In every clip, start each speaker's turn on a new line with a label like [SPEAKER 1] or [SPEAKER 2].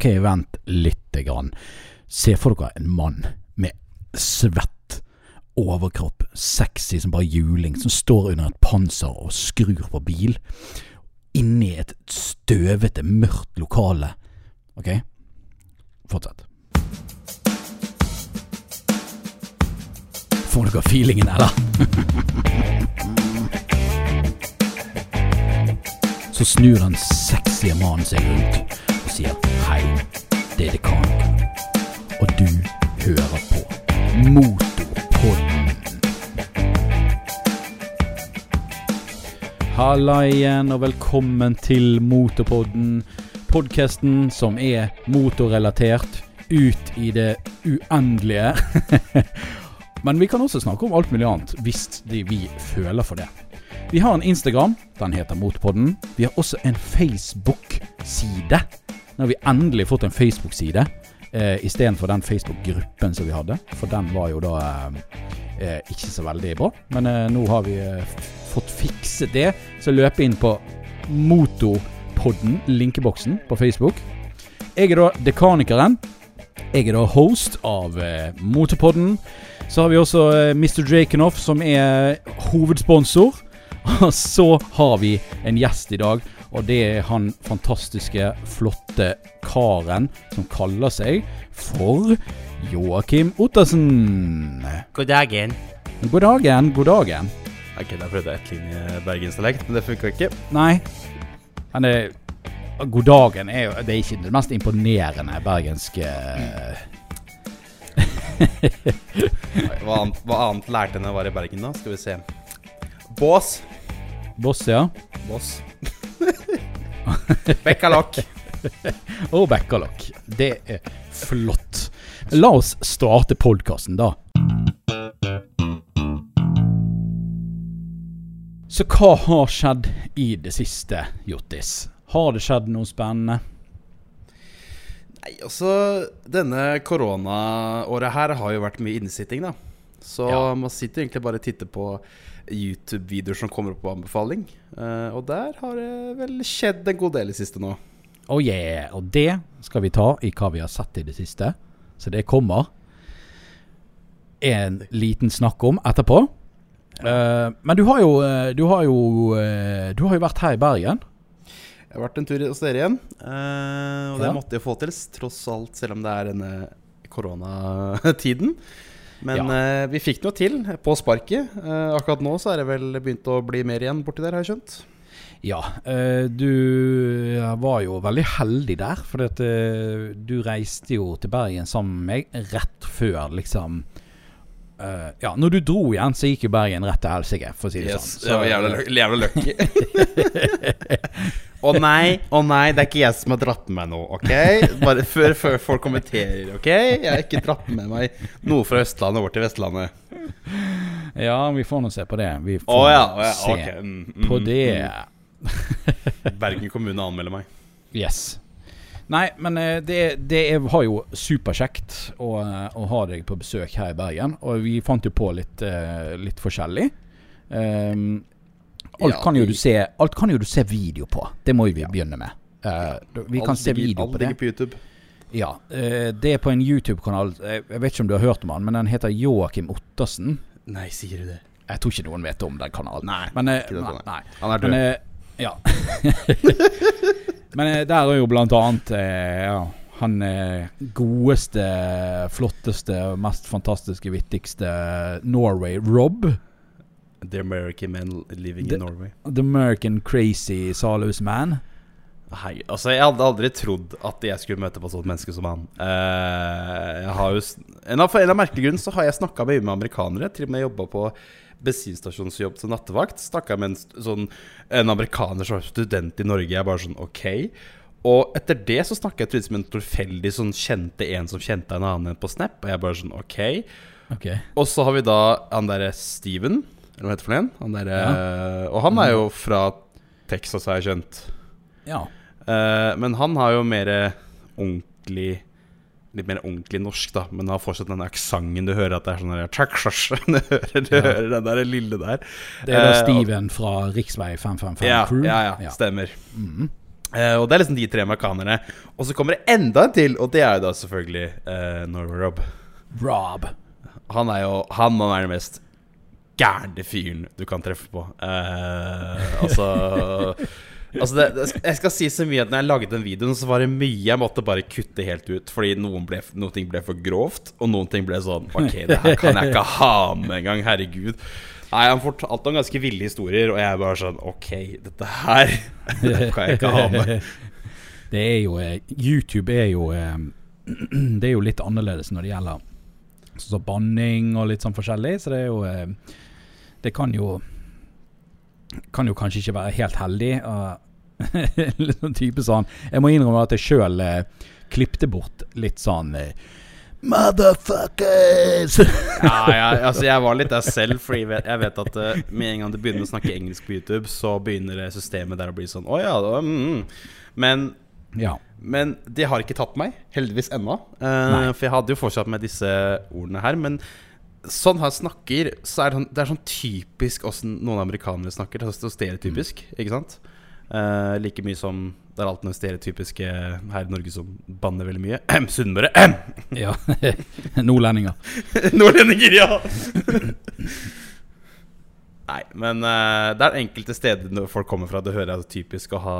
[SPEAKER 1] Ok, vent lite grann. Se for dere en mann med svett overkropp, sexy som bare juling, som står under et panser og skrur på bil. Inni et støvete, mørkt lokale. Ok? Fortsett. Får dere feelingen, eller? Så snur den sexy mannen seg rundt og sier hei, det er dekanen. Og du hører på Motorpodden. Halla igjen, og velkommen til Motorpodden. Podkasten som er motorrelatert ut i det uendelige. Men vi kan også snakke om alt mulig annet, hvis vi føler for det. Vi har en Instagram, den heter Motpodden. Vi har også en Facebook-side. Nå har vi endelig fått en Facebook-side eh, istedenfor den Facebook-gruppen som vi hadde. For den var jo da eh, ikke så veldig bra. Men eh, nå har vi eh, fått fikset det. Så løp inn på Motopodden, linkeboksen på Facebook. Jeg er da dekanikeren. Jeg er da host av eh, Motopodden. Så har vi også eh, Mr. Jakenoff, som er hovedsponsor. Og så har vi en gjest i dag, og det er han fantastiske, flotte karen som kaller seg for Joakim Ottersen.
[SPEAKER 2] God dagen.
[SPEAKER 1] God dagen, god dagen.
[SPEAKER 2] Ok, da prøvde jeg ett linje bergensdialekt, men det funka ikke.
[SPEAKER 1] Nei, men det God dagen er jo Det er ikke det mest imponerende bergenske
[SPEAKER 2] Hva annet, hva annet lærte enn å være i Bergen, da? Skal vi se. Bås.
[SPEAKER 1] boss, ja.
[SPEAKER 2] Bås. Bekkalokk.
[SPEAKER 1] Og Bekkalokk. Det er flott. La oss starte podkasten, da. Så hva har skjedd i det siste, Jottis? Har det skjedd noe spennende?
[SPEAKER 2] Nei, altså Denne koronaåret her har jo vært mye innsitting, da. Så
[SPEAKER 1] Ja.
[SPEAKER 2] man sitter egentlig bare og titter på YouTube-videoer som kommer opp på anbefaling. Uh, og der har det vel skjedd en god del i siste nå.
[SPEAKER 1] Oh yeah, og det skal vi ta i hva vi har sett i det siste. Så det kommer en liten snakk om etterpå. Uh, men du har jo eh, Du har jo Du har jo vært her i Bergen.
[SPEAKER 2] Jeg har vært en tur hos dere igjen, Uh, og det måtte jeg få til, tross alt, selv om det er denne koronatiden. Men
[SPEAKER 1] Ja.
[SPEAKER 2] eh, vi fikk noe til på sparket. Eh, akkurat nå så er det vel begynt å bli mer igjen borti der, har jeg skjønt.
[SPEAKER 1] Ja, eh, du var jo veldig heldig der. For at, du reiste jo til Bergen sammen med meg rett før liksom eh, Ja, når du dro igjen, så gikk jo Bergen rett til helsike, for å si det sånn.
[SPEAKER 2] jeg var jævla, jævla lucky. Å nei, å nei, det er ikke jeg som har dratt med meg noe, OK? Bare før, før folk kommenterer, OK? Jeg har ikke dratt med meg noe fra Østlandet over til Vestlandet.
[SPEAKER 1] Ja, vi får nå se på det. Vi
[SPEAKER 2] Å
[SPEAKER 1] oh,
[SPEAKER 2] ja, oh, ja,
[SPEAKER 1] se
[SPEAKER 2] ok. Mm, mm,
[SPEAKER 1] på det.
[SPEAKER 2] mm. Bergen kommune anmelder meg.
[SPEAKER 1] Yes. Nei, men eh, det, det er, var jo superkjekt å, eh, å ha deg på besøk her i Bergen. Og vi fant jo på litt, eh, litt forskjellig. Um, alt,
[SPEAKER 2] Ja,
[SPEAKER 1] kan jo du se, alt kan jo du se video på. Det må jo vi begynne med. Uh, vi kan se video på det.
[SPEAKER 2] på YouTube.
[SPEAKER 1] Ja, Uh, Det er på en YouTube-kanal. Eh, Jeg vet ikke om du har hørt om han, men den heter Joakim Ottersen.
[SPEAKER 2] Nei, sier du det?
[SPEAKER 1] Jeg tror ikke noen vet om den kanalen.
[SPEAKER 2] Nei,
[SPEAKER 1] Men,
[SPEAKER 2] uh,
[SPEAKER 1] nei, nei.
[SPEAKER 2] Han er
[SPEAKER 1] Men
[SPEAKER 2] død.
[SPEAKER 1] eh, ja. Men der er jo blant annet ja, han godeste, flotteste, mest fantastiske, vittigste Norway Rob.
[SPEAKER 2] The American Man Living
[SPEAKER 1] the,
[SPEAKER 2] in Norway.
[SPEAKER 1] The American Crazy Salus Man.
[SPEAKER 2] Hei, altså Jeg hadde aldri trodd at jeg skulle møte på et sånt menneske som han. Uh, jeg har jo en av, en av merkelig grunn så har jeg snakka mye med amerikanere. Til og med jobba på bensinstasjonsjobb som nattevakt. Snakka med en, sånn, en amerikaner som var student i Norge. Jeg bare sånn OK. Og etter det så snakka jeg tydeligvis med en tilfeldig sånn kjente en som kjente en annen på Snap. Og jeg bare sånn OK.
[SPEAKER 1] okay.
[SPEAKER 2] Og så har vi da han derre Steven, eller hva heter det for en? Han derre Og han er jo fra Texas, har jeg skjønt.
[SPEAKER 1] Ja.
[SPEAKER 2] Uh, men han har jo mer ordentlig Litt mer ordentlig norsk, da. Men har fortsatt den aksenten du hører at det er sånn der, Du hører, du hører den der lille der.
[SPEAKER 1] Det er da
[SPEAKER 2] Eh, og-
[SPEAKER 1] Steven fra Riksvei 555
[SPEAKER 2] Ja,
[SPEAKER 1] Crew.
[SPEAKER 2] ja, ja, stemmer.
[SPEAKER 1] Mm
[SPEAKER 2] -hmm. uh, og det er liksom de tre amerikanerne. Og så kommer det enda en til, og det er jo da selvfølgelig uh, Norway Rob.
[SPEAKER 1] Rob.
[SPEAKER 2] Han er jo Han må være den mest gærne fyren du kan treffe på. Eh, altså Altså det, Jeg skal si så mye at når jeg lagde den videoen, så var det mye jeg måtte bare kutte helt ut. Fordi noen, ble, noen ting ble for grovt, og noen ting ble sånn Ok, det her kan jeg ikke ha med engang. Herregud. Nei, Han fortalte noen ganske ville historier, og jeg bare sånn Ok, dette her det kan jeg ikke ha med.
[SPEAKER 1] Det er jo eh, YouTube er jo eh, Det er jo litt annerledes når det gjelder sånn banning og litt sånn forskjellig, så det er jo Det kan jo Kan jo kanskje ikke være helt heldig. litt sånn type sånn Jeg må innrømme at jeg sjøl eh, klippte bort litt sånn eh, Motherfuckers!
[SPEAKER 2] Ja, ja, altså jeg var litt der selv, fordi jeg vet, jeg vet at uh, med en gang du begynner å snakke engelsk på YouTube, så begynner systemet der å bli sånn Å ja, da, mm, mm. Men
[SPEAKER 1] ja.
[SPEAKER 2] Men det har ikke tatt meg, heldigvis ennå. Uh, for jeg hadde jo fortsatt med disse ordene her. Men sånn han snakker, så er det, sånn, det er sånn typisk åssen noen amerikanere snakker. Det er så stereotypisk, ikke sant? Uh, like mye som det er alt det stereotypiske her i Norge som banner veldig mye. Sunnmøre.
[SPEAKER 1] ja. Nordlendinger.
[SPEAKER 2] Nordlendinger, ja! Nei, men uh, det er enkelte steder når folk kommer fra. Det hører jeg er typisk å ha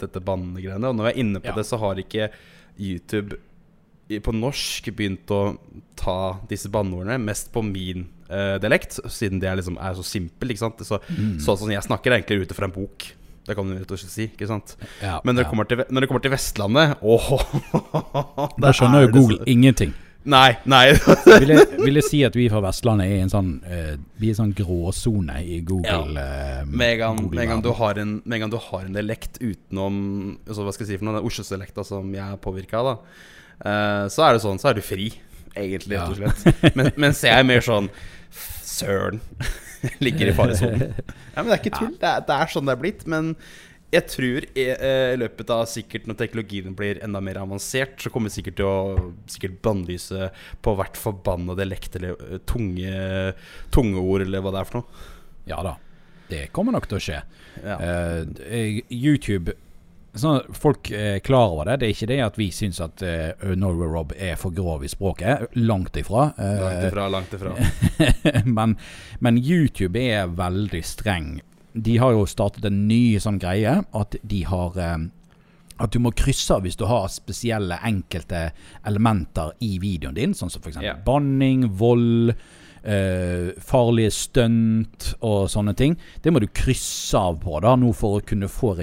[SPEAKER 2] dette bannegreiene. Og når jeg er inne på
[SPEAKER 1] Ja.
[SPEAKER 2] det, så har ikke YouTube på norsk begynt å ta disse banneordene mest på min uh, dialekt, siden det er, liksom, er så simpelt. Så,
[SPEAKER 1] Mm.
[SPEAKER 2] Sånn som jeg snakker, er egentlig ute fra en bok. Det kan du rett og slett si. Ikke sant?
[SPEAKER 1] Ja,
[SPEAKER 2] Men når det
[SPEAKER 1] ja.
[SPEAKER 2] kommer til, når det kommer til Vestlandet åh,
[SPEAKER 1] Da skjønner jo
[SPEAKER 2] Google så-
[SPEAKER 1] ingenting.
[SPEAKER 2] Nei, nei.
[SPEAKER 1] Vil jeg, vil jeg si at vi fra Vestlandet er i en sånn uh, Vi er en sånn gråsone i Google. eh,
[SPEAKER 2] Med en gang, med en gang, du har en, dialekt utenom altså, Hva skal jeg si for noe, den Oslo-dialekta som jeg er påvirka av, da, så er det sånn, så er du fri, egentlig, rett og slett. Men, mens jeg er mer sånn Søren. Ligger i faresonen. Ja, men det er ikke tull. Det er, det er sånn det er blitt. Men jeg tror i, eh, i løpet av sikkert når teknologien blir enda mer avansert, så kommer vi sikkert til å sikkert bannlyse på hvert forbanna dialekt eller eh, tunge, tunge ord, eller hva det er for noe.
[SPEAKER 1] Ja da. Det kommer nok til å skje.
[SPEAKER 2] Ja.
[SPEAKER 1] Uh, YouTube Sånn at Folk er klar over det. Det er ikke det at vi syns at uh, Norway Rob er for grov i språket. Langt ifra. Uh,
[SPEAKER 2] Langt ifra, langt ifra.
[SPEAKER 1] men, men YouTube er veldig streng. De har jo startet en ny sånn greie at de har um, At du må krysse av hvis du har spesielle enkelte elementer i videoen din, sånn som f.eks.
[SPEAKER 2] Yeah.
[SPEAKER 1] banning, vold, eh, farlige stunt og sånne ting. Det må du krysse av på da nå for å kunne få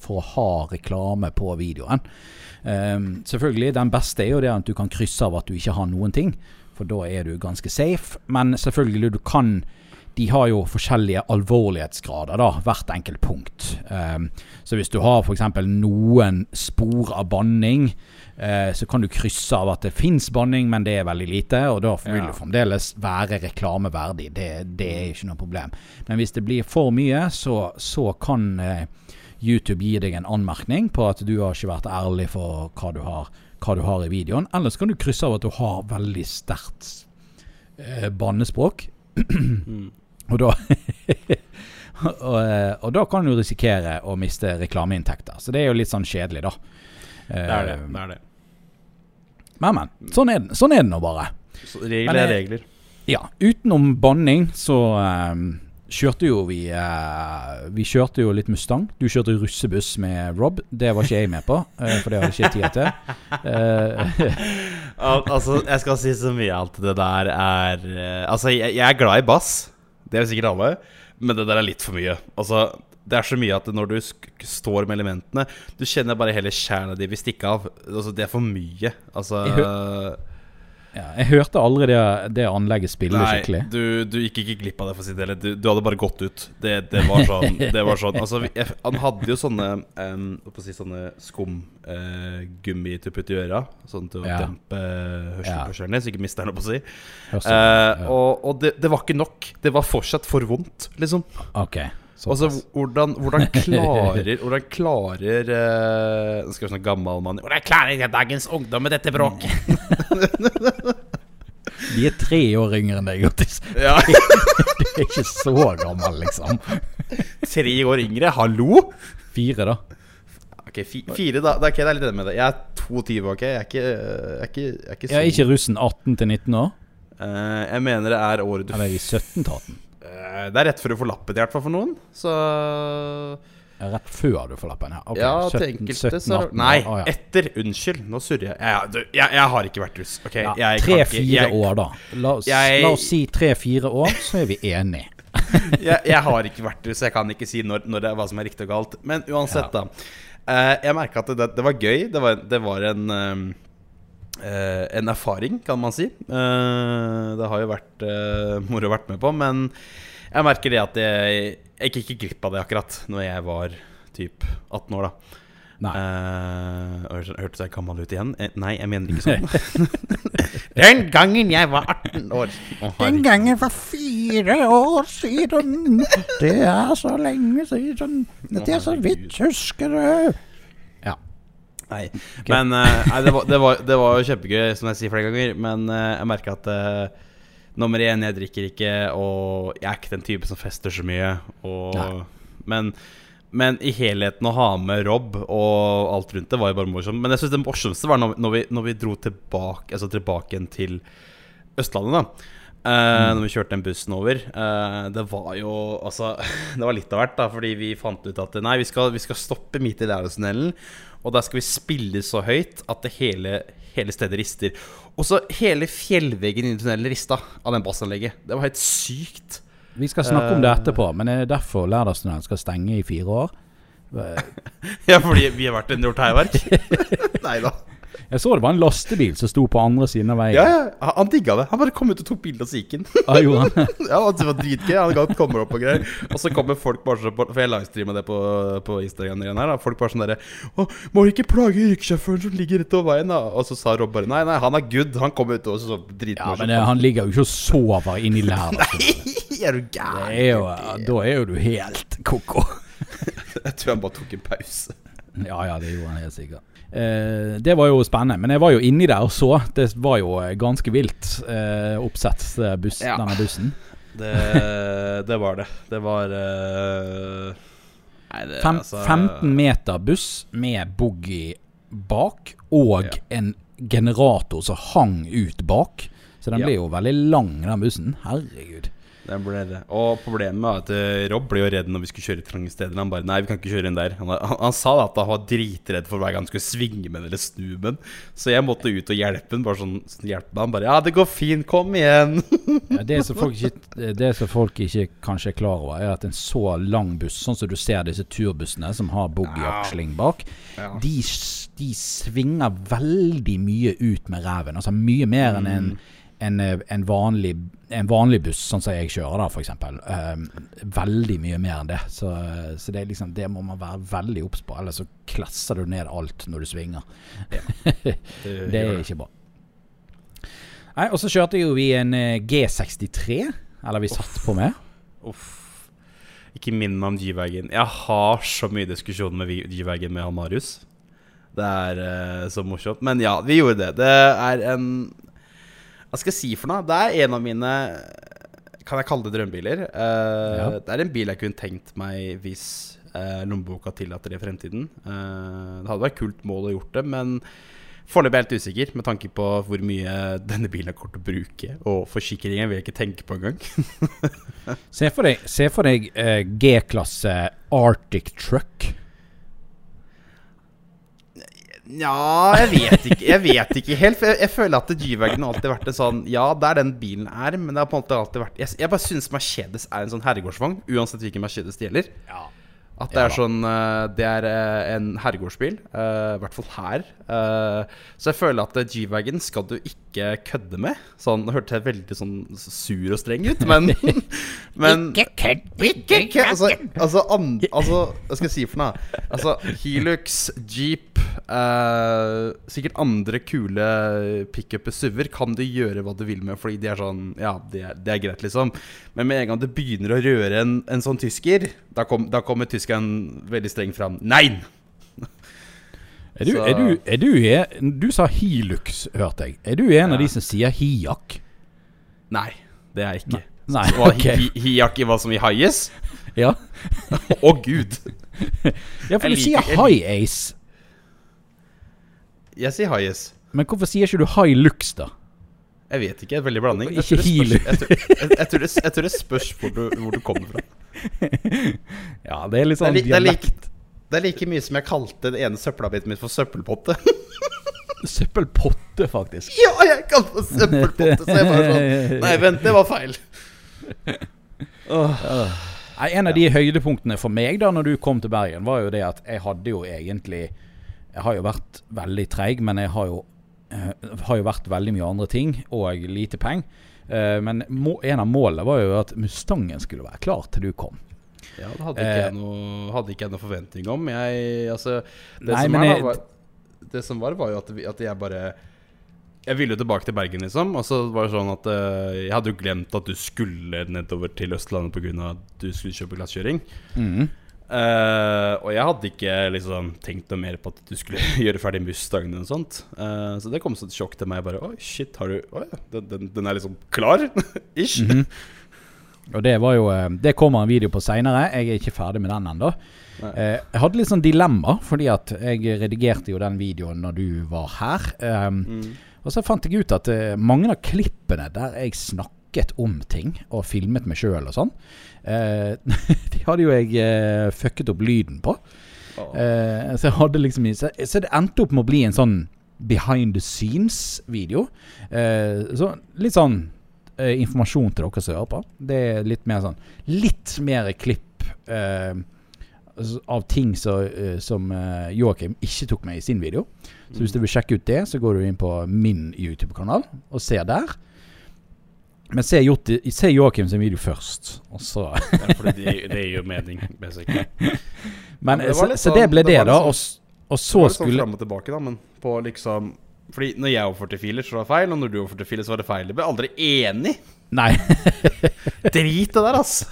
[SPEAKER 1] for å ha reklame på videoen. Eh, selvfølgelig, den beste er jo det at du kan krysse av at du ikke har noen ting, for da er du ganske safe. Men selvfølgelig, du kan De har jo forskjellige alvorlighetsgrader, da, hvert enkelt punkt. Ehm, så hvis du har f.eks. noen spor av banning, eh, så kan du krysse av at det fins banning, men det er veldig lite, og da vil
[SPEAKER 2] Ja.
[SPEAKER 1] det fremdeles være reklameverdig. Det, det er ikke noe problem. Men hvis det blir for mye, så, så kan eh, YouTube gi deg en anmerkning på at du har ikke vært ærlig for hva du har, hva du har i videoen. Eller så kan du krysse av at du har veldig sterkt eh, bannespråk.
[SPEAKER 2] Mm.
[SPEAKER 1] Og da og, eh, og da kan du risikere å miste reklameinntekter. Så det er jo litt sånn kjedelig, da.
[SPEAKER 2] Det er det.
[SPEAKER 1] Eh,
[SPEAKER 2] det, er det.
[SPEAKER 1] Men, men. Sånn er, sånn er det nå bare.
[SPEAKER 2] Så regler er regler.
[SPEAKER 1] Ja, utenom banning så um, kjørte jo vi uh, Vi kjørte jo litt Mustang. Du kjørte russebuss med Rob. Det var ikke jeg med på, uh, for det hadde ikke tid til. Uh,
[SPEAKER 2] Al altså, jeg skal si så mye at det der er eh, Altså, jeg, jeg er glad i bass. Det er sikkert alle. Men det der er litt for mye. Altså, det er så mye at når du står med elementene Du kjenner bare hele kjernen de vil stikke av. Altså, det er for mye. Altså
[SPEAKER 1] ja, jeg hørte aldri det, det anlegget spille
[SPEAKER 2] Nei,
[SPEAKER 1] skikkelig.
[SPEAKER 2] du, du gikk ikke glipp av det, for å si det heller. Du, du hadde bare gått ut. Det, det var sånn. Det var sånn. Altså, vi- jeg, han hadde jo sånne um, si, Sånne skumgummi uh, putte i øra. Sånn til å
[SPEAKER 1] Ja.
[SPEAKER 2] dempe
[SPEAKER 1] Ja.
[SPEAKER 2] hørselshørselen din, så ikke mister den, holdt på å si. Eh,
[SPEAKER 1] ja.
[SPEAKER 2] Og, og det, det var ikke nok. Det var fortsatt for vondt, liksom.
[SPEAKER 1] Ok.
[SPEAKER 2] Altså, hvordan, hvordan klarer Hvordan klarer uh, skal vi snakke gammel mann Hvordan klarer dagens ungdom med dette bråket?
[SPEAKER 1] De er tre år yngre enn deg, Otis.
[SPEAKER 2] Ja.
[SPEAKER 1] De er ikke så gammel, liksom.
[SPEAKER 2] Tre år yngre, hallo?
[SPEAKER 1] Fire, da.
[SPEAKER 2] Ok, fi, fire, da. Okay, ok, det er litt enig med det. Jeg er 22, ok? Jeg er ikke, jeg er ikke, jeg er ikke så...
[SPEAKER 1] Jeg er ikke russen 18 til 19 år?
[SPEAKER 2] Uh, Jeg mener det er året du
[SPEAKER 1] Eller i 17 til 18?
[SPEAKER 2] Eh, Det er rett før du får lappen, i hvert fall for noen. Så
[SPEAKER 1] Rett før du får lappen? Ja, okay.
[SPEAKER 2] Ja,
[SPEAKER 1] 17,
[SPEAKER 2] til enkelte
[SPEAKER 1] 17,
[SPEAKER 2] så
[SPEAKER 1] 18,
[SPEAKER 2] Nei,
[SPEAKER 1] Å, ja.
[SPEAKER 2] etter. Unnskyld. Nå surrer jeg. Ja, du, jeg. Jeg har ikke vært russ. Okay,
[SPEAKER 1] Ja,
[SPEAKER 2] jeg
[SPEAKER 1] Tre-fire år, da. La oss,
[SPEAKER 2] Jeg-
[SPEAKER 1] la oss si tre-fire år, så er vi enige.
[SPEAKER 2] jeg, jeg har ikke vært russ, jeg kan ikke si når, når det er hva som er riktig og galt. Men uansett, da. Eh, jeg merka at det, det var gøy. Det var, det var en eh, En erfaring, kan man si. Eh, det har jo vært uh, moro å vært med på, men jeg merker det at jeg, jeg gikk ikke glipp av det akkurat Når jeg var typ 18 år, da.
[SPEAKER 1] Nei.
[SPEAKER 2] Uh, Hørtes jeg gammel ut igjen? Eh, nei, jeg mener ikke sånn. Den gangen jeg var 18 år. Oh, Den
[SPEAKER 1] gangen for fire år siden. Det er så lenge siden.
[SPEAKER 2] Det er så vidt
[SPEAKER 1] husker det.
[SPEAKER 2] Nei, men eh, nei, det, var, det, var, det var jo kjempegøy, som jeg sier flere ganger. Men eh, jeg merka at uh, nummer én, jeg drikker ikke, og jeg er ikke den type som fester så mye. Og, men, men i helheten å ha med Rob og alt rundt det var jo bare morsomt. Men jeg synes det morsomste var når, når, vi, når vi dro tilbake Altså tilbake igjen til Østlandet, da. Eh, Når vi kjørte den bussen over. Uh, det var jo Altså Det var litt av hvert, da. Fordi vi fant ut at Nei, vi skal, vi skal stoppe midt i Lærdalstunnelen. Og der skal vi spille så høyt at det hele, hele stedet rister. Og så hele fjellveggen i tunnelen rista av den bassanlegget. Det var helt sykt.
[SPEAKER 1] Vi skal snakke om det etterpå, men er det er derfor Lærdalstunnelen skal stenge i fire år.
[SPEAKER 2] Ja, fordi vi har vært en gjort hærverk? Nei da.
[SPEAKER 1] Jeg så det var en lastebil som sto på andre siden av veien.
[SPEAKER 2] Ja, ja, han digga det. Han bare kom ut og tok bilde, og så gikk han.
[SPEAKER 1] Ah, jo, han?
[SPEAKER 2] Ja, det var dritgøy. Han kommer opp og greier. Og så kommer folk bare sånn For jeg livestreama det på, på Instagram. her da. Folk bare sånn derre Må må ikke plage yrkessjåføren som ligger rett over veien, da. Og så sa Rob bare Nei, nei, han er good. Han kom ut og så
[SPEAKER 1] Ja, men det, han ligger jo ikke og sover inni Nei,
[SPEAKER 2] er du gæren?
[SPEAKER 1] da er jo du helt ko-ko.
[SPEAKER 2] Jeg tror han bare tok en pause.
[SPEAKER 1] Ja, ja, det gjorde han helt sikkert. Eh, det var jo spennende, men jeg var jo inni der og så. Det var jo eh, ganske vilt eh, oppsett, eh, buss,
[SPEAKER 2] Ja.
[SPEAKER 1] denne bussen.
[SPEAKER 2] Det, det var det. Det var uh, Nei, det
[SPEAKER 1] Fem,
[SPEAKER 2] altså
[SPEAKER 1] 15 meter buss med boogie bak, og
[SPEAKER 2] Ja.
[SPEAKER 1] en generator som hang ut bak. Så den
[SPEAKER 2] Ja.
[SPEAKER 1] ble jo veldig lang, den bussen. Herregud.
[SPEAKER 2] Det ble det. Og problemet var at eh, Rob ble jo redd når vi skulle kjøre i trange steder. Han bare Nei, vi kan ikke kjøre inn der. Han, han, han sa da at han var dritredd for hver gang han skulle svinge med den eller snu med den. Så jeg måtte ut og hjelpe han. Bare sånn, sånn hjelpe. Han bare Ja, det går fint. Kom igjen.
[SPEAKER 1] Ja, det, som folk ikke, det som folk ikke kanskje er klar over, er at en så lang buss, sånn som du ser disse turbussene som har boogie-aksling bak,
[SPEAKER 2] Ja.
[SPEAKER 1] de, de svinger veldig mye ut med ræven. Altså mye mer enn en, en, eh, en, vanlig, en vanlig buss, sånn som jeg kjører da, f.eks. Um, veldig mye mer enn det. Så, så det, liksom, det må man være veldig obs på, ellers så klasser du ned alt når du svinger. Det er ikke bra. Nei, Og så kjørte jo vi en eh, G63, eller vi satt på med.
[SPEAKER 2] Uff. Ikke minn meg om G-Wagon. Jeg har så mye diskusjon med G-Wagon med han Marius. Det er uh, så morsomt. Men ja, vi gjorde det. Det er en Hva skal jeg si for noe? Det er en av mine Kan jeg kalle det drømmebiler? Uh,
[SPEAKER 1] Ja.
[SPEAKER 2] Det er en bil jeg kunne tenkt meg hvis uh, lommeboka tillater det i fremtiden. Uh, det hadde vært kult mål å gjort det, men Foreløpig er jeg helt usikker med tanke på hvor mye denne bilen er til å bruke. Og forsikringen vil jeg ikke tenke på engang.
[SPEAKER 1] Se for deg, se for deg uh, G-klasse Arctic Truck.
[SPEAKER 2] Ja, jeg vet ikke Jeg vet ikke helt. Jeg, jeg føler at G-Wagon har alltid vært en sånn Ja, det er den bilen er, men det har på en måte alltid vært Jeg, jeg bare syns Mercedes er en sånn herregårdsvogn, uansett hvilken Mercedes det gjelder. At det er sånn eh, Det er eh, en herregårdsbil. eh, I hvert fall her. Så jeg føler at G-Wagon skal du ikke kødde med. Sånn, Nå hørtes veldig sånn sur og streng ut, men, men
[SPEAKER 3] Ikke kødd!
[SPEAKER 2] ikke kødd! altså, altså, and, altså Hva skal jeg si for noe? Altså, Hilux, Jeep eh, Sikkert andre kule pickuper, SUV-er kan du gjøre hva du vil med, fordi de er sånn Ja, det er, de er greit, liksom. Men med en gang du begynner å røre en, en sånn tysker, da, kom, da kommer tyskeren veldig streng fram. Nei!
[SPEAKER 1] Er du, er du, er du, er, du sa Hilux, hørte jeg. Er du en av de som sier Hiak?
[SPEAKER 2] Nei, det er jeg ikke.
[SPEAKER 1] Nei,
[SPEAKER 2] nei
[SPEAKER 1] okay.
[SPEAKER 2] hi- hi- Hiak i hva som i haies?
[SPEAKER 1] Ja,
[SPEAKER 2] Å, gud!
[SPEAKER 1] ja for
[SPEAKER 2] Jeg
[SPEAKER 1] du sier
[SPEAKER 2] liker-
[SPEAKER 1] High Ace
[SPEAKER 2] Jeg sier Highas.
[SPEAKER 1] Men hvorfor sier ikke du high lux, da?
[SPEAKER 2] Jeg vet ikke. Veldig blanding. Jeg
[SPEAKER 1] Ikke
[SPEAKER 2] tror det spørs- Jeg, tror- jeg tror det spørs hvor du, hvor du kommer fra.
[SPEAKER 1] Ja, det er litt
[SPEAKER 2] Det er,
[SPEAKER 1] sånn
[SPEAKER 2] li, det, er like, det er like mye som jeg kalte den ene søppelbiten min for søppelpotte.
[SPEAKER 1] Søppelpotte, faktisk.
[SPEAKER 2] ja, jeg kalte det søppelpotte! Så jeg bare sånn Nei, vent, det var feil. Oh.
[SPEAKER 1] Nei, En av de høydepunktene for meg da når du kom til Bergen, var jo det at jeg hadde jo egentlig Jeg har jo vært veldig treig, men jeg har jo, eh, har jo vært veldig mye andre ting, og lite penger. Eh, men må, en av målene var jo at Mustangen skulle være klar til du kom.
[SPEAKER 2] Ja, det hadde ikke, jeg noe, hadde ikke jeg noe forventning om. Jeg, altså, det,
[SPEAKER 1] Nei,
[SPEAKER 2] som er,
[SPEAKER 1] jeg-
[SPEAKER 2] var, det som var, var jo at, at jeg bare Jeg ville jo tilbake til Bergen, liksom. Og så var det sånn at uh, jeg hadde jo glemt at du skulle nedover til Østlandet pga. at du skulle kjøpe glasskjøring.
[SPEAKER 1] Mhm.
[SPEAKER 2] Eh, og jeg hadde ikke liksom tenkt noe mer på at du skulle gjøre ferdig Mustangen Og sånt. uh, så det kom som et sjokk til meg. Bare Oi, shit, har du Oi, den, den, den er liksom klar? Ish.
[SPEAKER 1] Mhm. Og det var jo eh, Det kommer en video på seinere. Jeg er ikke ferdig med den ennå. Eh, jeg hadde litt sånn dilemma, fordi at jeg redigerte jo den videoen når du var her. Um,
[SPEAKER 2] Mm.
[SPEAKER 1] Og så fant jeg ut at mange av klippene der jeg snakket om ting, og filmet meg sjøl og sånn, eh, de hadde jo jeg eh, fucket opp lyden på.
[SPEAKER 2] Åh.
[SPEAKER 1] Eh, så liksom så, så det endte opp med å bli en sånn behind the scenes-video. Eh, så litt sånn eh, informasjon til dere som hører på. Det er litt mer sånn Litt mer klipp eh, av ting så, som Joakim ikke tok med i sin video. Så hvis du vil sjekke ut det, så går du inn på min YouTube-kanal og ser der. Men se, se Joakim sin video først, og så
[SPEAKER 2] Ja, fordi det, det gir jo mening, basically.
[SPEAKER 1] Men,
[SPEAKER 2] men det
[SPEAKER 1] så, så det
[SPEAKER 2] sånn-
[SPEAKER 1] ble
[SPEAKER 2] det
[SPEAKER 1] det, da.
[SPEAKER 2] litt
[SPEAKER 1] Og, og
[SPEAKER 2] Så
[SPEAKER 1] det
[SPEAKER 2] var sånn
[SPEAKER 1] skulle
[SPEAKER 2] fram og tilbake, da, men på liksom Fordi når jeg overførte filer, så var det feil, og når du overførte filer, så var det feil. Jeg ble aldri enig.
[SPEAKER 1] Nei,
[SPEAKER 2] Drit det der, altså.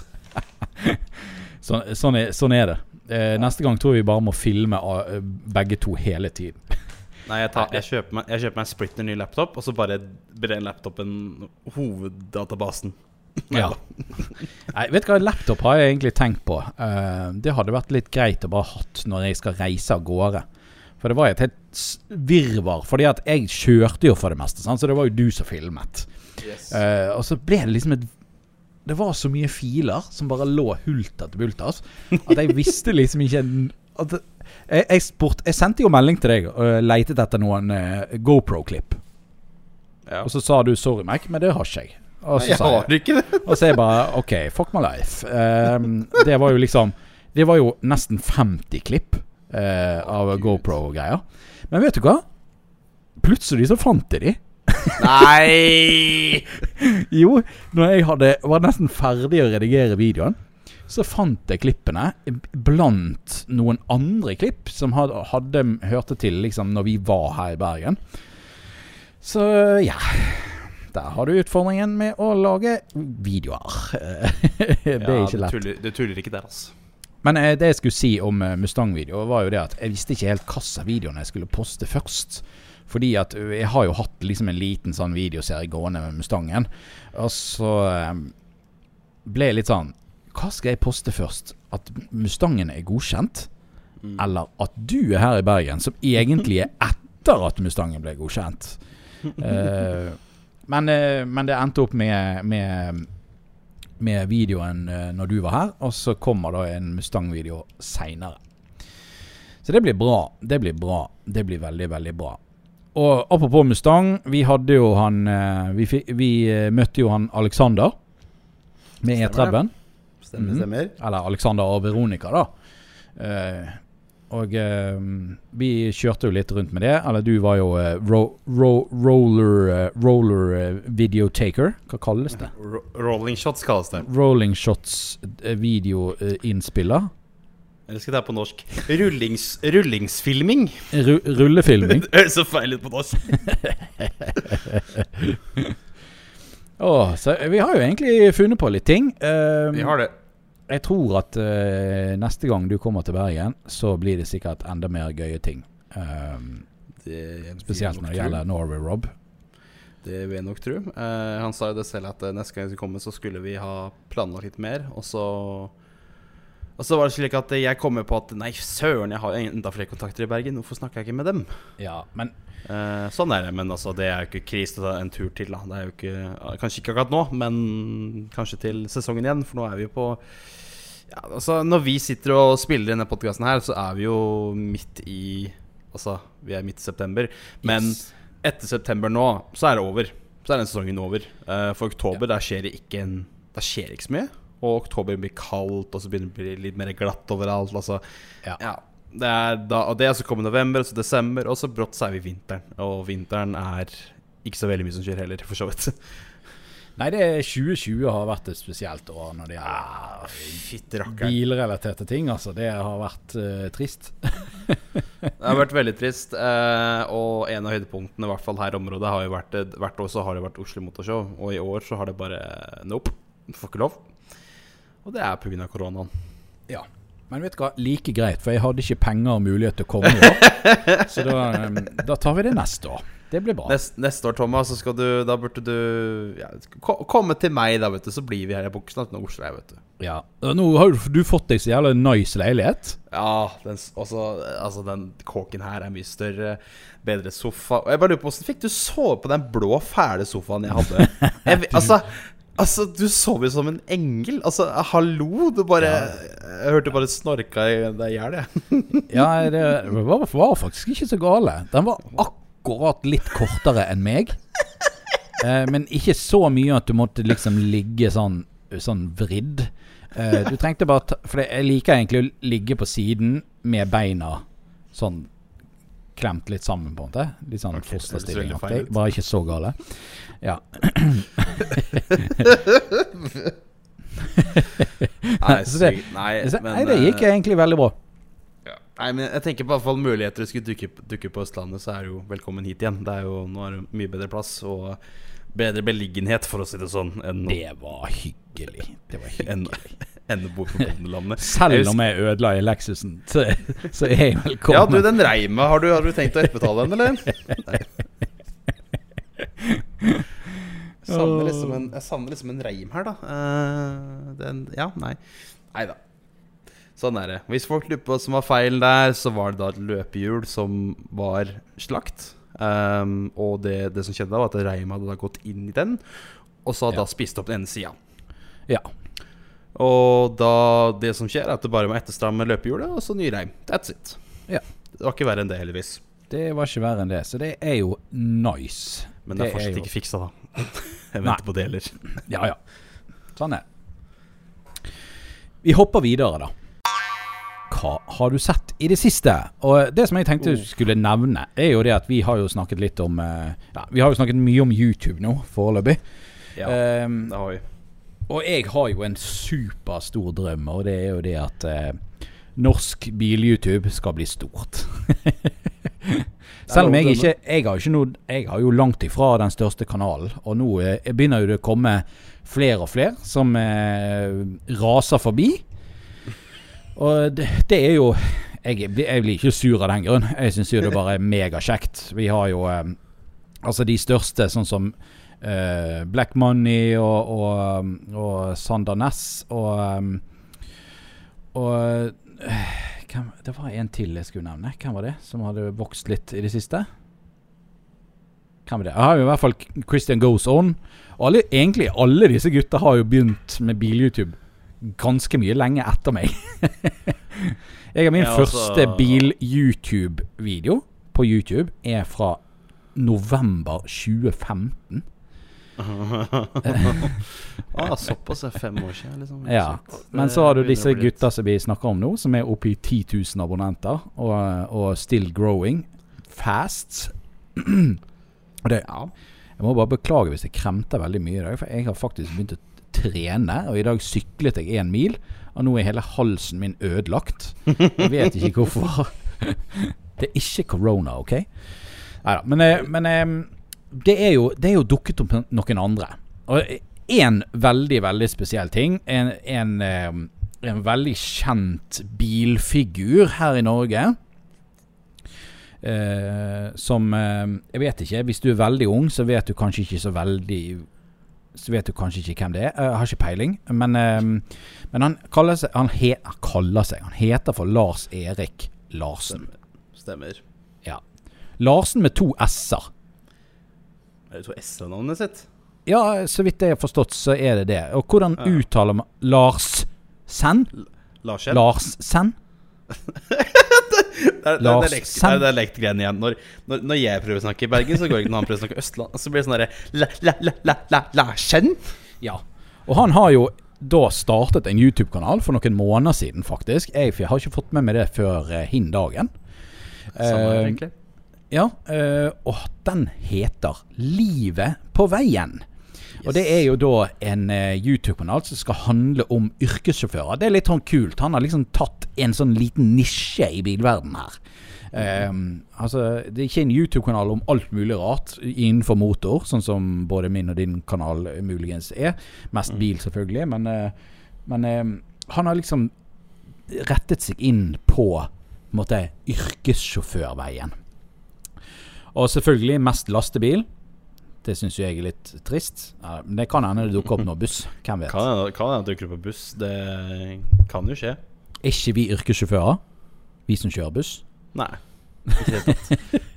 [SPEAKER 1] sånn, sånn, er, sånn er det. Eh, neste gang tror jeg vi bare må filme eh, begge to hele tiden.
[SPEAKER 2] Nei, jeg, tar, jeg, kjøper meg, jeg kjøper meg en splitter ny laptop, og så bare ber den laptopen hoveddatabasen.
[SPEAKER 1] Ja. Nei, vet du hva, laptop har jeg egentlig tenkt på. Eh, det hadde vært litt greit å bare hatt når jeg skal reise av gårde. For det var et helt virvar. Fordi at jeg kjørte jo for det meste, sant? så det var jo du som filmet.
[SPEAKER 2] Yes.
[SPEAKER 1] Eh, og så ble det liksom et Det var så mye filer som bare lå hulter til bulters, at jeg visste liksom ikke at, jeg, jeg, spurt, jeg sendte jo melding til deg og leitet etter noen uh, GoPro-klipp.
[SPEAKER 2] ja.
[SPEAKER 1] Og så sa du 'sorry, Mac', men det har ikke jeg. Og så
[SPEAKER 2] jeg
[SPEAKER 1] sa jeg
[SPEAKER 2] ikke det.
[SPEAKER 1] og så jeg bare OK, fuck my life. Um, det var jo liksom Det var jo nesten 50 klipp uh, av. GoPro-greier. Men vet du hva? Plutselig så fant jeg de.
[SPEAKER 2] Nei!
[SPEAKER 1] Jo, når jeg hadde, var nesten ferdig å redigere videoen, så fant jeg klippene blant noen andre klipp som hadde, hadde hørte til liksom når vi var her i Bergen. Så ja. Der har du utfordringen med å lage videoer. det er
[SPEAKER 2] Ja,
[SPEAKER 1] ikke lett.
[SPEAKER 2] Ja, tuller, du tuller ikke der, altså.
[SPEAKER 1] Men eh, det jeg skulle si om eh, Mustang-video, var jo det at jeg visste ikke helt hvilke videoene jeg skulle poste først. Fordi at jeg har jo hatt liksom en liten sånn videoserie gående med Mustangen. Og så eh, ble jeg litt sånn Hva skal jeg poste først? At Mustangen er godkjent?
[SPEAKER 2] Mm.
[SPEAKER 1] Eller at du er her i Bergen, som egentlig er etter at Mustangen ble godkjent? Uh, men, uh, men det endte opp med, med med videoen uh, når du var her, og så kommer da en Mustang-video seinere. Så det blir bra. Det blir bra. Det blir veldig, veldig bra. Og apropos Mustang, vi hadde jo han Vi, vi møtte jo han Alexander med E30-en.
[SPEAKER 2] Stemmer,
[SPEAKER 1] mm.
[SPEAKER 2] stemmer.
[SPEAKER 1] Eller Alexander og Veronica, da. Eh, og eh, vi kjørte jo litt rundt med det. Eller du var jo eh, ro, ro, roller, eh, roller videotaker. Hva kalles det?
[SPEAKER 2] Ro rolling shots kalles det.
[SPEAKER 1] Rolling shots videoinnspiller.
[SPEAKER 2] Eller skal jeg ta på norsk? Rullings, rullingsfilming.
[SPEAKER 1] Ru rullefilming.
[SPEAKER 2] Det høres så feil ut på norsk.
[SPEAKER 1] Åh, så vi har jo egentlig funnet på litt ting. Um,
[SPEAKER 2] Vi har det.
[SPEAKER 1] Jeg tror at uh, neste gang du kommer til Bergen, så blir det sikkert enda mer gøye ting. Um,
[SPEAKER 2] det
[SPEAKER 1] spesielt når det gjelder Norway Rob.
[SPEAKER 2] Det vil jeg nok tro. Uh, han sa jo det selv at eh, neste gang vi skulle komme, så skulle vi ha planlagt litt mer. Og så Og så var det slik at jeg kom med på at nei, søren, jeg har enda flere kontakter i Bergen. Hvorfor snakker jeg ikke med dem?
[SPEAKER 1] Ja, men
[SPEAKER 2] Eh, sånn er det, men altså, det er jo ikke krise å ta en tur til. Da. Det er jo ikke, kanskje ikke akkurat nå, men kanskje til sesongen igjen. For nå er vi jo på ja, altså, Når vi sitter og spiller denne podkasten her, så er vi jo midt i Altså, vi er midt i september. Men
[SPEAKER 1] Yes.
[SPEAKER 2] etter september nå, så er det over. Så er den sesongen over. Eh, for oktober, der skjer det ikke en Der skjer ikke så mye. Og oktober blir kaldt, og så begynner det å bli litt mer glatt overalt. Altså,
[SPEAKER 1] Ja.
[SPEAKER 2] ja. Det er da, og det, så kommer november, og så desember, og så brått så er vi vinteren. Og vinteren er ikke så veldig mye som skjer heller, for så vidt.
[SPEAKER 1] Nei, det er 2020 har vært et spesielt år når det gjelder
[SPEAKER 2] ah,
[SPEAKER 1] bilrelaterte ting. Altså, det har vært uh, trist.
[SPEAKER 2] Det har vært veldig trist. Eh, og en av høydepunktene, i hvert fall her i området, har jo vært Hvert år så har det vært Oslo Motorshow, og i år så har det bare Nope. Får ikke lov. Og det er pga. koronaen.
[SPEAKER 1] Ja. Men vet du hva, like greit, for jeg hadde ikke penger og mulighet til å komme i. Så da, eh, da tar vi det neste år. Det blir bra.
[SPEAKER 2] Nest, neste år, Thomas, så skal du Da burde du ja, komme til meg, da, vet du. Så blir vi her i Buksen til Oslo, vet du.
[SPEAKER 1] Ja. Nå har du fått deg så jævla nice leilighet.
[SPEAKER 2] Ja, den, også, altså, den kåken her er mye større. Bedre sofa. Og jeg bare lurer på Hvordan fikk du sove på den blå, fæle sofaen jeg hadde? Jeg, altså, altså, du sov jo som en engel. Altså, hallo! Du bare Jeg hørte bare snorka i deg i hjel, jeg.
[SPEAKER 1] Ja, det var, var faktisk ikke så gale. Den var akkurat litt kortere enn meg. Eh, men ikke så mye at du måtte liksom ligge sånn, sånn vridd. Eh, du trengte bare ta, For jeg liker egentlig å ligge på siden med beina sånn klemt litt sammen, på en måte. Litt sånn okay,
[SPEAKER 2] fosterstillingaktig.
[SPEAKER 1] Bare ikke så gale. Ja.
[SPEAKER 2] Nei,
[SPEAKER 1] Så det-
[SPEAKER 2] Nei, men,
[SPEAKER 1] nei, det gikk
[SPEAKER 2] eh,
[SPEAKER 1] egentlig veldig bra.
[SPEAKER 2] ja. Nei, men jeg tenker på hvert fall muligheter skulle dukke, dukke på Østlandet, så er du jo velkommen hit igjen. Det er jo, nå er det mye bedre plass og bedre beliggenhet, for å si det sånn,
[SPEAKER 1] Det var hyggelig. Det var hyggelig.
[SPEAKER 2] enn enn å bo på bondelandet.
[SPEAKER 1] Selv om jeg ødela i Lexusen, så, så er jeg velkommen.
[SPEAKER 2] Ja, du, den reima, har du, har du tenkt å etterbetale den, eller? Jeg savner liksom en, jeg savner liksom en reim her, da. Uh, den, ja, nei. Nei da. Sånn er det. Hvis folk lurer på hva som var feilen der, så var det da et løpehjul som var slakt. Um, og det, det som skjedde da, var at reima hadde da gått inn i den, og så hadde
[SPEAKER 1] Ja.
[SPEAKER 2] da spist opp den ene sida.
[SPEAKER 1] Ja.
[SPEAKER 2] Og da det som skjer, er at det bare må etterstramme løpehjulet, og så ny reim. That's it.
[SPEAKER 1] Ja.
[SPEAKER 2] Det var ikke verre enn det, heldigvis.
[SPEAKER 1] Det var ikke verre enn det, så det er jo nice.
[SPEAKER 2] Men det er fortsatt
[SPEAKER 1] jo-
[SPEAKER 2] ikke fiksa, da. Jeg
[SPEAKER 1] Nei.
[SPEAKER 2] venter på deler.
[SPEAKER 1] Ja, ja. Sånn er det. Vi hopper videre, da. Hva har du sett i det siste? Og det som jeg tenkte
[SPEAKER 2] Oh.
[SPEAKER 1] jeg skulle nevne, er jo det at vi har jo snakket litt om eh, Ja, vi har jo snakket mye om YouTube nå, foreløpig.
[SPEAKER 2] Ja,
[SPEAKER 1] um,
[SPEAKER 2] det har vi.
[SPEAKER 1] Og jeg har jo en superstor drøm, og det er jo det at eh, norsk bil-YouTube skal bli stort. Selv om jeg ikke Jeg har, ikke noe, jeg har jo langt ifra den største kanalen, og nå eh, begynner jo det å komme flere og flere som eh, raser forbi. Og det, det er jo jeg, jeg blir ikke sur av den grunn. Jeg syns jo det bare er megakjekt. Vi har jo eh, altså de største, sånn som eh, Black Money og, og, og Sander Ness og um, Og eh, hvem, Det var en til jeg skulle nevne. Hvem var det som hadde vokst litt i det siste? Hvem var det? Jeg har jo i hvert fall Christian Goes On. Og alle, egentlig alle disse gutta har jo begynt med bil-YouTube ganske mye lenge etter meg. jeg har min
[SPEAKER 2] Ja, altså-
[SPEAKER 1] første bil-YouTube-video på YouTube er fra november 2015.
[SPEAKER 2] ah, såpass er fem år siden, liksom.
[SPEAKER 1] Ja, Men så har du disse
[SPEAKER 2] bli litt-
[SPEAKER 1] gutta som vi snakker om nå, som er oppe i 10 000 abonnenter, og, og still growing fast. og det,
[SPEAKER 2] Ja.
[SPEAKER 1] jeg må bare beklage hvis jeg kremter veldig mye i dag, for jeg har faktisk begynt å trene, og i dag syklet jeg én mil, og nå er hele halsen min ødelagt. Jeg vet ikke hvorfor. Det er ikke corona, OK? Neida, Men, eh, men eh, det, er jo, det er jo dukket opp noen andre. Og én veldig, veldig spesiell ting En, en, eh, en veldig kjent bilfigur her i Norge. Eh, som eh, Jeg vet ikke. Hvis du er veldig ung, så vet du kanskje ikke så veldig så vet du kanskje ikke hvem det er. Jeg har ikke peiling. Men, eh, men han kaller seg han, he, kaller seg Han heter for Lars Erik Larsen.
[SPEAKER 2] Stemmer.
[SPEAKER 1] Ja. Larsen med to s-er.
[SPEAKER 2] Er det to S-navnet sitt?
[SPEAKER 1] Ja, så vidt jeg har forstått, så er det det. Og hvordan
[SPEAKER 2] Ja.
[SPEAKER 1] uttaler man Lars
[SPEAKER 2] Sen?
[SPEAKER 1] Larsen?
[SPEAKER 2] Lars er, det er,
[SPEAKER 1] Lars
[SPEAKER 2] det er, er lekt-greiene igjen. Når, når, når jeg prøver å snakke i Bergen, så går ikke når han prøver å snakke Østland. Så blir det sånn derre la, la, la, la, la, Larsen?
[SPEAKER 1] Ja. Og han har jo da startet en YouTube-kanal for noen måneder siden, faktisk. Jeg har ikke fått med meg det før eh, hin dagen.
[SPEAKER 2] Samme
[SPEAKER 1] Eh,
[SPEAKER 2] egentlig.
[SPEAKER 1] Ja, øh, og den heter Livet på veien. Og det er jo da en uh, YouTube-kanal som skal handle om yrkessjåfører. Det er litt sånn kult. Han har liksom tatt en sånn liten nisje i bilverdenen her. Um, altså, det er ikke en YouTube-kanal om alt mulig rart innenfor motor, sånn som både min og din kanal eh, muligens er. Mest bil, selvfølgelig, men, uh, men uh, han har liksom rettet seg inn på, på en måte, yrkessjåførveien. Og selvfølgelig mest lastebil. Det syns jeg er litt trist. Ja, Men det kan hende det dukker opp noe buss. Hvem vet.
[SPEAKER 2] Kan hende du dukker opp buss. Det kan jo skje.
[SPEAKER 1] Er ikke vi yrkessjåfører? Vi som kjører buss?
[SPEAKER 2] Nei. Ikke det.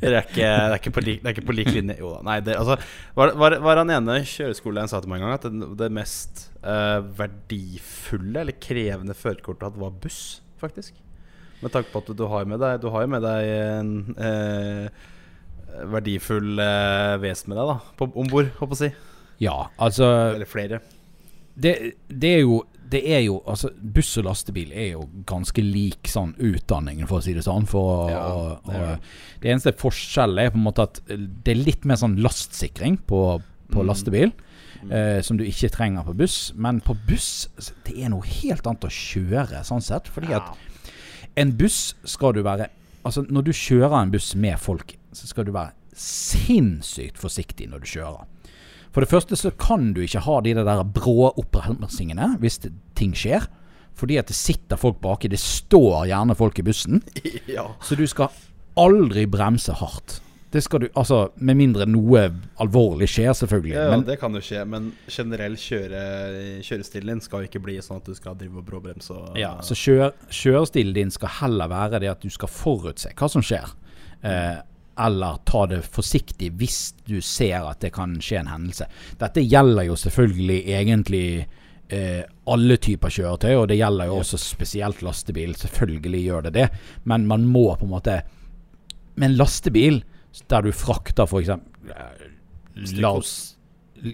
[SPEAKER 2] Det er ikke, det er ikke, på, lik, det er ikke på lik linje. Jo da. Nei, det, altså, var, var, var han ene kjøreskolen sa til meg en gang at det, det mest uh, verdifulle eller krevende førerkortet hadde, var buss, faktisk. Med tanke på at du har med deg Du har med deg en eh, verdifull eh, vesen med deg, da. Om bord, håper jeg å si.
[SPEAKER 1] Ja, altså
[SPEAKER 2] Eller flere.
[SPEAKER 1] det, det er jo det er jo, altså Buss og lastebil er jo ganske lik sånn utdanning, for å si det sånn. For,
[SPEAKER 2] Ja,
[SPEAKER 1] og,
[SPEAKER 2] det
[SPEAKER 1] og, det eneste forskjellen er på en måte at det er litt mer sånn lastsikring på, på
[SPEAKER 2] Mm.
[SPEAKER 1] lastebil. Eh, som du ikke trenger på buss. Men på buss det er noe helt annet å kjøre, sånn sett. Fordi at en buss skal du være Altså Når du kjører en buss med folk, så skal du være sinnssykt forsiktig når du kjører. For det første så kan du ikke ha de der brå oppbremsingene hvis det, ting skjer. Fordi at det sitter folk baki. Det står gjerne folk i bussen.
[SPEAKER 2] ja.
[SPEAKER 1] Så du skal aldri bremse hardt. Det skal du, altså Med mindre noe alvorlig skjer, selvfølgelig.
[SPEAKER 2] Ja,
[SPEAKER 1] Men
[SPEAKER 2] det kan jo skje, men generell kjøre, kjørestilen din skal ikke bli sånn at du skal drive og bråbremse og
[SPEAKER 1] Ja, så kjør, kjørestilen din skal heller være det at du skal forutse hva som skjer. Eh, eller ta det forsiktig hvis du ser at det kan skje en hendelse. Dette gjelder jo selvfølgelig egentlig eh, alle typer kjøretøy, og det gjelder jo også spesielt lastebil. Selvfølgelig gjør det det, men man må på en måte Med en lastebil der du frakter f.eks. La oss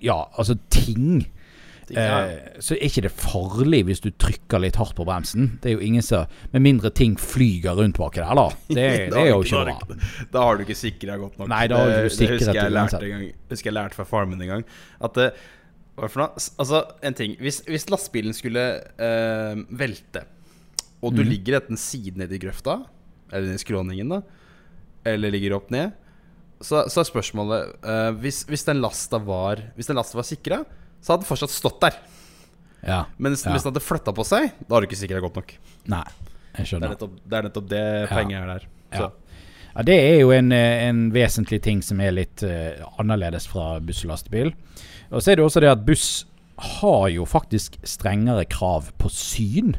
[SPEAKER 1] Ja, altså ting. Eh, så er ikke det farlig hvis du trykker litt hardt på bremsen. Det er jo ingen som Med mindre ting flyger rundt baki der, da. Det, det er jo ikke bra.
[SPEAKER 2] da, har du ikke sikra godt nok.
[SPEAKER 1] Nei, da har du
[SPEAKER 2] Det-
[SPEAKER 1] ikke sikret
[SPEAKER 2] det husker jeg
[SPEAKER 1] det
[SPEAKER 2] lærte en gang Husker jeg lærte fra faren min en gang. At det, hva for noe? Altså, en ting Hvis, hvis lastebilen skulle øh, velte, og du
[SPEAKER 1] mm.
[SPEAKER 2] ligger enten siden ned i grøfta, eller ned i skråningen, da, eller ligger opp ned, så, så er spørsmålet øh, hvis, hvis den lasta var Hvis den lasta var sikra, så hadde den fortsatt stått der.
[SPEAKER 1] Ja.
[SPEAKER 2] Men hvis,
[SPEAKER 1] Ja.
[SPEAKER 2] hvis den hadde flytta på seg, da har du ikke sikra godt nok.
[SPEAKER 1] Nei, jeg
[SPEAKER 2] Det er nettopp det, er nettopp det poenget er der.
[SPEAKER 1] Ja.
[SPEAKER 2] Så.
[SPEAKER 1] Ja, Det er jo en, en vesentlig ting som er litt uh, annerledes fra buss og lastebil. Og så er det også det at buss har jo faktisk strengere krav på syn.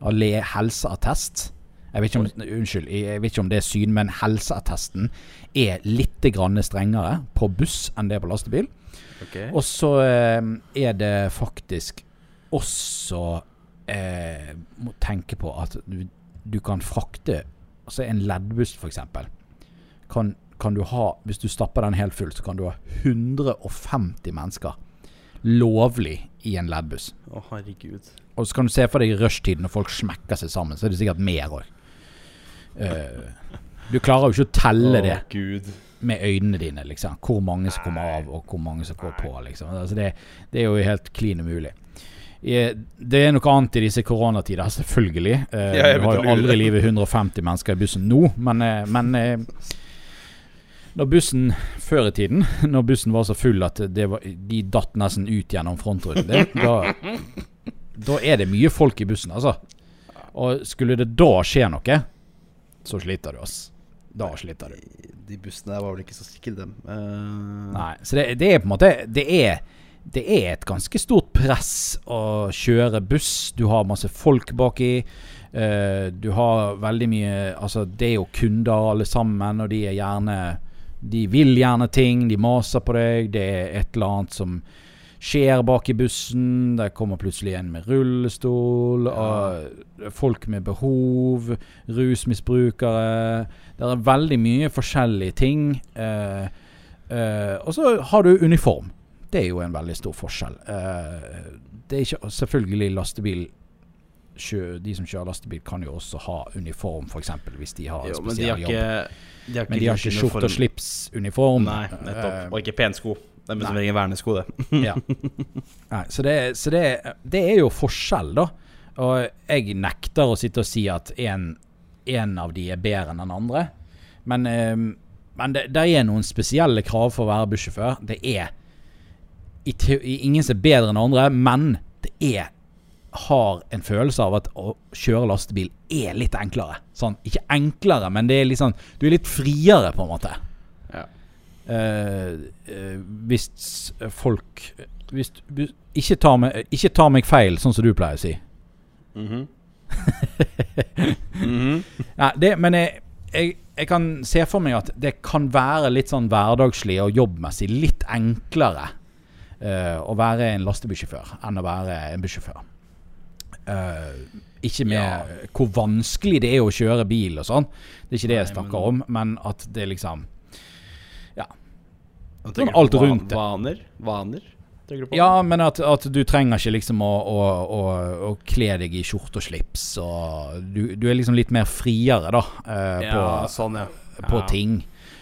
[SPEAKER 1] Av helseattest. Jeg vet, ikke om, unnskyld, jeg vet ikke om det er syn, men helseattesten er litt strengere på buss enn det er på lastebil.
[SPEAKER 2] Ok.
[SPEAKER 1] Og så eh, er det faktisk også eh, Må tenke på at du, du kan frakte Altså en leddbuss, f.eks. Kan, kan du ha Hvis du stapper den helt full, så kan du ha 150 mennesker lovlig i en leddbuss.
[SPEAKER 2] Å, herregud.
[SPEAKER 1] Og så kan du se for deg rushtiden når folk smekker seg sammen, så er det sikkert mer òg. du klarer jo ikke å telle det
[SPEAKER 2] Å, Gud.
[SPEAKER 1] Med øynene dine, liksom. Hvor mange som kommer av, og hvor mange som går på, liksom. Altså det, det er jo helt klin umulig. Det er noe annet i disse koronatider, selvfølgelig. Eh,
[SPEAKER 2] Ja,
[SPEAKER 1] du har jo aldri i livet 150 mennesker i bussen nå, men, eh, men eh, når bussen før i tiden, når bussen var så full at det var, de datt nesten ut gjennom frontruten din, da, da er det mye folk i bussen, altså. Og skulle det da skje noe, så sliter du, ass. Da sliter du.
[SPEAKER 2] De bussene der var vel ikke så sikre, dem. Uh...
[SPEAKER 1] Nei, så det, det er på en måte Det er, det er et ganske stort press å kjøre buss. Du har masse folk baki. Uh, du har veldig mye Altså, det er jo kunder alle sammen, og de er gjerne De vil gjerne ting, de maser på deg. Det er et eller annet som skjer bak i bussen. Der kommer plutselig en med rullestol. Ja. folk med behov. Rusmisbrukere. Det er veldig mye forskjellige ting. Eh, eh, og så har du uniform. Det er jo en veldig stor forskjell. det er ikke selvfølgelig lastebil de som kjører lastebil, kan jo også ha uniform, f.eks. hvis de har en spesiell jobb. Men de har ikke skjorte og slips-uniform.
[SPEAKER 2] Nei, nettopp. Uh, og ikke pensko. Det er som regel vernesko, det.
[SPEAKER 1] ja. Nei, så det, så det, det, er jo forskjell, da. Og jeg nekter å sitte og si at en av de er bedre enn den andre. Men, uh, men det, det, er noen spesielle krav for å være bussjåfør. Det er i, ingen som er bedre enn andre, men det er har en følelse av at å kjøre lastebil er litt enklere. Sånn, ikke enklere, men det er litt sånn Du er litt friere, på en måte. Uh, uh, hvis folk hvis, ikke, ta meg, ikke, ta meg, feil, sånn som du pleier å si. Mm -hmm. mm -hmm. ja, det, men jeg, jeg, jeg, kan se for meg at det kan være litt sånn hverdagslig og jobbmessig litt enklere uh, å være en lastebilsjåfør enn å være en bussjåfør. Uh, ikke med ja. hvor vanskelig det er å kjøre bil og sånn. Det er ikke det jeg snakker men, om, men at det liksom.
[SPEAKER 2] Sånn alt rundt det. Vaner? Vaner?
[SPEAKER 1] Ja, men at, at, du trenger ikke liksom å, å, å, å kle deg i skjorte og slips. Og du, du, er liksom litt mer friere, da, uh, ja, på, sånn, ja. på ting.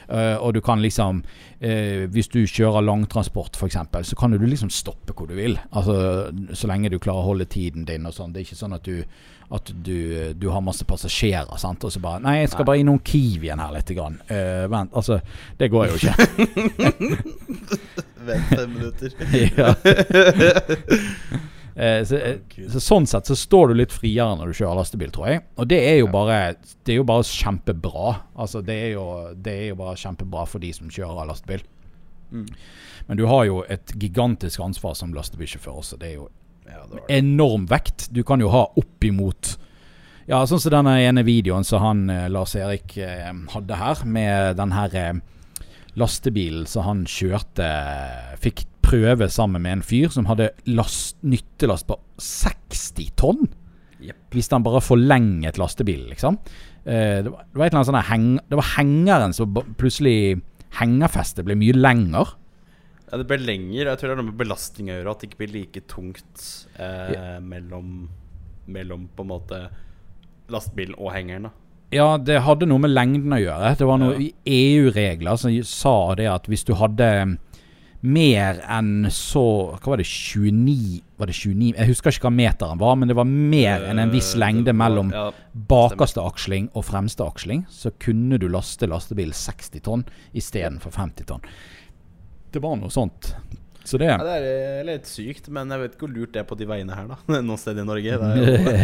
[SPEAKER 1] Uh, og du kan liksom uh, Hvis du kjører langtransport f.eks., så kan du liksom stoppe hvor du vil. Altså Så lenge du klarer å holde tiden din og sånn. Det er ikke sånn at du at du, du har masse passasjerer, sant? og så bare Nei, jeg skal nei. bare innom Kiwien her litt. Grann. Eh, vent, altså Det går jo ikke.
[SPEAKER 2] Vent fem minutter.
[SPEAKER 1] ja. Eh, så, eh, så, sånn sett så står du litt friere når du kjører lastebil, tror jeg. Og det er jo, bare, det er jo bare kjempebra. Altså, det er, jo, det er jo bare kjempebra for de som kjører lastebil. Mm. Men du har jo et gigantisk ansvar som lastebilsjåfør også. Det er jo ja, det det. enorm vekt. Du kan jo ha oppimot Ja, sånn som denne ene videoen som han eh, Lars Erik eh, hadde her, med den her lastebilen som han kjørte Fikk prøve sammen med en fyr som hadde last, nyttelast på 60 tonn. Yep. Hvis han bare forlenget lastebilen, liksom. Eh, det, var, det, var, sånn heng, Det var hengeren som plutselig Hengerfestet ble mye lengre.
[SPEAKER 2] Ja, det ble lenger. Jeg tror det er noe med belastning å gjøre. At det ikke blir like tungt eh, ja. mellom, mellom på en måte lastebilen og hengeren. da
[SPEAKER 1] ja, det hadde noe med lengden å gjøre. Det var noen ja. EU-regler som sa det at hvis du hadde mer enn så Hva var det, 29 Var det 29 Jeg husker ikke hva meteren var, men det var mer enn en viss lengde mellom bakerste aksling og fremste aksling. Så kunne du laste lastebil 60 tonn istedenfor 50 tonn. Det var noe sånt. Så det,
[SPEAKER 2] ja, det er litt sykt, men jeg vet ikke hvor lurt det er på de veiene her, da. Noe sted i Norge.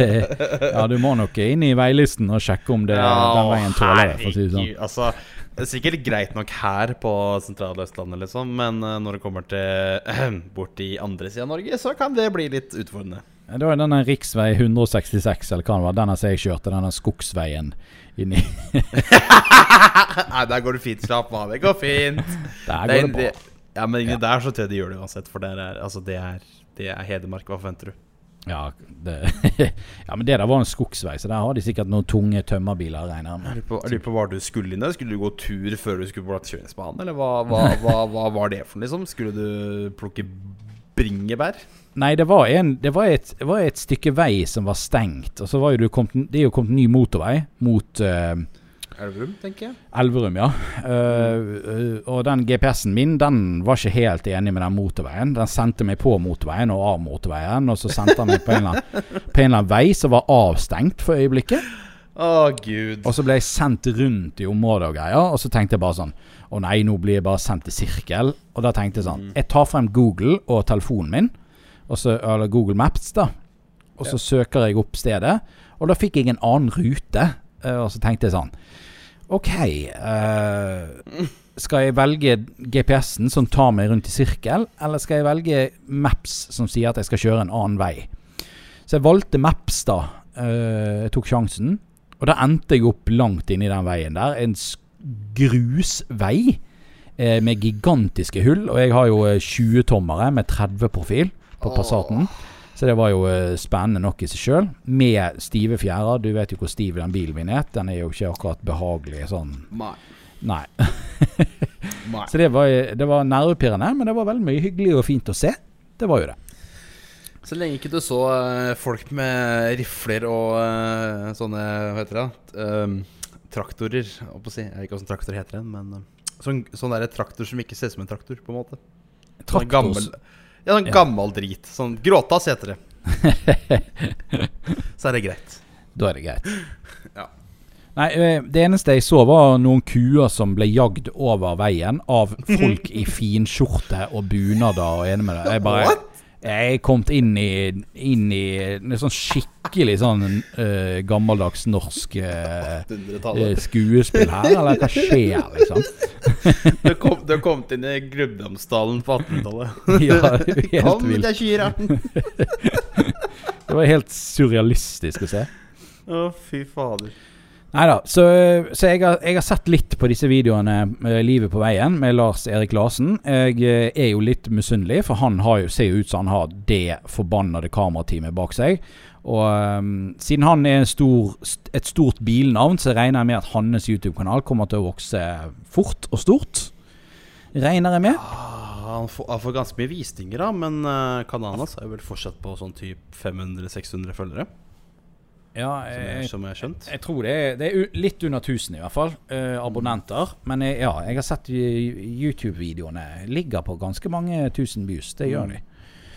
[SPEAKER 1] ja, du må nok inn i veilisten og sjekke om det, ja, den veien tåler det, for å si det sånn.
[SPEAKER 2] Altså, det er sikkert greit nok her på sentrale Østlandet, liksom, men eh, når det kommer til øh, bort i andre sida av Norge, så kan det bli litt utfordrende.
[SPEAKER 1] Det var denne riksvei 166, eller hva det var, denne som jeg kjørte, denne skogsveien inni
[SPEAKER 2] Nei, der går det fint. Slapp av, det går fint. Der går det, det bra. Ja, men inni ja. der så tror jeg de gjør det uansett, for det er, altså, det er, det er Hedmark. Hva forventer du?
[SPEAKER 1] Ja, ja, men det der var en skogsvei, så der har de sikkert noen tunge tømmerbiler. Regner
[SPEAKER 2] jeg lurer på, på hva du skulle inn der. Skulle du gå tur før du skulle på kjøringsbanen? Eller hva, hva, hva, hva, var det for noe, liksom? Skulle du plukke bringebær?
[SPEAKER 1] Nei, det var, en, det, var et, det var, et, stykke vei som var stengt. Og så var jo det, kommet, det er jo kommet ny motorvei mot uh,
[SPEAKER 2] Elverum, tenker jeg.
[SPEAKER 1] Elverum, ja. Uh, og den GPS-en min Den var ikke helt enig med den motorveien. Den sendte meg på motorveien og av motorveien, og så sendte den meg på en eller annen, vei som var avstengt for øyeblikket.
[SPEAKER 2] Å, oh, gud.
[SPEAKER 1] Og så ble jeg sendt rundt i området og greier, og så tenkte jeg bare sånn Å nei, nå blir jeg bare sendt i sirkel. Og da tenkte jeg sånn mm. Jeg tar frem Google og telefonen min, så, eller Google Maps, da. Og så ja. søker jeg opp stedet, og da fikk jeg en annen rute. Og så tenkte jeg sånn Ok Uh, Skal jeg velge GPS-en som tar meg rundt i sirkel, eller skal jeg velge Maps som sier at jeg skal kjøre en annen vei? Så jeg valgte Maps, da. Uh, jeg tok sjansen. Og da endte jeg opp langt inn i den veien der. En grusvei uh, med gigantiske hull. Og jeg har jo eh, 20-tommere med 30-profil på Passaten. Så det var jo eh, spennende nok i seg sjøl. Med stive fjærer. Du vet jo hvor stiv den bilen min er. Den er jo ikke akkurat behagelig sånn.
[SPEAKER 2] Nei.
[SPEAKER 1] Nei. Så det var, det var nervepirrende, men det var veldig mye hyggelig og fint å se. Det var jo det.
[SPEAKER 2] Så lenge ikke du så eh, folk med rifler og eh, sånne Hva heter det? Um, traktorer. å si. Jeg vet ikke hva traktor heter, men sånn, sånn der traktor som ikke ser ut som en traktor, på en måte. Sånn gammel, ja, sånn
[SPEAKER 1] Ja.
[SPEAKER 2] gammel drit. Sånn Gråtass heter det. Så er det greit.
[SPEAKER 1] Da er det greit.
[SPEAKER 2] Ja.
[SPEAKER 1] Nei, det eneste jeg så var noen kuer som ble jagd over veien av folk i finskjorte og bunader og ene med det. Jeg bare
[SPEAKER 2] What?
[SPEAKER 1] Jeg kom inn i, inn i en sånn skikkelig sånn uh, gammeldags norsk
[SPEAKER 2] 1800-tallet.
[SPEAKER 1] eh, skuespill her, eller hva skjer, liksom?
[SPEAKER 2] Du kom, du har kommet inn i Grubbdomsdalen på 1800-tallet.
[SPEAKER 1] Ja, helt
[SPEAKER 2] Kom,
[SPEAKER 1] vilt.
[SPEAKER 2] det er!
[SPEAKER 1] Det var helt surrealistisk å se.
[SPEAKER 2] Å, fy fader.
[SPEAKER 1] Nei da, så, så jeg, har, jeg har sett litt på disse videoene Livet på veien med Lars Erik Larsen. Jeg eh, er jo litt misunnelig, for han jo, ser jo ut som han har det forbannede kamerateamet bak seg. Og um, siden han er stor, et stort bilnavn, så regner jeg med at hans YouTube-kanal kommer til å vokse fort og stort. Regner jeg med.
[SPEAKER 2] Ah, han, får, han får ganske mye visninger, da, men uh, kanalen hans er jo vel fortsatt på sånn typ 500-600 følgere.
[SPEAKER 1] Ja,
[SPEAKER 2] jeg, som jeg skjønt.
[SPEAKER 1] jeg tror det er, det er litt under 1000 i hvert fall, eh, abonnenter. Men jeg, ja, jeg har sett YouTube-videoene ligger på ganske mange tusen views. Det gjør de.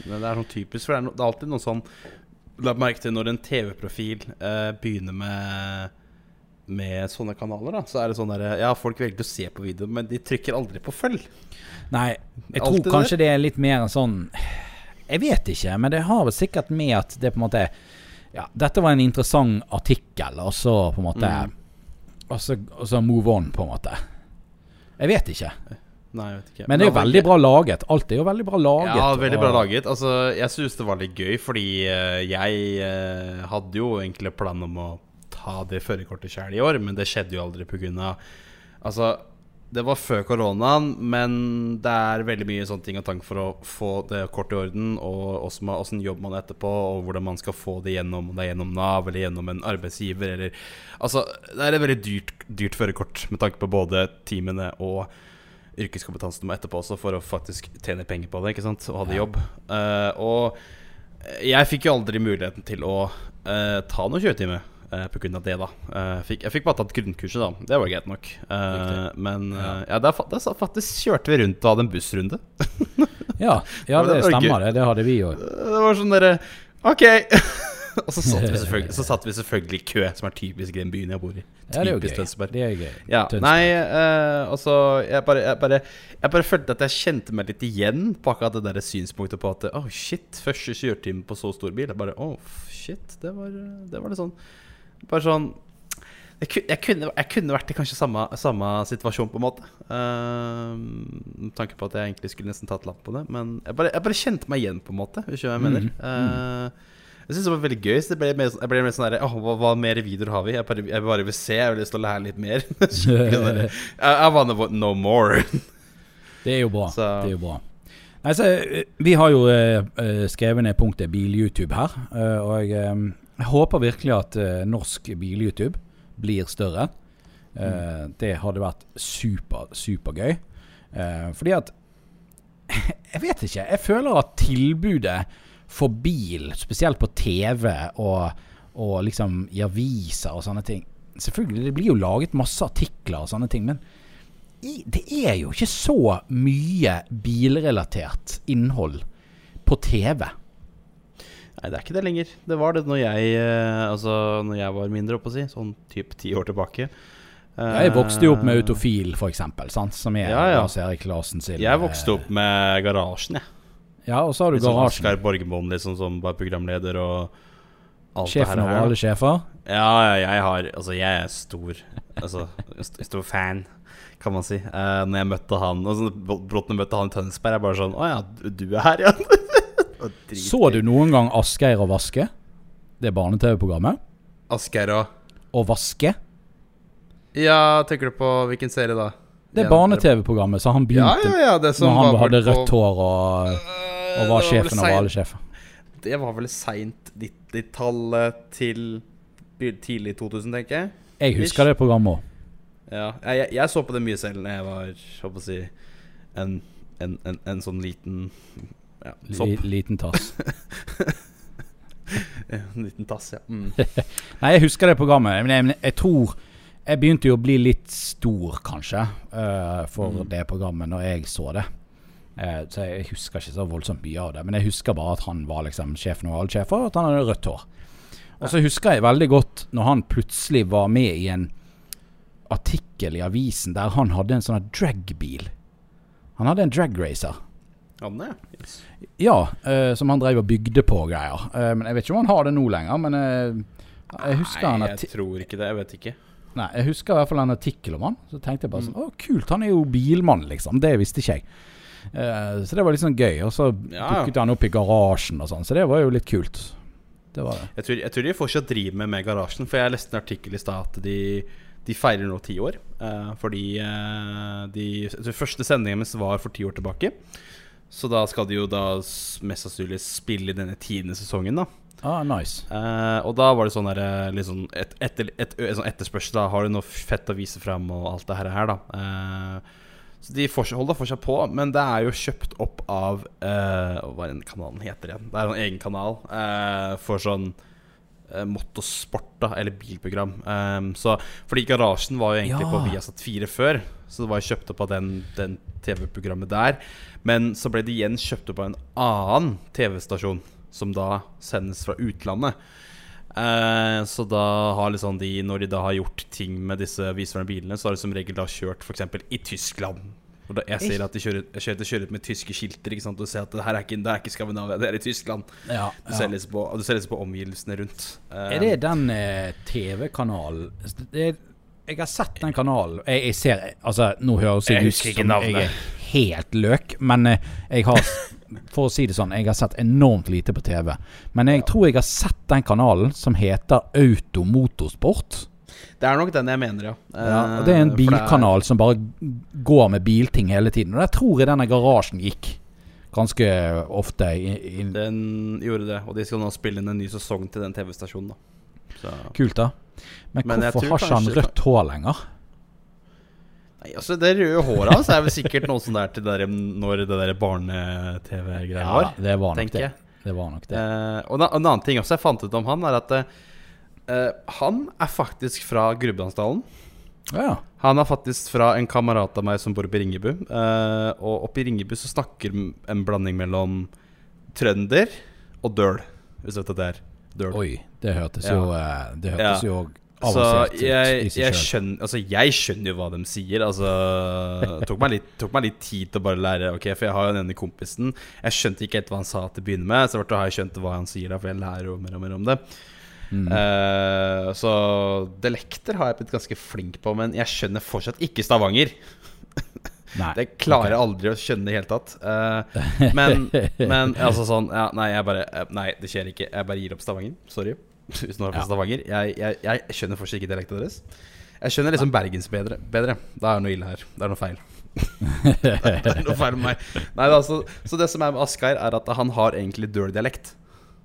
[SPEAKER 2] Men det er sånn typisk, for det er, no, det er alltid noe sånn La merke til når en TV-profil eh, begynner med med sånne kanaler, da, så er det sånn der Ja, folk velger å se på videoen, men de trykker aldri på følg.
[SPEAKER 1] Nei, jeg tror
[SPEAKER 2] Alltid det.
[SPEAKER 1] kanskje det er litt mer en sånn Jeg vet ikke, men det har vel sikkert med at det på en måte Ja, dette var en interessant artikkel, og så på en måte
[SPEAKER 2] Mm.
[SPEAKER 1] og, så, og så move on, på en måte. Jeg vet ikke.
[SPEAKER 2] Nei, jeg vet ikke.
[SPEAKER 1] Men det er jo
[SPEAKER 2] altså,
[SPEAKER 1] veldig bra laget. Alt er jo veldig bra laget.
[SPEAKER 2] Ja, veldig bra
[SPEAKER 1] og-
[SPEAKER 2] laget. Altså, jeg syns det var litt gøy, fordi uh, jeg uh, hadde jo egentlig plan om å ta det førerkortet sjøl i år, men det skjedde jo aldri pga. Altså, det var før koronaen, men det er veldig mye sånne ting og tank for å få det kort i orden, og åssen jobb man etterpå, og hvordan man skal få det gjennom, om det er gjennom Nav eller gjennom en arbeidsgiver, eller Altså, det er et veldig dyrt, dyrt førerkort med tanke på både timene og yrkeskompetansen du må etterpå også for å faktisk tjene penger på det, ikke sant, og ha det jobb. Uh, og jeg fikk jo aldri muligheten til å uh, ta noen kjøretime uh, av det, da. Uh, fikk, jeg fikk bare tatt grunnkurset, da. Det var greit nok.
[SPEAKER 1] Uh,
[SPEAKER 2] men
[SPEAKER 1] Ja.
[SPEAKER 2] ja, der, der faktisk kjørte vi rundt og hadde en bussrunde.
[SPEAKER 1] Ja, ja, det
[SPEAKER 2] Det
[SPEAKER 1] stemmer, det. Det hadde vi òg.
[SPEAKER 2] Det var sånn derre OK! og så satt, så satt vi selvfølgelig i kø, som er typisk i den byen jeg bor i.
[SPEAKER 1] Ja,
[SPEAKER 2] Typisk
[SPEAKER 1] gøy.
[SPEAKER 2] Tønsberg.
[SPEAKER 1] Det er gøy.
[SPEAKER 2] Ja, nei, og så jeg bare, jeg, bare, jeg bare følte at jeg kjente meg litt igjen på akkurat det der synspunktet på at Oh shit, første kjøretime på så stor bil. Jeg bare Oh shit, det var, det var litt sånn Bare sånn jeg, jeg, kunne, jeg kunne vært i kanskje samme, samme situasjon, på en måte. Uh, Med tanke på at jeg egentlig skulle nesten tatt lapp på det. Men jeg bare, jeg bare kjente meg igjen, på en måte. Hvis du hva jeg mener. Uh, jeg synes det var veldig gøy. Så det ble mer, sånn- jeg ble mer sånn der, «Åh, hva, hva mer videoer har vi? Jeg bare, jeg bare vil se. Jeg vil lyst til å lære litt mer. jeg, I wanna know more.
[SPEAKER 1] Det er jo bra.
[SPEAKER 2] Så-
[SPEAKER 1] Det er jo bra. Nei, så, eh, vi har jo eh, skrevet ned punktet bil-YouTube her. Uh, og jeg, håper virkelig at uh, norsk bil-YouTube blir større. Eh, Det hadde vært super, supergøy. Uh, fordi at Jeg vet ikke. Jeg føler at tilbudet for bil, spesielt på TV og, og liksom i aviser og sånne ting Selvfølgelig, det blir jo laget masse artikler og sånne ting, men i- det er jo ikke så mye bilrelatert innhold på TV.
[SPEAKER 2] Nei, det er ikke det lenger. Det var det når jeg, eh, altså, når jeg var mindre, oppå si. Sånn typ ti år tilbake.
[SPEAKER 1] Jeg vokste jo opp med
[SPEAKER 2] Eh,
[SPEAKER 1] Autofil, f.eks., som er
[SPEAKER 2] Ja, ja.
[SPEAKER 1] Lars Erik Larsen sin
[SPEAKER 2] Jeg vokste opp med Garasjen, jeg.
[SPEAKER 1] Ja, og så har du
[SPEAKER 2] sånn
[SPEAKER 1] Garasjen.
[SPEAKER 2] Asgeir Borgermoen liksom, som var programleder, og alt
[SPEAKER 1] Sjefen over alle sjefer.
[SPEAKER 2] Ja, jeg har Altså, jeg er stor Altså, stor fan, kan man si. Uh, når jeg møtte han Og så jeg møtte han i Tønsberg, jeg bare sånn Å ja, du- du er her, ja. Og
[SPEAKER 1] Så du noen gang Asgeir og Vaske? Det barne-TV-programmet.
[SPEAKER 2] Asgeir og
[SPEAKER 1] Og Vaske?
[SPEAKER 2] Ja, tenker du på hvilken serie da?
[SPEAKER 1] Det er
[SPEAKER 2] Ja,
[SPEAKER 1] barne-TV-programmet, så han begynte
[SPEAKER 2] ja, ja, det som
[SPEAKER 1] når han
[SPEAKER 2] var
[SPEAKER 1] hadde
[SPEAKER 2] på-
[SPEAKER 1] rødt hår og,
[SPEAKER 2] Øh,
[SPEAKER 1] og var sjefen over alle sjefer.
[SPEAKER 2] Det var vel seint 90-tallet til by- tidlig 2000, tenker jeg.
[SPEAKER 1] Jeg husker det programmet òg.
[SPEAKER 2] Ja, jeg, jeg, jeg så på det mye selv da jeg var håper å si, en, en, en, en sånn liten ja, sopp.
[SPEAKER 1] Liten tass.
[SPEAKER 2] En liten tass, ja. Mm.
[SPEAKER 1] Nei, jeg husker det programmet. Men jeg, men jeg tror Jeg begynte jo å bli litt stor, kanskje, uh, for
[SPEAKER 2] Mm.
[SPEAKER 1] det programmet når jeg så det. Uh, så jeg husker ikke så voldsomt mye av det. Men jeg husker bare at han var liksom sjefen over alle sjefer, og at han hadde rødt hår. Og så husker jeg veldig godt når han plutselig var med i en artikkel i avisen der han hadde en sånn dragbil. Han hadde en dragracer.
[SPEAKER 2] Anne? Yes.
[SPEAKER 1] Ja, eh, som han drev og bygde på greier. Eh, men Jeg vet ikke om han har det nå lenger, men eh, jeg husker
[SPEAKER 2] Nei, jeg tror ikke det. Jeg vet ikke.
[SPEAKER 1] Nei, jeg husker i hvert fall en artikkel om han. Så tenkte jeg bare sånn Å, kult, han er jo bilmann, liksom. Det visste ikke jeg. Eh, så det var litt sånn gøy. Og så
[SPEAKER 2] Ja.
[SPEAKER 1] dukket han opp i garasjen og sånn, så det var jo litt kult. Det var det.
[SPEAKER 2] Jeg tror, jeg tror de fortsatt driver med med garasjen, for jeg leste en artikkel i stad at de, de feirer nå ti år. Uh, fordi uh, de jeg første sendingen deres var for ti år tilbake. Så da skal de jo da mest sannsynlig spille denne tiende sesongen, da.
[SPEAKER 1] Ah, nice.
[SPEAKER 2] Uh, og da var det sånn der, liksom et, etter, et, et, sånn etterspørsel. Da har du noe fett å vise fram og alt det her, da. Uh, så de holder fortsatt på, men det er jo kjøpt opp av uh, Hva er den kanalen heter igjen? Det er en egen kanal for sånn motorsport, da, eller bilprogram. Um, så Fordi Garasjen var jo egentlig
[SPEAKER 1] Ja.
[SPEAKER 2] på Viasat 4 før, så det var kjøpt opp av den, den TV-programmet der. Men så ble det igjen kjøpt opp av en annen TV-stasjon, som da sendes fra utlandet. Eh, så da har liksom de, når de da har gjort ting med disse viserne bilene, så har de som regel da kjørt f.eks. i Tyskland. Og da jeg ser at de kjører, kjører, de kjører ut med tyske skilter. Ikke sant? Du ser at det her er ikke, det er ikke Skandinavia, det er i Tyskland.
[SPEAKER 1] Ja,
[SPEAKER 2] Du
[SPEAKER 1] ja.
[SPEAKER 2] ser liksom på, du ser liksom på omgivelsene rundt. Eh,
[SPEAKER 1] Er det den eh, TV-kanalen det er- Jeg har sett den kanalen. Jeg, jeg ser Altså, nå høres
[SPEAKER 2] Jeg
[SPEAKER 1] jeg ut som jeg er helt løk, men eh, jeg har For å si det sånn, jeg har sett enormt lite på TV. Men jeg tror jeg har sett den kanalen som heter Automotorsport.
[SPEAKER 2] Det er nok den jeg mener, ja.
[SPEAKER 1] Ja,
[SPEAKER 2] Eh,
[SPEAKER 1] det er en
[SPEAKER 2] er-
[SPEAKER 1] bilkanal som bare går med bilting hele tiden. Og der tror jeg denne garasjen gikk ganske ofte.
[SPEAKER 2] Den gjorde det, og de skal nå spille inn en ny sesong til den TV-stasjonen.
[SPEAKER 1] kult, da. Men,
[SPEAKER 2] Men
[SPEAKER 1] hvorfor har ikke han rødt hår lenger?
[SPEAKER 2] Nei, altså Det røde håret hans er vel sikkert noe sånn der til der, når det der barne-TV-greia var.
[SPEAKER 1] det var nok det. Det var nok det.
[SPEAKER 2] Eh, og en en annen ting også jeg fant ut om han, er at eh, han er faktisk fra Grubbedansdalen.
[SPEAKER 1] Ja.
[SPEAKER 2] Han er faktisk fra en kamerat av meg som bor oppe i Ringebu. Eh, og oppe i Ringebu så snakker en blanding mellom trønder og døl, hvis du vet hva det er. Døl.
[SPEAKER 1] Oi, det hørtes jo eh, Det hørtes jo avansert ut
[SPEAKER 2] jeg, jeg, skjønner, altså jeg skjønner jo hva de sier. Altså Det tok meg litt, tok meg litt tid til å bare lære. okay, For jeg har jo denne kompisen. Jeg skjønte ikke helt hva han sa til å begynne med. Så har jeg skjønt hva han sier, da for jeg lærer jo mer og mer om det.
[SPEAKER 1] Mm.
[SPEAKER 2] Uh, så dialekter har jeg blitt ganske flink på, men jeg skjønner fortsatt ikke Stavanger.
[SPEAKER 1] Nei.
[SPEAKER 2] Det klarer jeg aldri å skjønne i det hele tatt. Uh, men, men altså sånn ja, Nei, jeg bare eh, Nei, det skjer ikke. Jeg bare gir opp Stavanger. Sorry. Hvis noen er fra
[SPEAKER 1] Ja.
[SPEAKER 2] Stavanger. Jeg, jeg, jeg skjønner fortsatt ikke dialekten deres. Jeg skjønner liksom bergens bedre. bedre. Da er det noe ille her. Det er noe feil. det er noe feil med meg. Nei, altså, så, så det som er med Asgeir, er at han har egentlig døl dialekt.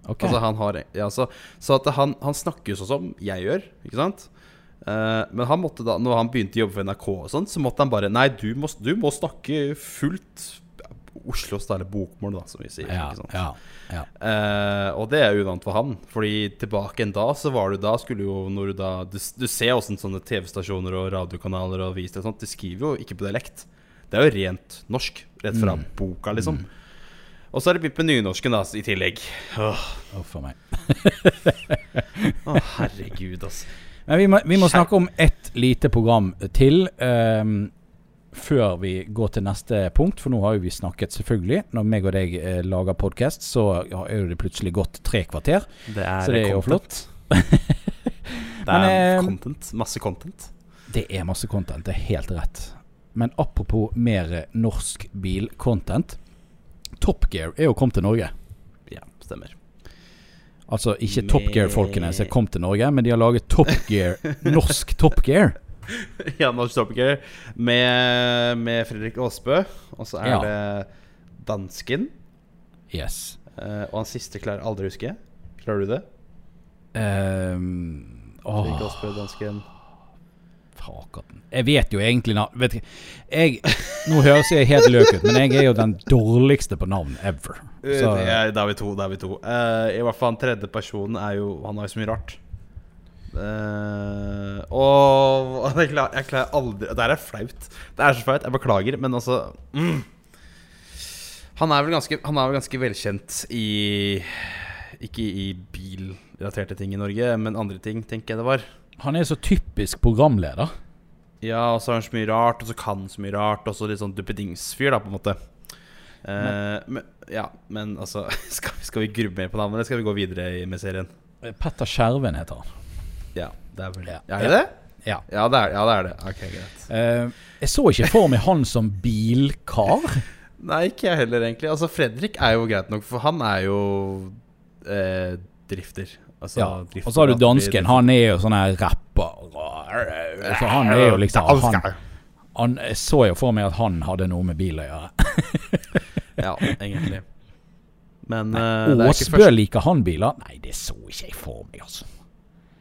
[SPEAKER 1] Okay.
[SPEAKER 2] Altså han har ja, så, så at han, han snakker jo sånn som jeg gjør, ikke sant? Eh, men han måtte da Når han begynte å jobbe for NRK, og sånt, så måtte han bare Nei, du må, du må snakke fullt Oslos eller bokmål, da, som vi sier.
[SPEAKER 1] ja, ja, ja.
[SPEAKER 2] Eh, og det er uvant for han. Fordi tilbake en da så var du da skulle jo når Du da Du, du ser åssen sånne TV-stasjoner og radiokanaler og aviser og sånt De skriver jo ikke på dialekt. Det er jo rent norsk. Rett fra
[SPEAKER 1] Mm.
[SPEAKER 2] boka, liksom. Og så er det blitt med nynorsken da, i tillegg. Åh,
[SPEAKER 1] oh. oh, for meg.
[SPEAKER 2] Å, herregud, altså.
[SPEAKER 1] Men vi må, vi må snakke om ett lite program til. um, før vi går til neste punkt, for nå har jo vi snakket selvfølgelig Når meg og deg eh, lager podkast, så ja, er jo det plutselig gått tre kvarter.
[SPEAKER 2] Det er,
[SPEAKER 1] Så det er jo
[SPEAKER 2] flott. det er
[SPEAKER 1] Men, eh,
[SPEAKER 2] content. Masse content.
[SPEAKER 1] Det er masse content, det er helt rett. Men apropos mer eh, norsk bil-content. Top Gear er jo kommet til Norge.
[SPEAKER 2] Ja, stemmer.
[SPEAKER 1] Altså ikke Top Gear-folkene som kom til Norge, men de har laget Top Gear, norsk Top Gear.
[SPEAKER 2] ja, Norsk Topiker med, med Fredrik Aasbø. Og så er
[SPEAKER 1] Ja.
[SPEAKER 2] det dansken.
[SPEAKER 1] Yes.
[SPEAKER 2] Uh, og han siste klarer aldri å huske. Klarer du det?
[SPEAKER 1] Um,
[SPEAKER 2] Fredrik Aasbø, dansken.
[SPEAKER 1] Fakaten. Jeg vet jo egentlig navn vet ikke, Nå høres jeg helt løk ut, men jeg er jo den dårligste på navn ever. Så,
[SPEAKER 2] Det er, da er vi to. Da er vi to. Uh, I hvert fall han tredje personen er jo Han har jo så mye rart. Uh, og jeg klarer, jeg klarer aldri Det her er flaut. Det er så flaut. Jeg beklager, men altså mm. Han er ganske Han er vel ganske velkjent i Ikke i bilrelaterte ting i Norge, men andre ting, tenker jeg det var.
[SPEAKER 1] Han er så typisk programleder.
[SPEAKER 2] Ja, og så har han så mye rart, og så kan han så mye rart, og så litt sånn duppedingsfyr, da, på en måte. Uh, men, ja, men altså Skal, skal vi grubbe mer på navnet, eller skal vi gå videre med serien?
[SPEAKER 1] Petter Skjerven heter han.
[SPEAKER 2] Ja, det er vel
[SPEAKER 1] Ja.
[SPEAKER 2] Er det det?
[SPEAKER 1] Ja.
[SPEAKER 2] Ja, det er, ja, det er det. Ok, greit.
[SPEAKER 1] Uh, jeg så ikke for meg han som bilkar.
[SPEAKER 2] Nei, ikke jeg heller, egentlig. Altså, Fredrik er jo greit nok, for han er jo eh, drifter. Altså,
[SPEAKER 1] Ja. Og så har du dansken. Han er jo sånn her rapper. Så han er jo liksom han, han, så jo for meg at han hadde noe med bil å gjøre.
[SPEAKER 2] Ja, egentlig. Men det ikke
[SPEAKER 1] Åsbø
[SPEAKER 2] først-
[SPEAKER 1] liker han biler? Nei, det så ikke jeg for meg, altså.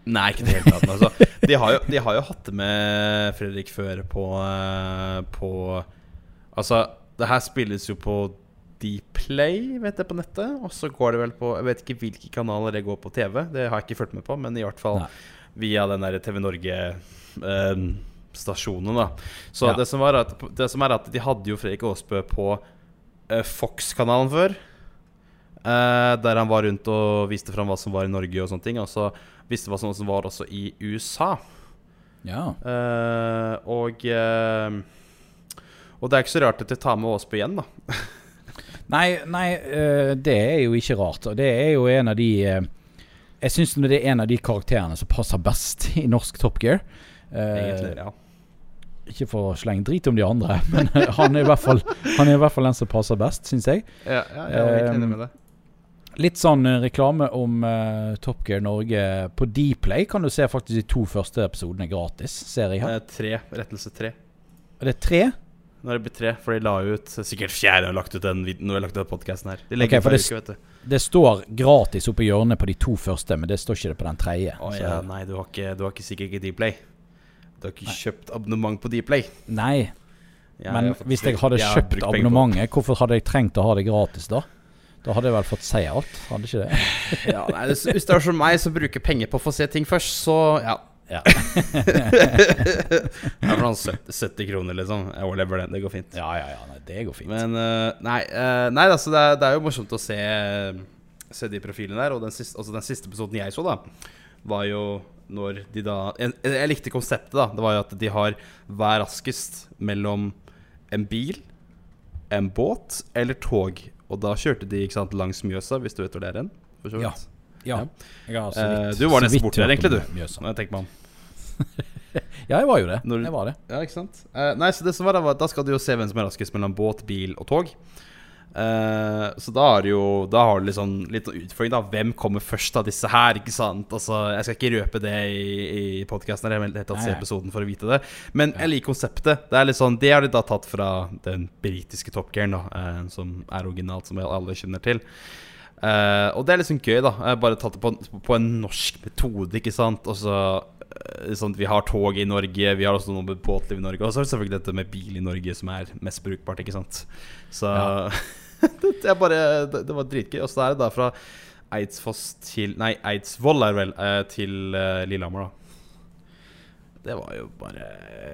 [SPEAKER 2] Nei, ikke i det hele tatt. Altså, de, har jo, de har jo hatt det med Fredrik før på, eh, på Altså, det her spilles jo på Dplay, vet jeg, på nettet. Og så går det vel på Jeg vet ikke hvilke kanaler det går på TV. Det har jeg ikke fulgt med på, men i hvert fall
[SPEAKER 1] Nei.
[SPEAKER 2] via den der TV Norge-stasjonen, da. Så
[SPEAKER 1] Ja.
[SPEAKER 2] det, som var at, det som er at de hadde jo Fredrik Aasbø på eh, Fox-kanalen før. Eh, der han var rundt og viste fram hva som var i Norge og sånne ting. Og så visste hva som var også i USA.
[SPEAKER 1] Ja.
[SPEAKER 2] Eh, og eh, Og det er ikke så rart at de tar med Aasbø igjen, da.
[SPEAKER 1] Nei, nei eh, det er jo ikke rart. Og det er jo en av de eh, Jeg syns det er en av de karakterene som passer best i norsk Top Gear. Eh,
[SPEAKER 2] Egentlig, ja.
[SPEAKER 1] Ikke for å slenge drit om de andre, men eh, han er i hvert fall Han er i hvert fall den som passer best, syns jeg.
[SPEAKER 2] Ja, ja, jeg er helt enig med det.
[SPEAKER 1] Litt sånn eh, reklame om uh, Top Gear Norge på Dplay kan du se faktisk de to første episodene gratis, ser jeg her.
[SPEAKER 2] er tre. Rettelse tre.
[SPEAKER 1] Det Er tre?
[SPEAKER 2] Nå er det blitt tre, for de la ut Sikkert fjerde har lagt ut den nå Når jeg har lagt ut podcasten her. De
[SPEAKER 1] Ok, for det-
[SPEAKER 2] uke, vet du.
[SPEAKER 1] Det står gratis oppe i hjørnet på de to første, men det står ikke det på den tredje. Oh,
[SPEAKER 2] ja, nei, du har, ikke, du har ikke sikkert ikke Dplay. Du har ikke kjøpt abonnement på Dplay.
[SPEAKER 1] Nei,
[SPEAKER 2] ja,
[SPEAKER 1] men
[SPEAKER 2] jeg
[SPEAKER 1] hvis jeg hadde
[SPEAKER 2] jeg
[SPEAKER 1] kjøpt abonnementet, hvorfor hadde jeg trengt å ha det gratis da? Da hadde jeg vel fått se alt, hadde ikke det?
[SPEAKER 2] ja, nei, hvis det er som meg, som bruker penger på å få se ting først, så ja.
[SPEAKER 1] Ja.
[SPEAKER 2] Ja, for sånn 70, 70 kroner, liksom. Jeg overlever det. Det går fint.
[SPEAKER 1] Ja, ja, ja, nei, det går fint.
[SPEAKER 2] Men uh, nei, uh, nei altså, det, er, det er jo morsomt å se, se de profilene der. Og den siste, altså, den siste episoden jeg så, da, var jo når de da Jeg, jeg likte konseptet, da. Det var jo at de har hver raskest mellom en bil, en båt eller tog. Og da kjørte de ikke sant, langs Mjøsa, hvis du vet hvor det er hen.
[SPEAKER 1] Ja. Ja. ja.
[SPEAKER 2] Eh, du var nesten borti der, egentlig, du.
[SPEAKER 1] Mjøsa.
[SPEAKER 2] Når jeg tenker meg om.
[SPEAKER 1] Ja, jeg var jo det.
[SPEAKER 2] Når-
[SPEAKER 1] Jeg var det.
[SPEAKER 2] Ja, ikke sant? Uh, nei, så det som var da, var at da skal du jo se hvem som er raskest mellom båt, bil og tog. Uh, så da du jo Da har du litt sånn, litt sånn utfordring, da. Hvem kommer først av disse her? Ikke sant? Altså, jeg skal ikke røpe det i, i podkasten, vil helt tatt se episoden for å vite det. Men jeg liker konseptet. Det er litt sånn Det har de da tatt fra den britiske Top Gear, da, eh, som er originalt, som alle kjenner til. Uh, og det er liksom gøy, da. Jeg bare tatt det på, på en norsk metode, ikke sant. Og så sånn Vi har tog i Norge, vi har også noe med båtliv i Norge. Og så er det selvfølgelig dette med bil i Norge som er mest brukbart, ikke sant. Så
[SPEAKER 1] Ja.
[SPEAKER 2] det, bare, det, det var dritgøy. Og så er det da fra Eidsfoss til Nei, Eidsvoll er vel, eh, til eh, Lillehammer, da. Det var jo bare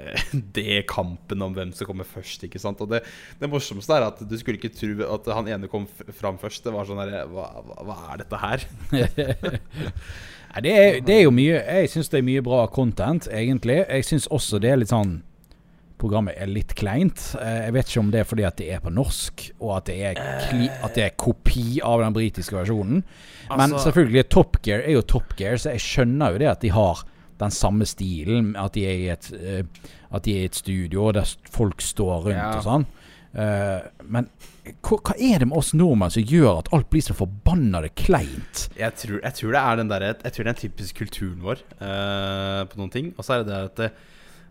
[SPEAKER 2] det kampen om hvem som kommer først. ikke sant? Og det, det morsomste er at du skulle ikke tro at han ene kom fram først. Det var sånn herre hva, hva, hva er dette her?
[SPEAKER 1] Nei, det, er, det er jo mye Jeg syns det er mye bra content, egentlig. Jeg syns også det er litt sånn programmet er litt kleint. Eh, Jeg vet ikke om det er fordi at det er på norsk, og at det er, kli, at det er kopi av den britiske versjonen. Men
[SPEAKER 2] Altså-
[SPEAKER 1] selvfølgelig, Top Gear er jo Top Gear, så jeg skjønner jo det at de har den samme stilen. At de er i et, eh, at de er i et studio der folk står rundt
[SPEAKER 2] Ja.
[SPEAKER 1] og sånn. Eh, men hva, hva er det med oss nordmenn som gjør at alt blir så forbanna kleint?
[SPEAKER 2] Jeg tror, jeg tror det er den der, Jeg tror det er den typiske kulturen vår uh, på noen ting. Og så er det det at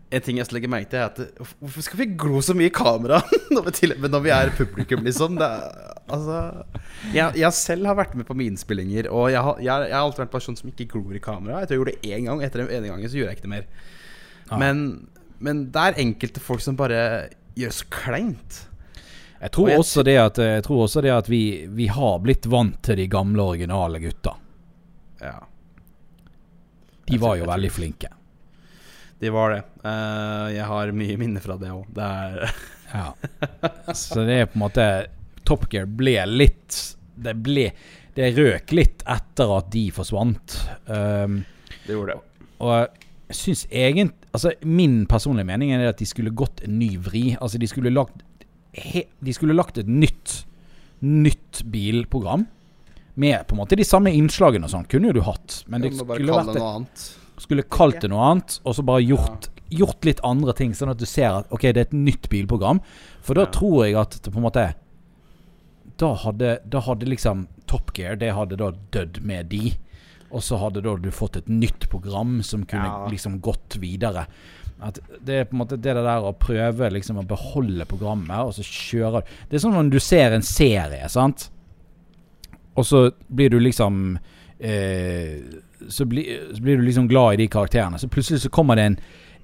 [SPEAKER 2] en ting jeg skal legger merke til, er at hvorfor skal vi glo så mye i kamera når vi, når vi er publikum, liksom? Er, altså jeg, jeg selv har vært med på mine innspillinger, og jeg har, jeg, jeg har alltid vært en person som ikke glor i kamera. Jeg tror jeg gjorde det én gang, etter den ene gangen så gjorde jeg ikke det mer.
[SPEAKER 1] Ja.
[SPEAKER 2] Men, men det er enkelte folk som bare gjør så kleint.
[SPEAKER 1] Jeg tror
[SPEAKER 2] jeg
[SPEAKER 1] også det at, jeg tror også det at vi, vi har blitt vant til de gamle, originale gutta.
[SPEAKER 2] Ja,
[SPEAKER 1] De var jo veldig flinke.
[SPEAKER 2] de var det. Uh, jeg har mye minner fra det òg. Det er
[SPEAKER 1] Ja. Så det er på en måte Top Gear ble litt Det ble Det røk litt etter at de forsvant. Um,
[SPEAKER 2] Det gjorde det.
[SPEAKER 1] og jeg syns egentlig Altså, min personlige mening er at de skulle gått en ny vri. Altså, de skulle lagt De skulle lagt et nytt Nytt bilprogram. Med på en måte de samme innslagene og sånn. Kunne jo du hatt. Men det skulle vært
[SPEAKER 2] det
[SPEAKER 1] et
[SPEAKER 2] noe annet.
[SPEAKER 1] skulle kalt det noe annet, og så bare gjort, gjort litt andre ting, sånn at du ser at ok, det er et nytt bilprogram. For da
[SPEAKER 2] Ja.
[SPEAKER 1] tror jeg at det på en måte Da hadde, da hadde liksom Top Gear Det hadde da dødd med de. Og så hadde da du fått et nytt program som kunne
[SPEAKER 2] Ja.
[SPEAKER 1] liksom gått videre. At det er på en måte det der å prøve liksom å beholde programmet, og så kjøre Det er sånn når du ser en serie, sant. Og så blir du liksom eh, så, bli, så blir du liksom glad i de karakterene. Så plutselig så kommer det en,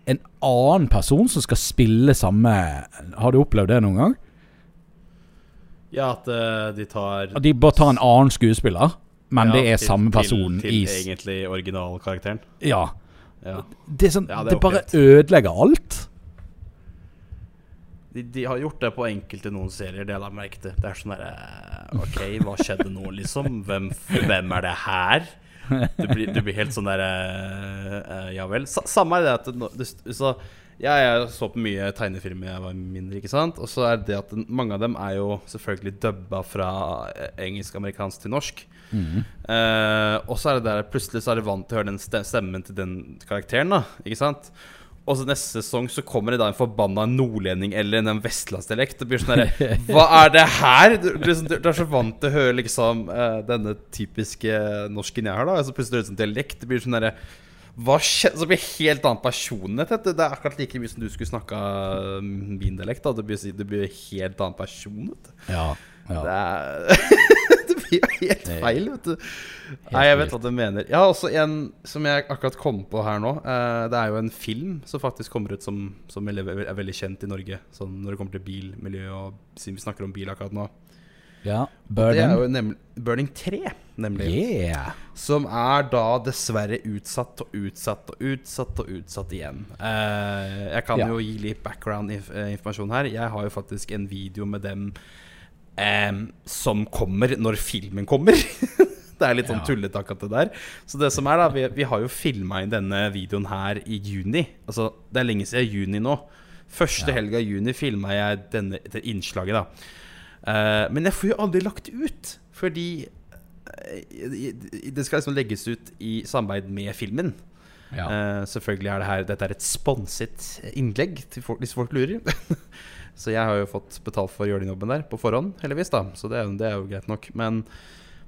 [SPEAKER 1] en annen person som skal spille samme Har du opplevd det noen gang?
[SPEAKER 2] Ja, at uh, de tar
[SPEAKER 1] At de bare tar en annen skuespiller, men
[SPEAKER 2] Ja,
[SPEAKER 1] det er
[SPEAKER 2] til-
[SPEAKER 1] samme person
[SPEAKER 2] til,
[SPEAKER 1] i
[SPEAKER 2] til egentlig originalkarakteren.
[SPEAKER 1] Ja.
[SPEAKER 2] Ja.
[SPEAKER 1] Det, er sånn,
[SPEAKER 2] Ja, det
[SPEAKER 1] det,
[SPEAKER 2] er
[SPEAKER 1] bare ødelegger alt.
[SPEAKER 2] De, de har gjort det på enkelte noen serier, det jeg merke Det Det er sånn derre Ok, hva skjedde nå, liksom? Hvem, hvem er det her? Du blir, du blir helt sånn derre uh, Ja vel. Sa, samme er det at du, det, så, ja, jeg så på mye tegnefilmer da jeg var mindre, ikke sant? Og så er det det at mange av dem er jo selvfølgelig dubba fra eh, engelsk-amerikansk til norsk. Eh, og så er det der plutselig så er du vant til å høre den stemmen til den karakteren, da. Ikke sant? Og så neste sesong så kommer det da en forbanna nordlending eller en vestlandsdialekt. Det blir sånn herre Hva er det her?! Du, du, du er så vant til å høre liksom eh, denne typiske norsken jeg har, da. Og så plutselig høres det ut som dialekt. Det blir sånn herre hva skjedde? Så blir det helt annen personlighet. Det er akkurat like mye som du skulle snakka min dialekt. Da. Det blir, det blir helt annen person.
[SPEAKER 1] Ja. Ja.
[SPEAKER 2] Det, er, det blir jo helt feil, vet du. Nei, jeg vet hva du mener. Jeg har også en som jeg akkurat kom på her nå. Eh, det er jo en film som faktisk kommer ut som, som er veldig- kjent i Norge. Sånn når det kommer til bilmiljø, og siden vi snakker om bil akkurat nå.
[SPEAKER 1] ja.
[SPEAKER 2] Det er jo nemlig Burning 3, nemlig.
[SPEAKER 1] Yeah.
[SPEAKER 2] Som er da dessverre utsatt og utsatt og utsatt og utsatt igjen. Uh, jeg kan
[SPEAKER 1] Ja.
[SPEAKER 2] jo gi litt background-informasjon her. Jeg har jo faktisk en video med dem eh, som kommer når filmen kommer. det er litt sånn
[SPEAKER 1] Ja.
[SPEAKER 2] tullete akkurat det der. Så det som er da, vi, vi har jo filma inn denne videoen her i juni. Altså, det er lenge siden juni nå. Første
[SPEAKER 1] Ja.
[SPEAKER 2] helga i juni filma jeg denne, det innslaget, da. Eh, men jeg får jo aldri lagt ut, fordi eh, det skal liksom legges ut i samarbeid med filmen.
[SPEAKER 1] Ja.
[SPEAKER 2] Uh, selvfølgelig er det her Dette er et sponset innlegg, folk, hvis folk lurer. så jeg har jo fått betalt for å gjøre den jobben der på forhånd, heldigvis. da Så det, det er jo greit nok. Men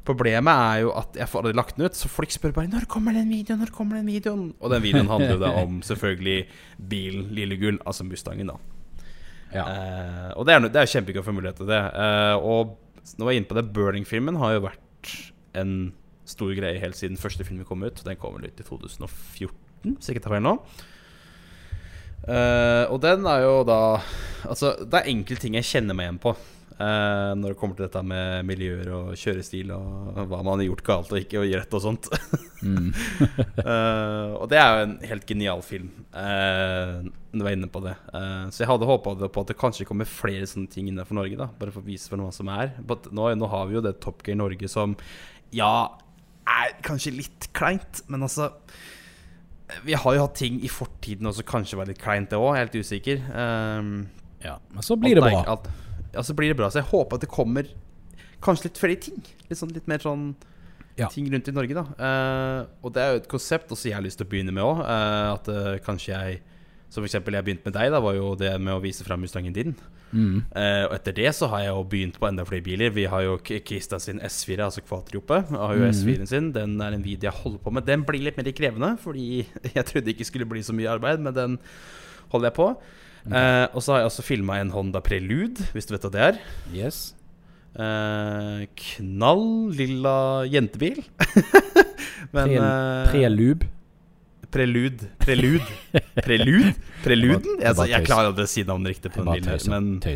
[SPEAKER 2] problemet er jo at jeg får aldri lagt den ut, så folk spør bare 'Når kommer den videoen?' Når kommer den videoen? Og den videoen handler jo da om selvfølgelig bilen Lille Gull, altså Mustangen, da.
[SPEAKER 1] ja.
[SPEAKER 2] Eh, og det er, det er kjempegøy å få mulighet til det. Eh, og nå var jeg inne på det, Burning-filmen har jo vært en stor greie helt siden første filmen kom ut. Den kom vel ut i 2014, hvis jeg tar feil nå. Eh, og den er jo da Altså, det er enkelte ting jeg kjenner meg igjen på. Uh, når det kommer til dette med miljøer og kjørestil og hva man har gjort galt og ikke og rett og sånt.
[SPEAKER 1] Mm.
[SPEAKER 2] uh, og det er jo en helt genial film. Uh, du var inne på det. Så jeg hadde håpa på at det kanskje kommer flere sånne ting innenfor Norge. da Bare for å vise for noe som er. But nå, nå har vi jo det Top Gear Norge som ja, er kanskje litt kleint, men altså Vi har jo hatt ting i fortiden også, kanskje var litt kleint, det òg. Helt usikker. Um,
[SPEAKER 1] Ja, men så blir det bra.
[SPEAKER 2] alt- ja, så blir det bra. Så jeg håper at det kommer kanskje litt flere ting. Litt, sånn, litt mer sånn
[SPEAKER 1] Ja.
[SPEAKER 2] ting rundt i Norge, da. Uh, og det er jo et konsept også jeg har lyst til å begynne med òg. at uh, kanskje jeg Som eksempel jeg begynte med deg, da var jo det med å vise fram Mustangen din.
[SPEAKER 1] Mm.
[SPEAKER 2] Eh, og etter det så har jeg jo begynt på enda flere biler. Vi har jo K- Kista sin S4, altså Quatriope. Jeg har jo
[SPEAKER 1] Mhm.
[SPEAKER 2] S4-en sin. Den er en video jeg holder på med. Den blir litt mer krevende, fordi jeg trodde ikke skulle bli så mye arbeid, men den holder jeg på. Eh, og så har jeg også filma en Honda Prelude, hvis du vet hva det er.
[SPEAKER 1] Yes.
[SPEAKER 2] Eh, knall lilla jentebil. men
[SPEAKER 1] Pre- Prelube.
[SPEAKER 2] Prelude. Prelude. Prelude? Preluden?
[SPEAKER 1] Jeg jeg
[SPEAKER 2] klarer aldri å si navnet riktig på den bilen. Men
[SPEAKER 1] det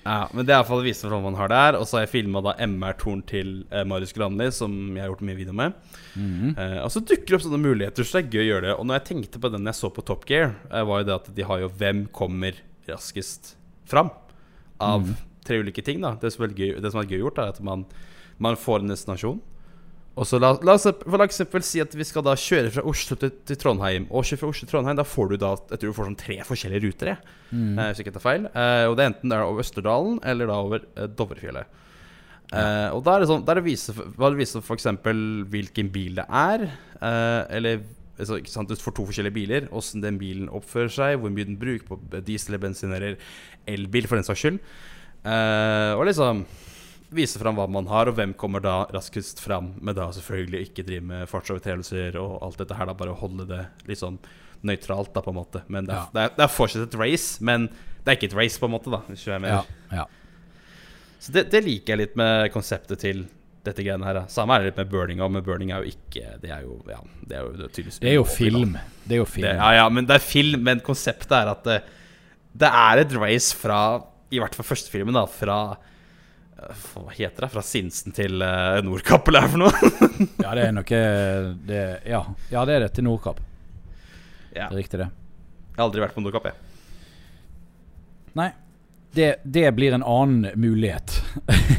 [SPEAKER 2] ja, men det er iallfall vise hvordan man har der. Og så har jeg filma MR-torn til eh, Marius Granli, som jeg har gjort mye video med.
[SPEAKER 1] Mhm.
[SPEAKER 2] Eh, og så dukker det opp sånne muligheter, så det er gøy å gjøre det. Og når jeg tenkte på den jeg så på Top Gear, eh, var jo det at de har jo 'Hvem kommer raskest fram?' av
[SPEAKER 1] Mhm.
[SPEAKER 2] tre ulike ting. da Det som er gøy, det som er gøy gjort, er at man, man får en destinasjon. Og så la, la, oss, for eksempel si at vi skal da kjøre fra Oslo til, til Trondheim. Og kjøre fra Oslo til Trondheim, da får du da Jeg tror du får sånn tre forskjellige ruter. jeg.
[SPEAKER 1] Mm.
[SPEAKER 2] Eh, Hvis jeg ikke tar feil. Eh, og det er enten det er over Østerdalen eller da over eh, Dovrefjellet. Eh, og da er det sånn Der viser det viser f.eks. hvilken bil det er. eh, eller altså, ikke sant, Du får to forskjellige biler. Åssen den bilen oppfører seg. Hvor mye den bruker på diesel, bensin eller elbil, for den saks skyld. Og liksom vise fram hva man har, og hvem kommer da raskest fram med da selvfølgelig ikke drive med fartsovertredelser og alt dette her, da bare holde det litt sånn nøytralt, da, på en måte. Men det er,
[SPEAKER 1] Ja.
[SPEAKER 2] det, er, det er fortsatt et race, men det er ikke et race, på en måte, da. Hvis du er med.
[SPEAKER 1] Ja, ja.
[SPEAKER 2] Så det, det liker jeg litt med konseptet til dette greiene her. Da. Samme er det litt med burning òg, men burning er jo ikke Det er jo, ja, det er jo tydeligvis
[SPEAKER 1] Det er jo film. Det er jo film.
[SPEAKER 2] Det, ja, ja, men det er film, men konseptet er at det, det er et race fra I hvert fall første filmen, da. Fra eh, Hva heter det? Fra Sinsen til uh, Nordkapp, eller hva for noe?
[SPEAKER 1] Ja, det er noe det, ja. ja, det er det til Nordkapp.
[SPEAKER 2] ja.
[SPEAKER 1] Det er riktig, det.
[SPEAKER 2] Jeg har aldri vært på Nordkapp, jeg.
[SPEAKER 1] Nei. Det, det blir en annen mulighet.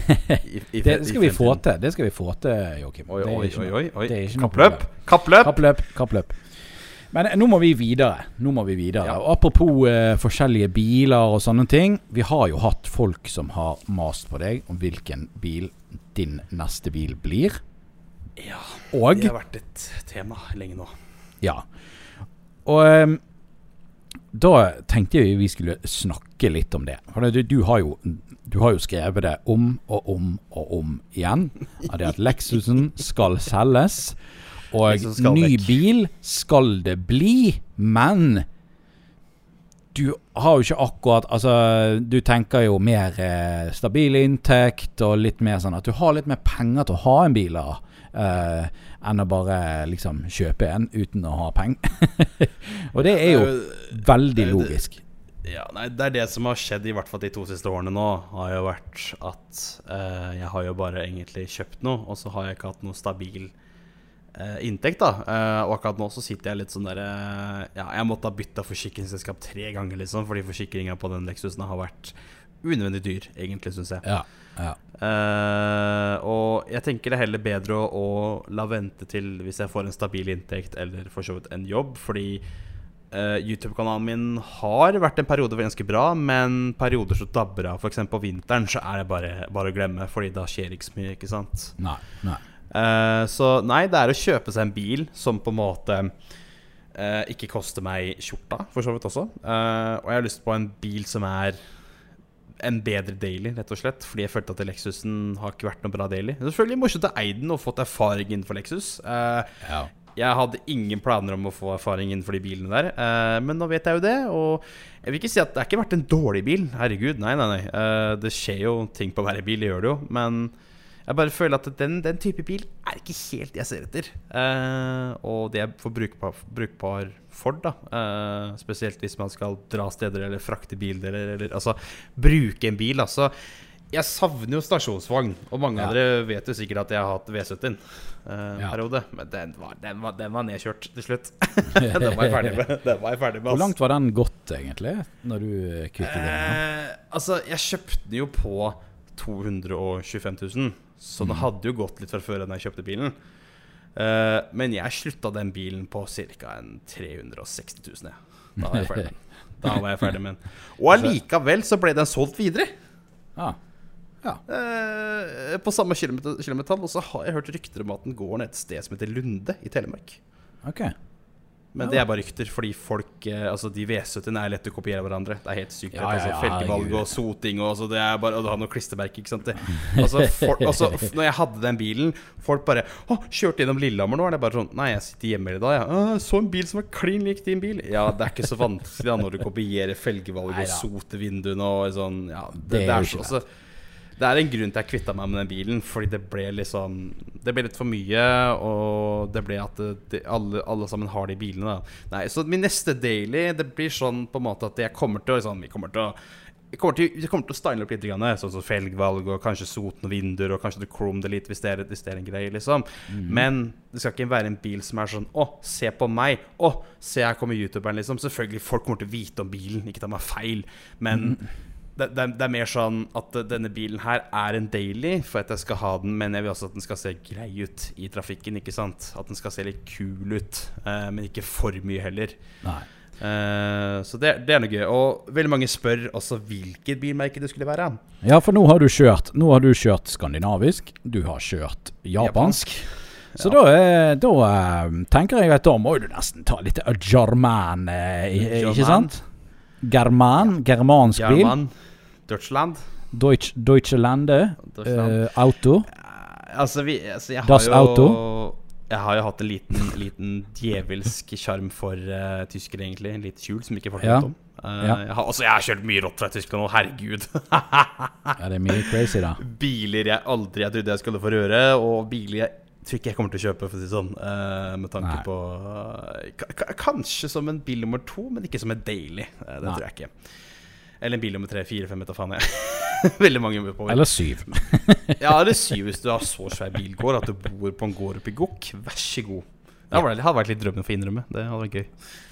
[SPEAKER 1] Det skal vi få til. Det skal vi få til, Joakim.
[SPEAKER 2] Oi, oi, oi. oi, Kappløp! Kappløp!
[SPEAKER 1] Kappløp, kappløp. Men eh, nå må vi videre. Nå må vi videre.
[SPEAKER 2] Ja.
[SPEAKER 1] Og Apropos eh, forskjellige biler og sånne ting. Vi har jo hatt folk som har mast på deg om hvilken bil din neste bil blir.
[SPEAKER 2] Ja,
[SPEAKER 1] Og
[SPEAKER 2] det har vært et tema lenge nå.
[SPEAKER 1] Ja. Og eh, da tenkte jeg vi skulle snakke litt om det. For du, du, har jo, du har jo skrevet det om og om og om igjen. Av det at Lexusen skal selges. Og
[SPEAKER 2] Lexus
[SPEAKER 1] ny
[SPEAKER 2] vekk.
[SPEAKER 1] bil skal det bli, men du har jo ikke akkurat Altså, du tenker jo mer eh, stabil inntekt og litt mer sånn at du har litt mer penger til å ha en bil av. eh, enn å bare liksom kjøpe en uten å ha penger. og det er jo veldig logisk.
[SPEAKER 2] Ja, nei, Det er det som har skjedd i hvert fall de to siste årene nå. Har jo vært at eh, jeg har jo bare egentlig kjøpt noe, og så har jeg ikke hatt noe stabil inntekt. da Eh, Og akkurat nå så sitter jeg litt sånn der eh, Ja, jeg måtte ha bytta forsikringsselskap tre ganger, liksom, fordi forsikringa på den Lexusen har vært unødvendig dyr, egentlig, syns jeg.
[SPEAKER 1] Ja, ja.
[SPEAKER 2] Eh, og jeg tenker det er heller bedre å, å la vente til hvis jeg får en stabil inntekt eller for så vidt en jobb, fordi uh, YouTube-kanalen min har vært en periode ganske bra, men perioder så dabber av. F.eks. på vinteren så er det bare, bare å glemme, Fordi da skjer ikke så mye, ikke sant.
[SPEAKER 1] Nei, nei.
[SPEAKER 2] Eh, så nei, det er å kjøpe seg en bil som på en måte uh, ikke koster meg skjorta, for så vidt også. Uh, og jeg har lyst på en bil som er en bedre daily, rett og slett. Fordi jeg følte at Lexusen har ikke vært noe bra daily. Det er selvfølgelig morsomt å eie den og fått erfaring innenfor Lexus.
[SPEAKER 1] Ja.
[SPEAKER 2] jeg hadde ingen planer om å få erfaring innenfor de bilene der, eh, men nå vet jeg jo det. Og jeg vil ikke si at det har ikke vært en dårlig bil. Herregud, nei, nei, nei. Eh, det skjer jo ting på hver bil, det gjør det jo. Men jeg bare føler at den, den type bil er ikke helt jeg ser etter. Eh, og det er for brukbar, brukbar Ford, da. Eh, spesielt hvis man skal dra steder eller frakte bildeler, eller altså bruke en bil. Altså. Jeg savner jo stasjonsvogn, og mange av dere vet jo sikkert at jeg har hatt V70 en
[SPEAKER 1] Ja.
[SPEAKER 2] periode. Men den var, den, var, den var nedkjørt til slutt. den var jeg ferdig med. Den var jeg ferdig med
[SPEAKER 1] Hvor langt var den gått, egentlig, når du eh, kvittet den?
[SPEAKER 2] Eh, altså, jeg kjøpte den jo på 225 000, så
[SPEAKER 1] Mm.
[SPEAKER 2] det hadde jo gått litt fra før enn jeg kjøpte bilen. Uh, men jeg slutta den bilen på ca. 360 000. jeg. Da var jeg ferdig. Da var jeg ferdig med den. Og allikevel så ble den solgt videre.
[SPEAKER 1] Ah. Ja.
[SPEAKER 2] Uh, på samme kilometer, kilometertall. Og så har jeg hørt rykter om at den går ned et sted som heter Lunde i Telemark.
[SPEAKER 1] Ok.
[SPEAKER 2] Men det er bare rykter, fordi folk eh, Altså de V70-ene er lett å kopiere hverandre. Det er helt sykt.
[SPEAKER 1] Ja, ja,
[SPEAKER 2] altså, Felgevalg og soting og altså, det er bare Og du har noe klistremerke, ikke sant. Det, altså, for, altså, når jeg hadde den bilen, folk bare Å, kjørte gjennom Lillehammer nå? Er det bare sånn Nei, jeg sitter hjemme i dag, jeg. Ja. så en bil som var klin lik din bil. Ja, det er ikke så vanskelig da når du kopierer felgevalg og soter vinduene og sånn. Ja, det,
[SPEAKER 1] Det
[SPEAKER 2] det, er så, altså, det er en grunn til jeg kvitta meg med den bilen, fordi det ble liksom Det ble litt for mye, og det ble at det, alle, alle sammen har de bilene. Da. Nei, Så min neste daily Det blir sånn på en måte at jeg kommer til å liksom, Vi kommer til å jeg kommer til, jeg kommer til å style opp litt, grann, sånn som felgvalg og kanskje soten og vinduer. Og kanskje chrome det litt hvis det er, hvis det er en greie. liksom Men det skal ikke være en bil som er sånn Å, se på meg! Å, se her kommer youtuberen, liksom. Selvfølgelig, folk kommer til å vite om bilen, ikke ta meg feil. Men det, det, er- det er mer sånn at denne bilen her er en daily for at jeg skal ha den, men jeg vil også at den skal se grei ut i trafikken. ikke sant? At den skal se litt kul ut, eh, men ikke for mye heller. Eh, så det, det er noe gøy. Og veldig mange spør også hvilket bilmerke det skulle være.
[SPEAKER 1] Ja, for nå har du kjørt har du kjørt skandinavisk. Du har kjørt japansk. Så da, eh, da eh, tenker jeg at da må du nesten ta litt German, eh, ikke sant? German, germansk bil.
[SPEAKER 2] German, Deutschland.
[SPEAKER 1] Deutsch, Deutsche Lande.
[SPEAKER 2] Deutschland.
[SPEAKER 1] eh, auto.
[SPEAKER 2] Eh, altså, vi, altså jeg har
[SPEAKER 1] Das
[SPEAKER 2] jo
[SPEAKER 1] Auto.
[SPEAKER 2] Jeg har jo hatt en liten, liten djevelsk sjarm for uh, tyskere, egentlig. En liten skjul som ikke folk
[SPEAKER 1] Ja.
[SPEAKER 2] vet om. Uh,
[SPEAKER 1] Ja.
[SPEAKER 2] jeg, har, altså, jeg har kjørt mye rått fra Tyskland nå, herregud.
[SPEAKER 1] Ja, det er mye crazy, da.
[SPEAKER 2] biler jeg aldri jeg trodde jeg skulle få røre, og biler jeg tror ikke jeg kommer til å kjøpe, for å si det sånn. Uh, med tanke
[SPEAKER 1] Nei.
[SPEAKER 2] på uh, ka- ka- Kanskje som en bil nummer to, men ikke som en daily. Uh, det
[SPEAKER 1] Nei.
[SPEAKER 2] tror jeg ikke. Eller en bil nummer tre, fire, fem, vet da faen jeg. Veldig mange på
[SPEAKER 1] Eller syv.
[SPEAKER 2] Ja, eller syv hvis du har så svær bilgård at du bor på en gård oppe i Gokk. Vær så god. Det hadde vært- litt drømmen for å innrømme. Det hadde vært gøy.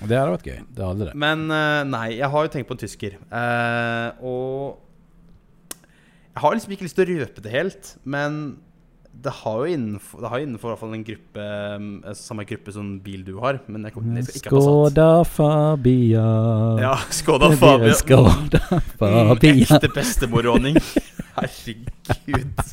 [SPEAKER 1] Det hadde vært gøy. Det hadde det.
[SPEAKER 2] Men eh, nei, jeg har jo tenkt på en tysker. Eh, og jeg har liksom ikke lyst til å røpe det helt, men det har jo innenfor, det har innenfor fall en gruppe eh, Samme gruppe som bil du har, men jeg, kommer- ikke ha Passat.
[SPEAKER 1] Skoda Fabia.
[SPEAKER 2] Ja, Skoda
[SPEAKER 1] Fabia. Skoda
[SPEAKER 2] Fabia.
[SPEAKER 1] Skoda
[SPEAKER 2] Mm, ekte bestemorråning. Herregud.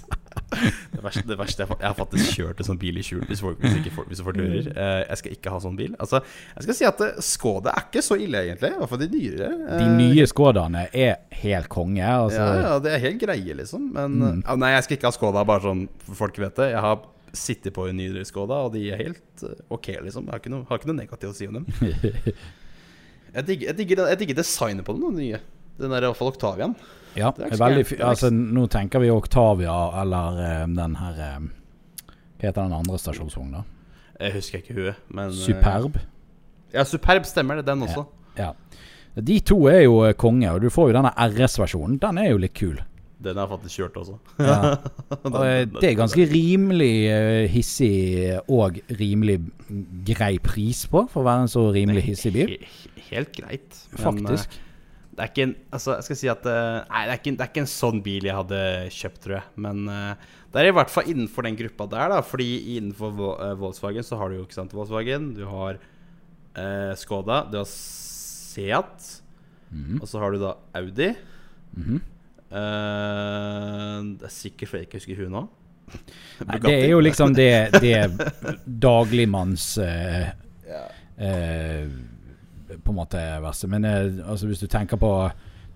[SPEAKER 2] Det verste, det verste jeg, jeg har faktisk kjørt en sånn bil i skjul, hvis folk, hvis ikke folk, hvis folk lurer. Eh, jeg skal ikke ha sånn bil. Altså, jeg skal si at eh, Skoda er ikke så ille, egentlig. I hvert fall de nyere.
[SPEAKER 1] De
[SPEAKER 2] Eh,
[SPEAKER 1] nye Skodaene er helt konge. Altså,
[SPEAKER 2] ja, ja, det er helt greie, liksom. Men
[SPEAKER 1] Mm.
[SPEAKER 2] Nei, jeg skal ikke ha Skoda, bare sånn folk vet det. Jeg har sittet på en nyere Skoda, og de er helt ok, liksom. Jeg har ikke noe, har ikke noe negativt å si om dem. Jeg digger, jeg digger, jeg digger designet på den, den nye. Den der i hvert fall Octavian.
[SPEAKER 1] Ja, veldig altså, Nå tenker vi Octavia eller um, den her um, Hva heter den andre stasjonsvognen, da?
[SPEAKER 2] Jeg husker ikke huet, men eh,
[SPEAKER 1] Superb.
[SPEAKER 2] Ja, Superb stemmer det, den også.
[SPEAKER 1] Ja. De to er jo konge, og du får jo denne RS-versjonen. Den er jo litt kul.
[SPEAKER 2] Den har jeg faktisk kjørt også.
[SPEAKER 1] Ja. Og, det er ganske rimelig hissig og rimelig grei pris på, for å være en så rimelig hissig bil.
[SPEAKER 2] Helt greit.
[SPEAKER 1] Faktisk.
[SPEAKER 2] eh, det er ikke en Altså, jeg skal si at eh, Nei, det er, ikke, det er ikke en sånn bil jeg hadde kjøpt, tror jeg. Men uh, det er i hvert fall innenfor den gruppa der, da. Fordi innenfor eh, Volkswagen så har du jo ikke sant Volkswagen, du har uh, Skoda, du har Seat,
[SPEAKER 1] Mhm.
[SPEAKER 2] og så har du da Audi.
[SPEAKER 1] Mm
[SPEAKER 2] -hmm. uh, det er sikkert fordi jeg ikke husker hun nå.
[SPEAKER 1] Nei, det er jo liksom det, det dagligmanns uh, eh, På en måte verste. Men eh, altså, hvis du tenker på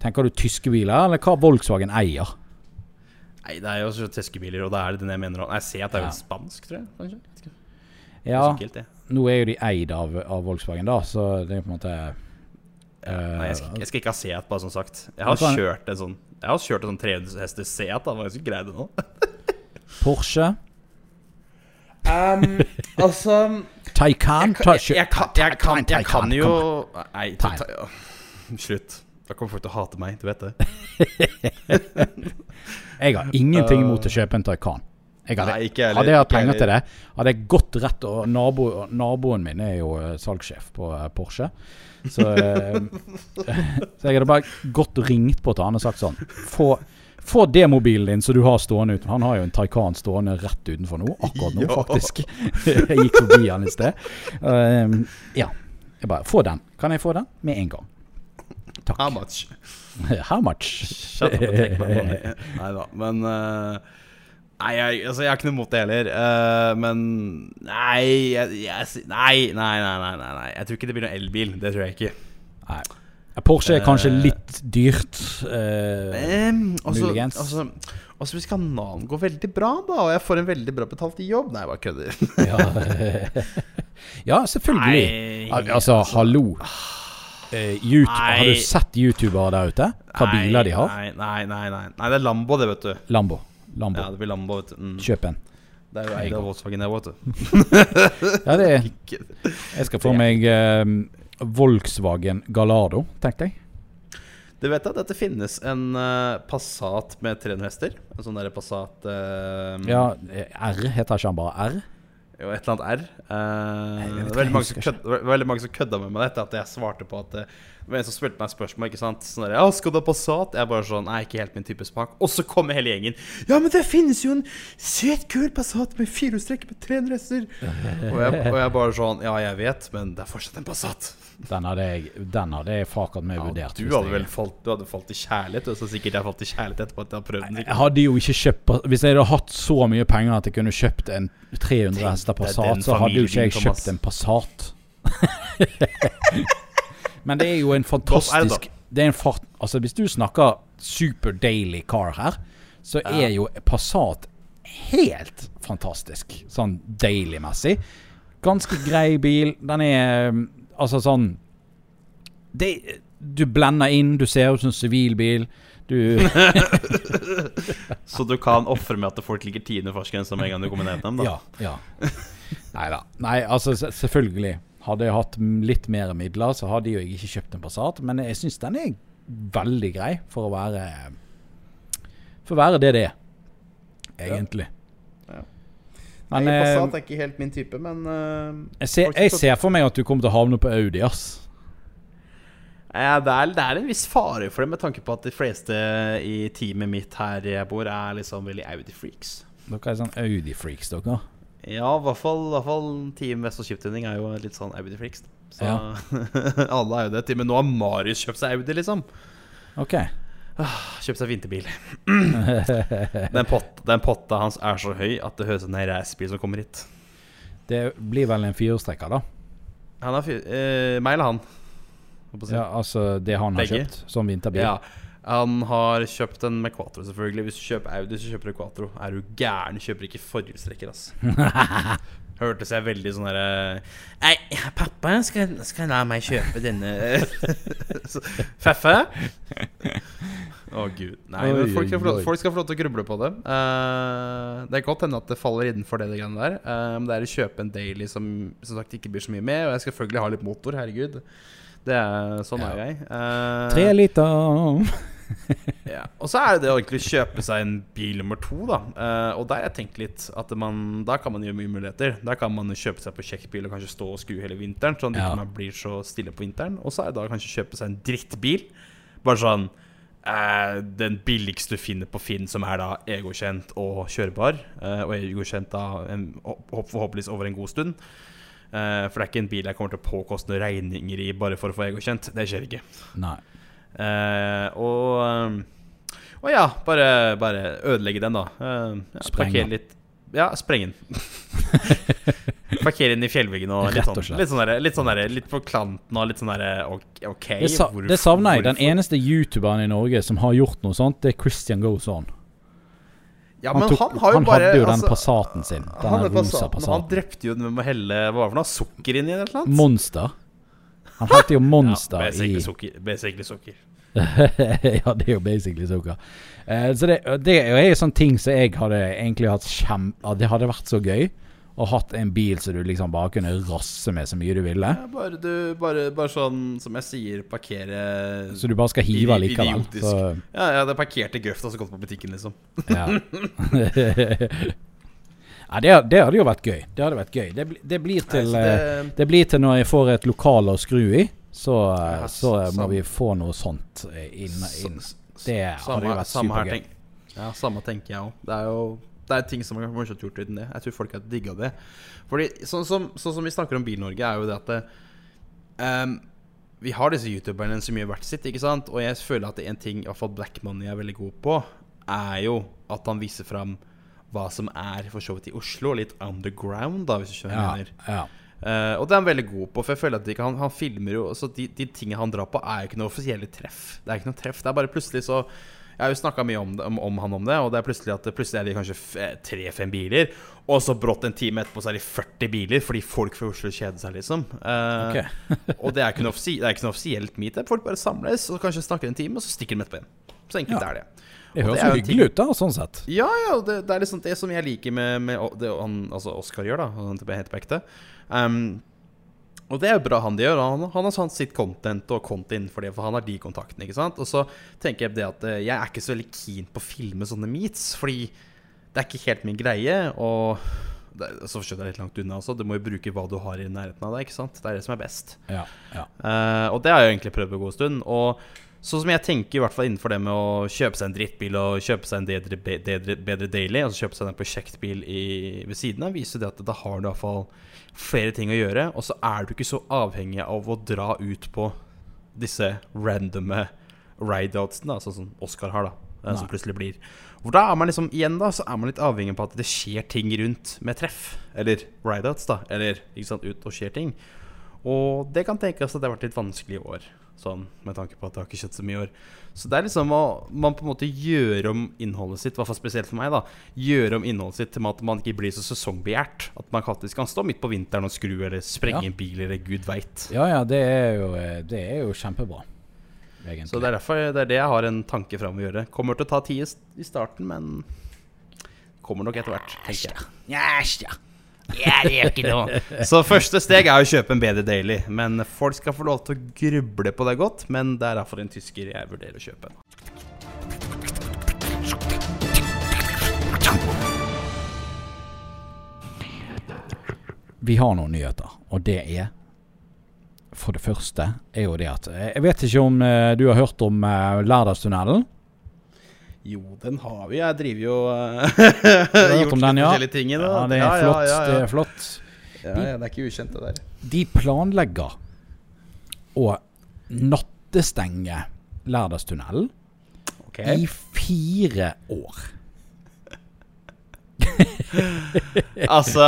[SPEAKER 1] Tenker du tyske biler, eller hva Volkswagen eier?
[SPEAKER 2] Nei, det er jo også tyske biler, og da er det den jeg mener. Jeg ser at det er jo
[SPEAKER 1] Ja.
[SPEAKER 2] spansk, tror jeg. Kanskje?
[SPEAKER 1] Ja, nå er jo de eid av, av Volkswagen, da, så det er på en måte
[SPEAKER 2] Ja, nei, jeg skal, jeg skal ikke ha Seat, bare som sagt. Jeg har
[SPEAKER 1] sånn,
[SPEAKER 2] kjørt en sånn Jeg har kjørt en sånn 300 hester Seat. da, men Jeg skal greie det nå.
[SPEAKER 1] Porsche,
[SPEAKER 2] Um, altså
[SPEAKER 1] Taycan
[SPEAKER 2] jeg, kan- jo. Nei, ta, ta, ja. slutt. Da kommer folk til å hate meg, du vet det.
[SPEAKER 1] Jeg har ingenting imot å kjøpe en Taycan. Jeg hadde,
[SPEAKER 2] Nei, ikke heller,
[SPEAKER 1] hadde jeg hatt penger til det, hadde jeg gått rett og nabo, Naboen min er jo eh, salgssjef på eh, Porsche. Så, eh, så jeg hadde bare gått og ringt på til han og sagt sånn Få, Få demobilen din som du har stående ute. Han har jo en Taycan stående rett utenfor nå, akkurat nå,
[SPEAKER 2] Ja.
[SPEAKER 1] faktisk. jeg gikk forbi han i sted. Uh, ja. Jeg bare Få den. Kan jeg få den? Med en gang. Takk.
[SPEAKER 2] How much?
[SPEAKER 1] How much?
[SPEAKER 2] Nei da, men uh Nei, jeg, altså, jeg har ikke noe imot det heller. Uh, men nei, jeg, jeg, nei, nei, nei, nei, nei. Jeg tror ikke det blir noen elbil. Det tror jeg ikke.
[SPEAKER 1] Nei. Porsche er kanskje
[SPEAKER 2] Eh,
[SPEAKER 1] litt dyrt. eh,
[SPEAKER 2] Um, altså,
[SPEAKER 1] Muligens.
[SPEAKER 2] altså, altså Hvis kanalen går veldig bra, da og jeg får en veldig bra betalt jobb Nei, jeg bare kødder.
[SPEAKER 1] ja. ja, selvfølgelig.
[SPEAKER 2] Nei,
[SPEAKER 1] Al- Altså, hallo. Eh, YouTube, har du sett youtubere der ute? Hva
[SPEAKER 2] Nei,
[SPEAKER 1] biler de har?
[SPEAKER 2] Nei, nei, nei, nei. nei, det er Lambo, det, vet du.
[SPEAKER 1] Lambo. Lambo.
[SPEAKER 2] Ja, det blir Lambo, vet du. Mm.
[SPEAKER 1] Kjøp en.
[SPEAKER 2] Det er jo eid av Volkswagen, det, vet du.
[SPEAKER 1] Ja, det er Jeg skal få meg eh, Volkswagen Gallardo, tenkte jeg.
[SPEAKER 2] Du vet at dette finnes en eh, Passat med 300 hester? En sånn derre Passat uh,
[SPEAKER 1] Ja, eh, R heter ikke han bare R?
[SPEAKER 2] Jo, et eller annet R.
[SPEAKER 1] Uh, Nei,
[SPEAKER 2] det var veldig mange, som kødda, med meg etter at jeg svarte på at Det var en som spurte meg spørsmål. ikke sant? Sånn der, ja, 'Skal du ha Passat?' Jeg bare sånn Nei, ikke helt min type smak. Og så kommer hele gjengen. 'Ja, men det finnes jo en søt, kul Passat med firehjulstrekk med 300 hester'. og, jeg, og jeg bare sånn Ja, jeg vet, men det er fortsatt en Passat.
[SPEAKER 1] Den hadde jeg, den hadde jeg fakat meg
[SPEAKER 2] Ja,
[SPEAKER 1] vurdert.
[SPEAKER 2] du hadde vel falt, du hadde falt i kjærlighet, og så sikkert jeg falt i kjærlighet etterpå at jeg har prøvd den.
[SPEAKER 1] Jeg hadde jo ikke kjøpt Hvis jeg hadde hatt så mye penger at jeg kunne kjøpt en 300 hester Passat, så hadde jo ikke jeg kjøpt en Passat. Men det er jo en fantastisk Det en fart Altså, hvis du snakker super daily car her, så er jo Passat helt fantastisk. Sånn daily-messig. Ganske grei bil. Den er um, altså sånn det, Du blender inn, du ser ut som en sivilbil. Du
[SPEAKER 2] Så du kan ofre med at folk ligger tiende fartsgrensa med en gang du kommer ned til dem, da?
[SPEAKER 1] Ja. ja. Nei da. Altså selvfølgelig. Hadde jeg hatt litt mer midler, så hadde jo jeg ikke kjøpt en Passat. Men jeg syns den er veldig grei for å være For å være det det er, egentlig.
[SPEAKER 2] Ja.
[SPEAKER 1] Men
[SPEAKER 2] Nei,
[SPEAKER 1] eh,
[SPEAKER 2] Passat er ikke helt min type, men uh,
[SPEAKER 1] jeg, ser, jeg ser for meg at du kommer til å havne på Audi, ass.
[SPEAKER 2] ja, det, er, det er en viss fare for det, med tanke på at de fleste i teamet mitt her jeg bor, er liksom veldig Audi-freaks.
[SPEAKER 1] Dere er sånn Audi-freaks, dere.
[SPEAKER 2] Ja, i hvert fall, i hvert fall Team Vest og Chiptuning er jo litt sånn Audi-freaks. Så
[SPEAKER 1] Ja.
[SPEAKER 2] alle er jo det. Til og med nå har Marius kjøpt seg Audi, liksom.
[SPEAKER 1] OK.
[SPEAKER 2] Kjøpt seg vinterbil. Den, pot, den potta hans er så høy at det høres ut som en racerbil som kommer hit.
[SPEAKER 1] Det blir vel en firehjulstrekker, da?
[SPEAKER 2] Han er fyr... Eh, meg eller han?
[SPEAKER 1] Ja, altså det han har
[SPEAKER 2] Begge.
[SPEAKER 1] kjøpt som vinterbil?
[SPEAKER 2] Ja, han har kjøpt en med Quatro, selvfølgelig. Hvis du kjøper Audi, så kjøper du Quatro. Er du gæren, kjøper ikke forhjulstrekker, ass. Hørtes jeg veldig sånn herre Nei, pappa skal, skal la meg kjøpe denne Feffe? Å, gud. Nei,
[SPEAKER 1] Oi,
[SPEAKER 2] folk skal, lov, folk skal få lov til å gruble på det. Uh, det er godt hende at det faller innenfor det, det greiene der. Eh, det er å kjøpe en daily som som sagt ikke blir så mye med. Og jeg skal selvfølgelig ha litt motor, herregud. Det er, sånn
[SPEAKER 1] Ja.
[SPEAKER 2] er jeg. Uh,
[SPEAKER 1] Tre liter
[SPEAKER 2] ja. Og så er det det å egentlig kjøpe seg en bil nummer to, da. Uh, og der har jeg tenkt litt at man, da kan man gjøre mye muligheter. Der kan man kjøpe seg på kjekkbil og kanskje stå og skru hele vinteren, sånn at
[SPEAKER 1] Ja.
[SPEAKER 2] man blir så stille på vinteren. Og så er det da kanskje kjøpe seg en drittbil. Bare sånn uh, Den billigste du finner på Finn, som er da egokjent og kjørbar. eh, og egokjent da en, forhåpentligvis over en god stund. Eh, for det er ikke en bil jeg kommer til å påkoste noen regninger i bare for å få egokjent. Det skjer ikke.
[SPEAKER 1] Nei.
[SPEAKER 2] Eh, og um, Og ja, bare, bare ødelegge den, da. Uh, ja,
[SPEAKER 1] Spreng den.
[SPEAKER 2] litt Ja, spreng den. Parkere den i fjellveggen og litt sånn. Litt, sånn der, litt, sånn der, litt på klanten og litt sånn derre ok,
[SPEAKER 1] Det, sa, det savner jeg. Den eneste youtuberen i Norge som har gjort noe sånt, det er Christian Goes On.
[SPEAKER 2] Ja,
[SPEAKER 1] Han, tok,
[SPEAKER 2] han
[SPEAKER 1] han,
[SPEAKER 2] bare
[SPEAKER 1] hadde jo den
[SPEAKER 2] altså,
[SPEAKER 1] Passaten sin. Den
[SPEAKER 2] han,
[SPEAKER 1] rosa
[SPEAKER 2] Passaten, han drepte jo den med å helle Hva var det for noe? Sukker inn i det eller noe?
[SPEAKER 1] Monster. Han heter jo Monster
[SPEAKER 2] ja,
[SPEAKER 1] i
[SPEAKER 2] basically sukker. Basically sukker.
[SPEAKER 1] Ja, det er jo basically sukker. Uh, så det, det er jo sånne ting som jeg hadde egentlig hatt kjem... Det hadde vært så gøy å hatt en bil som du liksom bare kunne rasse med så mye du ville.
[SPEAKER 2] Ja, bare, du, bare, bare sånn som jeg sier, parkere
[SPEAKER 1] Så du bare skal hive likevel. Så,
[SPEAKER 2] Ja, jeg hadde parkert i grøfta og så gått på butikken, liksom.
[SPEAKER 1] ja. ja det, det hadde jo vært gøy. Det hadde vært gøy. Det, det blir til
[SPEAKER 2] så
[SPEAKER 1] eh,
[SPEAKER 2] det,
[SPEAKER 1] Det blir til når jeg får et lokal å skru i, så, eh,
[SPEAKER 2] Ja,
[SPEAKER 1] så må
[SPEAKER 2] sam-
[SPEAKER 1] vi få noe sånt eh, inn. inn. Det hadde jo vært supergøy.
[SPEAKER 2] Ja, samme tenker jeg òg. Det er jo det er ting som er morsomt gjort uten det. Jeg tror folk har digga det. Fordi sånn som, sånn som vi snakker om Bil-Norge, er jo det at det, um, Vi har disse youtuberne som gjør hvert sitt, ikke sant? Og jeg føler at det er en ting i hvert fall Black Money er veldig god på, er jo at han viser fram hva som er for så vidt i Oslo, litt underground, da, hvis du skjønner hva jeg
[SPEAKER 1] Ja,
[SPEAKER 2] mener.
[SPEAKER 1] ja.
[SPEAKER 2] Uh, og det er han veldig god på, for jeg føler at ikke, han, han filmer jo Så de, de tingene han drar på, er jo ikke noe offisielle treff. Det er ikke noe treff. Det er bare plutselig så Jeg har jo snakka mye om, det, om, om han om det, og det er plutselig at plutselig er det kanskje f- tre-fem biler, og så brått en time etterpå så er de 40 biler fordi folk fra Oslo kjeder seg, liksom. Eh,
[SPEAKER 1] Ok.
[SPEAKER 2] og det er, ikke noe offisi det er ikke noe offisielt meetup. Folk bare samles og kanskje snakker en time, og så stikker de etterpå igjen. Så enkelt
[SPEAKER 1] Ja.
[SPEAKER 2] er det.
[SPEAKER 1] Det høres
[SPEAKER 2] det
[SPEAKER 1] jo hyggelig ut, da, sånn sett.
[SPEAKER 2] Ja, ja, det, det er liksom det som jeg liker med, med det han, altså Oscar gjør, da. Han heter på ekte. Um, og det er jo bra han det gjør. Han, han har sånn sitt content og content innenfor det, for han har de kontaktene. ikke sant? Og så tenker jeg det at eh, jeg er ikke så veldig keen på å filme sånne meets, fordi det er ikke helt min greie. Og det, så skjønner jeg litt langt unna også. Du må jo bruke hva du har i nærheten av deg. ikke sant? Det er det som er best.
[SPEAKER 1] Ja, ja.
[SPEAKER 2] Uh, og det har jeg egentlig prøvd en god stund. Og sånn som jeg tenker i hvert fall innenfor det med å kjøpe seg en drittbil og kjøpe seg en bedre, bedre, bedre daily, altså kjøpe seg en prosjektbil i, ved siden av, viser det at da har du i hvert fall flere ting å gjøre. Og så er du ikke så avhengig av å dra ut på disse randomme rideoutsene, sånn som Oscar har, da. Nei. Som plutselig blir. Hvor da er man liksom igjen da Så er man litt avhengig på at det skjer ting rundt med treff. Eller rideouts, da. Eller ikke sant, ut og skjer ting. Og det kan tenkes at det har vært litt vanskelig i år, sånn med tanke på at det har ikke skjedd så mye i år. Så det er liksom å man på en måte gjøre om innholdet sitt, i hvert fall spesielt for meg, da. Gjøre om innholdet sitt til at man ikke blir så sesongbegjært. At man faktisk kan stå midt på vinteren og skru eller sprenge
[SPEAKER 1] Ja.
[SPEAKER 2] en bil eller gud veit.
[SPEAKER 1] Ja, ja, det er jo, eh, det er jo kjempebra, egentlig.
[SPEAKER 2] Så det er derfor det er det jeg har en tanke fram å gjøre. Kommer til å ta tid i starten, men kommer nok etter hvert, tenker jeg.
[SPEAKER 1] Yes,
[SPEAKER 2] Ja, det gjør ikke noe. Så første steg er å kjøpe en bedre daily. Men folk skal få lov til å gruble på det godt. Men det er derfor en tysker jeg vurderer å kjøpe.
[SPEAKER 1] Vi har noen nyheter, og det er For det første er jo det at eh, Jeg vet ikke om eh, du har hørt om uh, Lærdalstunnelen?
[SPEAKER 2] Jo, den har vi. Jeg driver jo uh, gjort
[SPEAKER 1] om den,
[SPEAKER 2] litt
[SPEAKER 1] ja?
[SPEAKER 2] forskjellige ting i det.
[SPEAKER 1] Ja, det er
[SPEAKER 2] Ja,
[SPEAKER 1] flott.
[SPEAKER 2] Ja, ja,
[SPEAKER 1] Det er flott.
[SPEAKER 2] Ja, ja, det er ikke ukjent, det der.
[SPEAKER 1] De planlegger å nattestenge Lærdalstunnelen
[SPEAKER 2] okay.
[SPEAKER 1] i fire år.
[SPEAKER 2] Altså,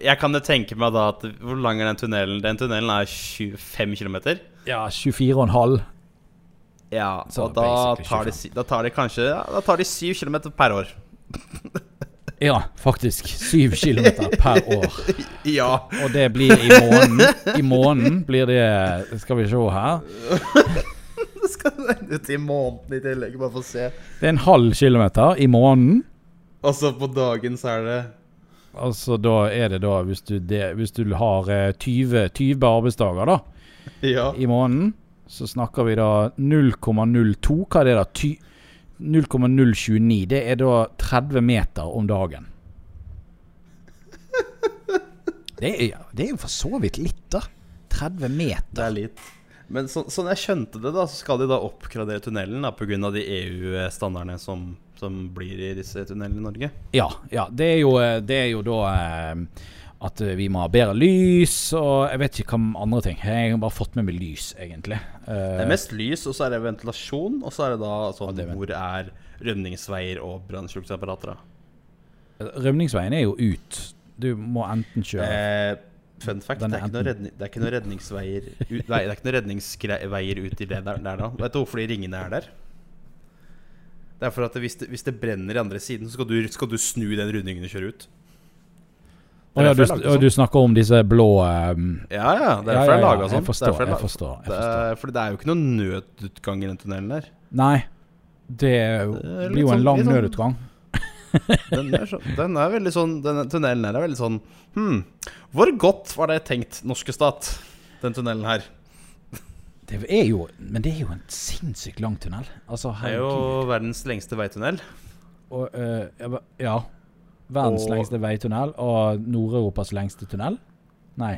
[SPEAKER 2] jeg kan jo tenke meg da at Hvor lang er den tunnelen? Den tunnelen er 25 km.
[SPEAKER 1] Ja, 24,5.
[SPEAKER 2] Ja,
[SPEAKER 1] Så
[SPEAKER 2] og da tar, de, da tar de kanskje ja, Da tar de 7 km per år.
[SPEAKER 1] Ja, faktisk. 7 km per år.
[SPEAKER 2] Ja.
[SPEAKER 1] Og det blir i måneden. I måneden blir det Skal vi se her.
[SPEAKER 2] Det skal regne ut i måneden i tillegg, bare for å se.
[SPEAKER 1] Det er en halv kilometer i måneden.
[SPEAKER 2] Og så på dagen så er det
[SPEAKER 1] Altså da er det da Hvis du, det, hvis du har eh, 20, 20 arbeidsdager da
[SPEAKER 2] Ja.
[SPEAKER 1] i måneden, så snakker vi da 0,02 Hva er det da? 0,029. Det er da 30 meter om dagen. Det er, det jo for så vidt litt, da. 30 meter.
[SPEAKER 2] Det er litt. Men så, sånn jeg skjønte det, da, så skal de da oppgradere tunnelen da, pga. de EU-standardene som, som blir i disse tunnelene i Norge.
[SPEAKER 1] Ja, ja. Det er jo, eh, det er jo da eh, at eh, vi må ha bedre lys, og jeg vet ikke hva andre ting. Jeg har bare fått med meg lys, egentlig.
[SPEAKER 2] Det er mest lys, og så er det ventilasjon, og så er det da sånn
[SPEAKER 1] det er
[SPEAKER 2] hvor er rømningsveier og brannslukningsapparater.
[SPEAKER 1] Rømningsveien er jo ut. Du må enten kjøre
[SPEAKER 2] Eh, fun fact, det
[SPEAKER 1] er
[SPEAKER 2] redning, det er ikke noen redningsveier ut, Nei, det er ikke noen redningsveier ut i det der, der da. Vet du hvorfor de ringene er der? Det er for at hvis det, hvis det brenner i andre siden, så skal du, skal du snu den rundingen og kjøre ut.
[SPEAKER 1] Å ja, du, du snakker om disse blå um...
[SPEAKER 2] Ja, ja. Det er
[SPEAKER 1] ja,
[SPEAKER 2] derfor
[SPEAKER 1] ja,
[SPEAKER 2] jeg laga sånn.
[SPEAKER 1] Jeg forstår. Jeg forstår, jeg
[SPEAKER 2] Det
[SPEAKER 1] forstår.
[SPEAKER 2] er, fordi det er jo ikke noen nødutgang i den tunnelen der.
[SPEAKER 1] Nei, det
[SPEAKER 2] det
[SPEAKER 1] blir jo en
[SPEAKER 2] sånn-
[SPEAKER 1] lang
[SPEAKER 2] sånn-
[SPEAKER 1] nødutgang.
[SPEAKER 2] Den er, så, den er veldig sånn Denne tunnelen her er veldig sånn Hm, hvor godt var det tenkt, norske stat, den tunnelen her?
[SPEAKER 1] Det er jo Men det er jo en sinnssykt lang tunnel. Altså,
[SPEAKER 2] Det er jo verdens lengste veitunnel.
[SPEAKER 1] Og, uh, ja. Verdens
[SPEAKER 2] Og-
[SPEAKER 1] lengste veitunnel og Nord-Europas lengste tunnel? Nei.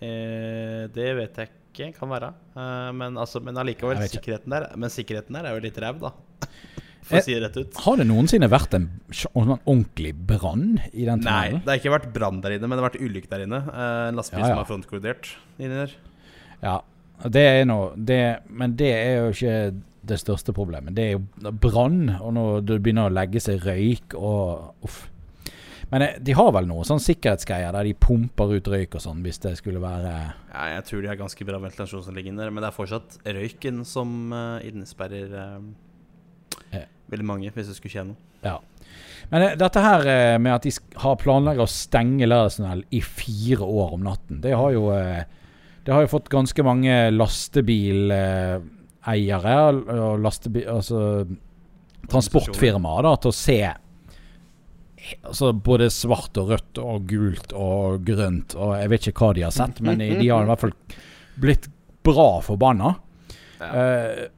[SPEAKER 2] Eh, det vet jeg ikke, kan være. Eh, men, altså, men allikevel, sikkerheten der, men sikkerheten der er jo litt ræv, da. for
[SPEAKER 1] Eh,
[SPEAKER 2] å si det rett ut.
[SPEAKER 1] Har det noensinne vært en en ordentlig brann i den tunnelen?
[SPEAKER 2] Nei, det har ikke vært brann der inne, men det har vært ulykke der inne. Eh, En lastebil
[SPEAKER 1] Ja, ja.
[SPEAKER 2] som har frontkollidert inni der.
[SPEAKER 1] Ja, det er noe det, Men det er jo ikke det største problemet. Det er jo brann, og når det begynner å legge seg røyk og Uff. Men eh, de har vel noe sånn sikkerhetsgreier der de pumper ut røyk og sånn, hvis det skulle være
[SPEAKER 2] Ja, jeg tror de har ganske bra ventilasjonsanlegg inne der, men det er fortsatt røyken som eh, innesperrer eh, veldig mange, hvis det skulle skje noe.
[SPEAKER 1] Ja. Men eh, dette her eh, med at de har planlegger å stenge Lærdalstunnelen i fire år om natten, det har jo eh, Det har jo fått ganske mange lastebileiere og lastebil, altså, transportfirmaer da, til å se altså, både svart og rødt og gult og grønt og jeg vet ikke hva de har sett, men de har i hvert fall blitt bra forbanna.
[SPEAKER 2] Ja.
[SPEAKER 1] Uh,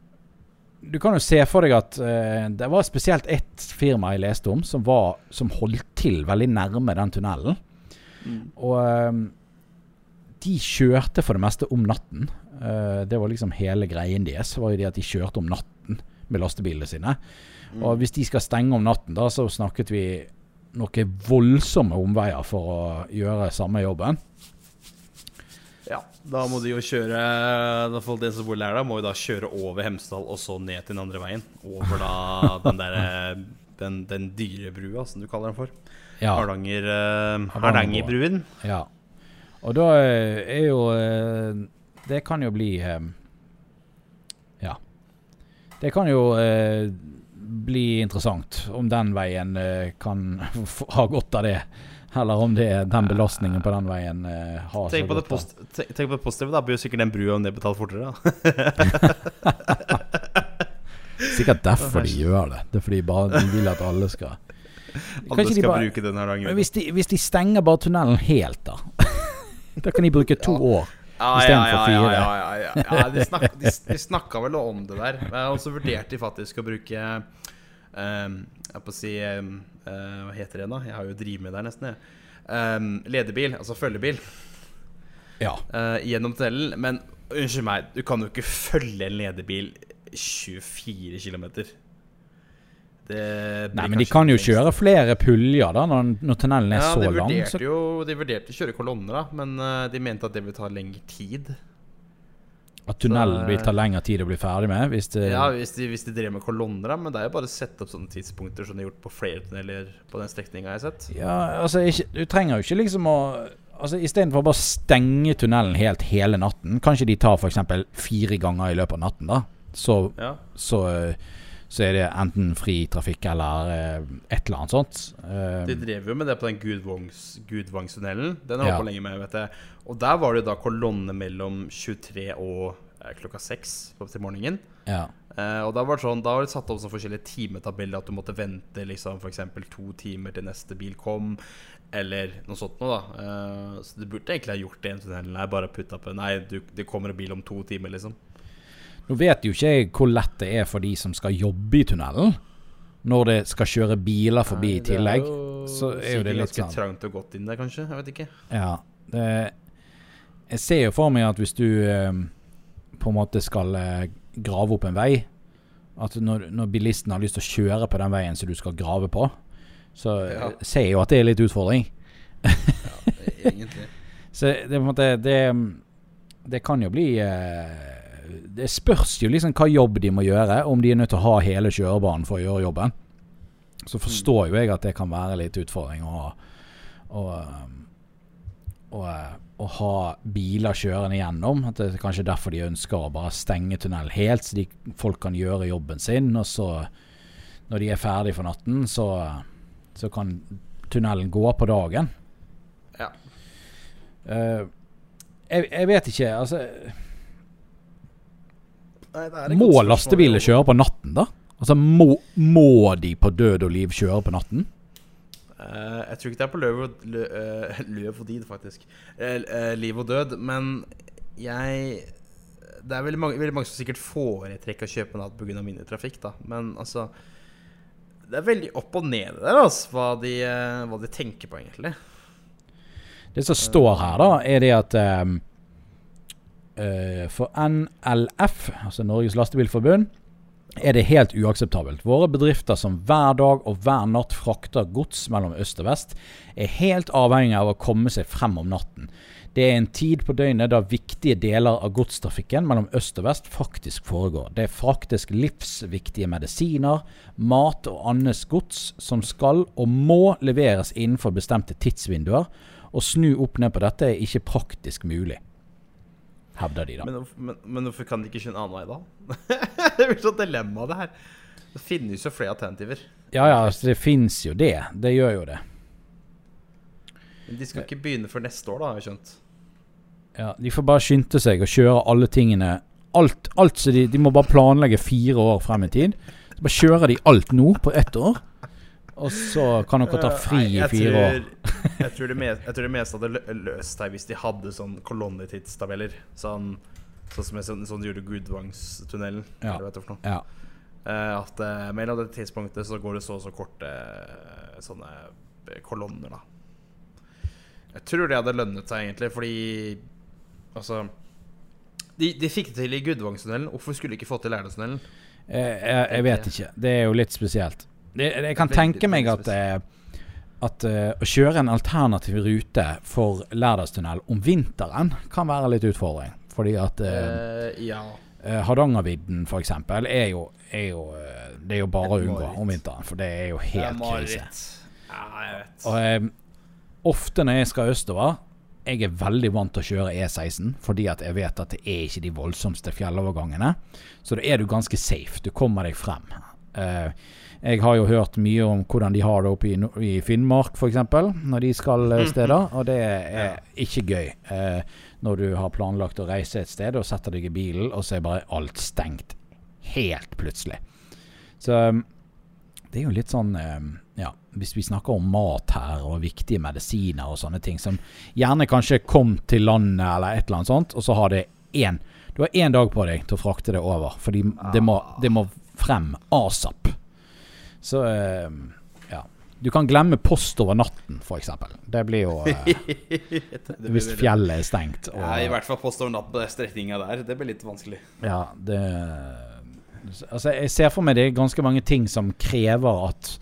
[SPEAKER 1] du kan jo se for deg at uh, det var spesielt ett firma jeg leste om, som, var, som holdt til veldig nærme den tunnelen.
[SPEAKER 2] Mm.
[SPEAKER 1] Og eh, de kjørte for det meste om natten. Uh, det var liksom hele greien deres. var jo det at De kjørte om natten med lastebilene sine.
[SPEAKER 2] Mm.
[SPEAKER 1] Og hvis de skal stenge om natten, da så snakket vi noen voldsomme omveier for å gjøre samme jobben.
[SPEAKER 2] Ja, da må de jo kjøre i hvert fall det som bor der, da må jo da kjøre over Hemsedal og så ned til den andre veien. Over da den derre den, den dyre brua, som du kaller den for.
[SPEAKER 1] Ja,
[SPEAKER 2] Hardanger
[SPEAKER 1] uh,
[SPEAKER 2] Hardangerbruen.
[SPEAKER 1] ja. Og da eh, er jo eh, Det kan jo bli eh, Ja. Det kan jo eh, bli interessant om den veien eh, kan ha godt av det. Eller om det er den belastningen på den veien eh, har så
[SPEAKER 2] Tenk på det
[SPEAKER 1] godt
[SPEAKER 2] post, tenk, tenk på det positive, da blir jo sikkert den brua nedbetalt fortere. da
[SPEAKER 1] Sikkert derfor de gjør det. Det er fordi bare de vil at alle skal
[SPEAKER 2] Alle skal
[SPEAKER 1] bare-
[SPEAKER 2] bruke den
[SPEAKER 1] Men
[SPEAKER 2] dagen.
[SPEAKER 1] hvis de, hvis de stenger bare tunnelen helt, da Da kan de bruke to år.
[SPEAKER 2] Ja,
[SPEAKER 1] Istedenfor
[SPEAKER 2] ja,
[SPEAKER 1] fire.
[SPEAKER 2] Ja, ja, ja, ja. ja de, snak, de, de snakka vel om det der. Og så vurderte de faktisk å bruke um, Jeg på å si um, Hva heter det da? Jeg har jo drevet med der nesten, jeg. Um, lederbil, altså følgebil,
[SPEAKER 1] Ja.
[SPEAKER 2] uh, gjennom tunnelen. Men unnskyld meg, du kan jo ikke følge en lederbil 24 km. Det blir
[SPEAKER 1] Nei, men de kan jo kjøre flere puljer da når, når tunnelen er
[SPEAKER 2] Ja,
[SPEAKER 1] så lang. Så,
[SPEAKER 2] jo De vurderte å kjøre kolonner, da, men uh, de mente at det ville ta lengre tid.
[SPEAKER 1] at tunnelen
[SPEAKER 2] så-
[SPEAKER 1] vil ta lengre tid å bli ferdig med. Hvis det,
[SPEAKER 2] Ja, hvis de, hvis de drev med kolonner, da, men det er jo bare å sette opp sånne tidspunkter som de har gjort på flere tunneler på den strekninga jeg har sett.
[SPEAKER 1] Ja, altså ikke, Du trenger jo ikke liksom å Altså Istedenfor bare å stenge tunnelen helt hele natten, kanskje de tar f.eks. fire ganger i løpet av natten, da. Så,
[SPEAKER 2] Ja.
[SPEAKER 1] så, eh, så er det enten fri trafikk eller eh, et eller annet sånt. Eh,
[SPEAKER 2] De drev jo med det på den Gudvangstunnelen. Den har jeg
[SPEAKER 1] Ja.
[SPEAKER 2] på lenge med, vet jeg. Og der var det da kolonne mellom 23 og eh, klokka 6 på til morgenen.
[SPEAKER 1] ja.
[SPEAKER 2] Eh, og da var det sånn Da var det satt opp sånn forskjellige timetabeller, at du måtte vente liksom f.eks. to timer til neste bil kom, eller noe sånt noe, da. Eh, så du burde egentlig ha gjort det i en tunnel. Bare putta på Nei, du, det kommer en bil om to timer, liksom.
[SPEAKER 1] Nå vet jo ikke jeg hvor lett det er for de som skal jobbe i tunnelen. Når det skal kjøre biler forbi i tillegg. så er jo det litt
[SPEAKER 2] ganske
[SPEAKER 1] sånn.
[SPEAKER 2] trangt og godt inn der, kanskje. Jeg vet ikke.
[SPEAKER 1] Ja. Det, jeg ser jo for meg at hvis du eh, på en måte skal eh, grave opp en vei At når, når bilisten har lyst til å kjøre på den veien som du skal grave på, så
[SPEAKER 2] Ja.
[SPEAKER 1] eh, ser jeg jo at det er litt utfordring.
[SPEAKER 2] ja, Egentlig.
[SPEAKER 1] Så det, måte det, det kan jo bli eh, Det spørs jo liksom hva jobb de må gjøre, om de er nødt til å ha hele kjørebanen for å gjøre jobben. Så forstår jo jeg at det kan være litt utfordring å, å, å, å ha biler kjørende gjennom. At det er kanskje derfor de ønsker å bare stenge tunnelen helt, så de, folk kan gjøre jobben sin. Og så, når de er ferdig for natten, så, så kan tunnelen gå på dagen.
[SPEAKER 2] Ja.
[SPEAKER 1] Uh, jeg, jeg vet ikke, altså
[SPEAKER 2] Nei,
[SPEAKER 1] Må lastebiler kjøre på natten, da? Altså må, må de på død og liv kjøre på natten?
[SPEAKER 2] Uh, jeg tror ikke det er på løv og, lø, uh, løv og did, faktisk. Uh, liv og død. Men jeg Det er veldig mange, veldig mange som sikkert foretrekker å kjøpe natt pga. mindre trafikk, da. Men altså Det er veldig opp og ned der, altså, hva de, hva de tenker på, egentlig.
[SPEAKER 1] Det som står her, da, er det at eh, For NLF, altså Norges Lastebilforbund, er det helt uakseptabelt. Våre bedrifter som hver dag og hver natt frakter gods mellom øst og vest, er helt avhengig av å komme seg frem om natten. Det er en tid på døgnet da viktige deler av godstrafikken mellom øst og vest faktisk foregår. Det er faktisk livsviktige medisiner, mat og annet gods som skal og må leveres innenfor bestemte tidsvinduer. Å snu opp ned på dette er ikke praktisk mulig, hevder de da.
[SPEAKER 2] Men, men, men hvorfor kan de ikke en annen vei, da? det blir sånn dilemma, det her. Det finnes jo flere alternativer.
[SPEAKER 1] Ja ja, altså, det fins jo det. Det gjør jo det.
[SPEAKER 2] Men de skal ikke begynne før neste år, da, har jeg skjønt.
[SPEAKER 1] Ja, De får bare skynde seg og kjøre alle tingene Alt, alt så de, de må bare planlegge fire år frem i tid. Så bare kjører de alt nå på ett år. Og så kan dere ta fri
[SPEAKER 2] Nei,
[SPEAKER 1] i fire år.
[SPEAKER 2] jeg, tror det meste hadde løst seg hvis de hadde sånn kolonnetidstabeller. Sånn, sånn som jeg sånn, sånn de gjorde Gudvangstunnelen.
[SPEAKER 1] Ja.
[SPEAKER 2] Eller hva.
[SPEAKER 1] Ja.
[SPEAKER 2] Uh, at uh, mellom det tidspunktet så går det så og så korte uh, sånne eh, kolonner, da. Jeg tror det hadde lønnet seg, egentlig, fordi Altså De, de fikk det til i Gudvangstunnelen. Hvorfor skulle de ikke få til Lærdalstunnelen?
[SPEAKER 1] Jeg, jeg, jeg vet ikke. Det er jo litt spesielt. Det, jeg kan tenke meg at, eh, at eh, å kjøre en alternativ rute for Lærdalstunnel om vinteren kan være litt utfordring. Fordi at
[SPEAKER 2] uh, ja.
[SPEAKER 1] Hardangervidden f.eks. er jo, er jo Det er jo bare å unngå om vinteren, for det er jo
[SPEAKER 2] er
[SPEAKER 1] helt krise.
[SPEAKER 2] Ja, jeg vet.
[SPEAKER 1] Og eh, ofte når jeg skal østover Jeg er veldig vant til å kjøre E16 fordi at jeg vet at det er ikke de voldsomste fjellovergangene. Så da er du ganske safe. Du kommer deg frem. Eh, jeg har jo hørt mye om hvordan de har det oppe i, i Finnmark f.eks. når de skal eh, steder, og det er ikke gøy. Eh, når du har planlagt å reise et sted og setter deg i bilen, og så er bare alt stengt helt plutselig. Så um, det er jo litt sånn Ja, hvis vi snakker om mat her, og viktige medisiner og sånne ting, som gjerne kanskje kom til landet eller et eller annet sånt, og så har det én Du har én dag på deg til å frakte det over, fordi det, må, det må frem asap. Så um, ja. Du kan glemme post over natten, f.eks. Det blir jo eh,
[SPEAKER 2] Det
[SPEAKER 1] Hvis fjellet er stengt. Og,
[SPEAKER 2] Ja, I hvert fall post over natten på den strekninga der. Det blir litt vanskelig.
[SPEAKER 1] Ja, det Altså, jeg ser for meg det er ganske mange ting som krever at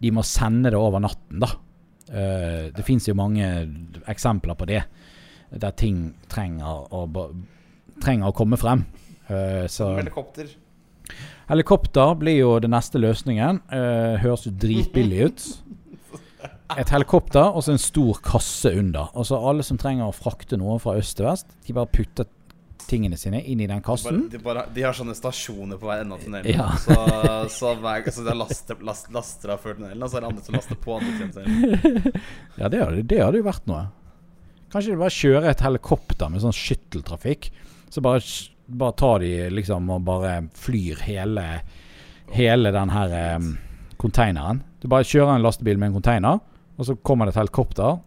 [SPEAKER 1] de må sende det over natten, da. Eh, det fins jo mange eksempler på det, der ting trenger å, trenger å komme frem. Eh, så
[SPEAKER 2] Helikopter.
[SPEAKER 1] Helikopter blir jo den neste løsningen. Uh, høres jo dritbillig ut. Et helikopter og så en stor kasse under. Og så alle som trenger å frakte noe fra øst til vest, de bare putter tingene sine inn i den kassen.
[SPEAKER 2] de, bare, de har sånne stasjoner på hver ende av tunnelen.
[SPEAKER 1] Ja.
[SPEAKER 2] Så, så, hver, så de laster, last, laster av før tunnelen, og så er det andre som laster på andre tunnelen.
[SPEAKER 1] Ja, det hadde, det hadde jo vært noe. Kanskje de bare kjører et helikopter med sånn skytteltrafikk. Så bare, bare tar de liksom og bare flyr hele, hele den her um, konteineren. Du bare kjører en lastebil med en konteiner, og så kommer det et helikopter,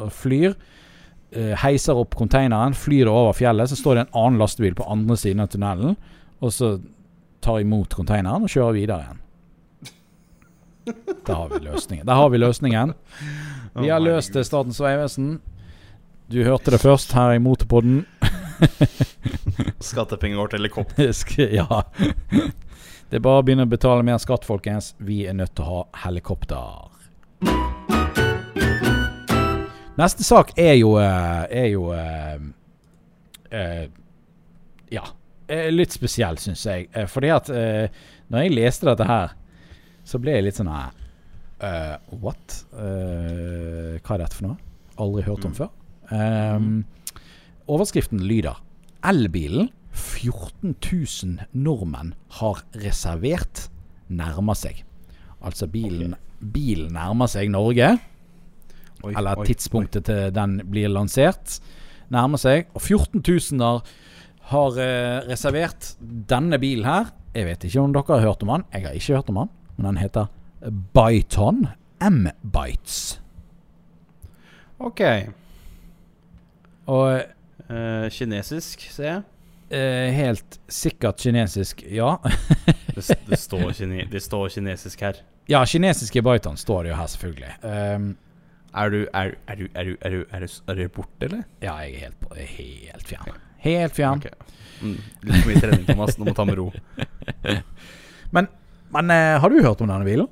[SPEAKER 1] og flyr. Uh, heiser opp konteineren, flyr det over fjellet, så står det en annen lastebil på andre siden av tunnelen, og så tar imot konteineren og kjører videre igjen. Der har vi løsningen. Der har vi løsningen. Vi har løst det, Statens vegvesen. Du hørte det først her i Motorpodden.
[SPEAKER 2] Skattepenger går til helikopter.
[SPEAKER 1] Ja. Det er bare å begynne å betale mer skatt, folkens. Vi er nødt til å ha helikopter. Neste sak er jo eh, Er jo uh, uh, Ja. Litt spesiell, syns jeg. Fordi at uh, når jeg leste dette her, så ble jeg litt sånn her What? Hva er dette for noe? Aldri hørt om
[SPEAKER 2] Mm.
[SPEAKER 1] før. Um, overskriften lyder Elbilen 14 000 nordmenn har reservert nærmer seg. Altså bilen, bilen nærmer seg Norge,
[SPEAKER 2] Oi,
[SPEAKER 1] eller
[SPEAKER 2] oi,
[SPEAKER 1] tidspunktet til den blir lansert, nærmer seg. Og 14 000 har eh, reservert denne bilen her. Jeg vet ikke om dere har hørt om den. Jeg har ikke hørt om den, men den heter Byton M-Bites.
[SPEAKER 2] Ok.
[SPEAKER 1] Og
[SPEAKER 2] Eh, kinesisk, ser jeg.
[SPEAKER 1] eh, helt sikkert kinesisk, ja.
[SPEAKER 2] Det, det, står kine, det står kinesisk her.
[SPEAKER 1] Ja, kinesisk i Baitan står det jo her, selvfølgelig. Um,
[SPEAKER 2] Er du, er, er, du, er, du, er, du, er, du, er du borte, eller?
[SPEAKER 1] ja, jeg er helt, på- helt fjern. Helt fjern.
[SPEAKER 2] Okay. Mm. Litt for mye trening, Thomas. Nå må ta med ro.
[SPEAKER 1] Men, men uh, har du hørt om denne bilen?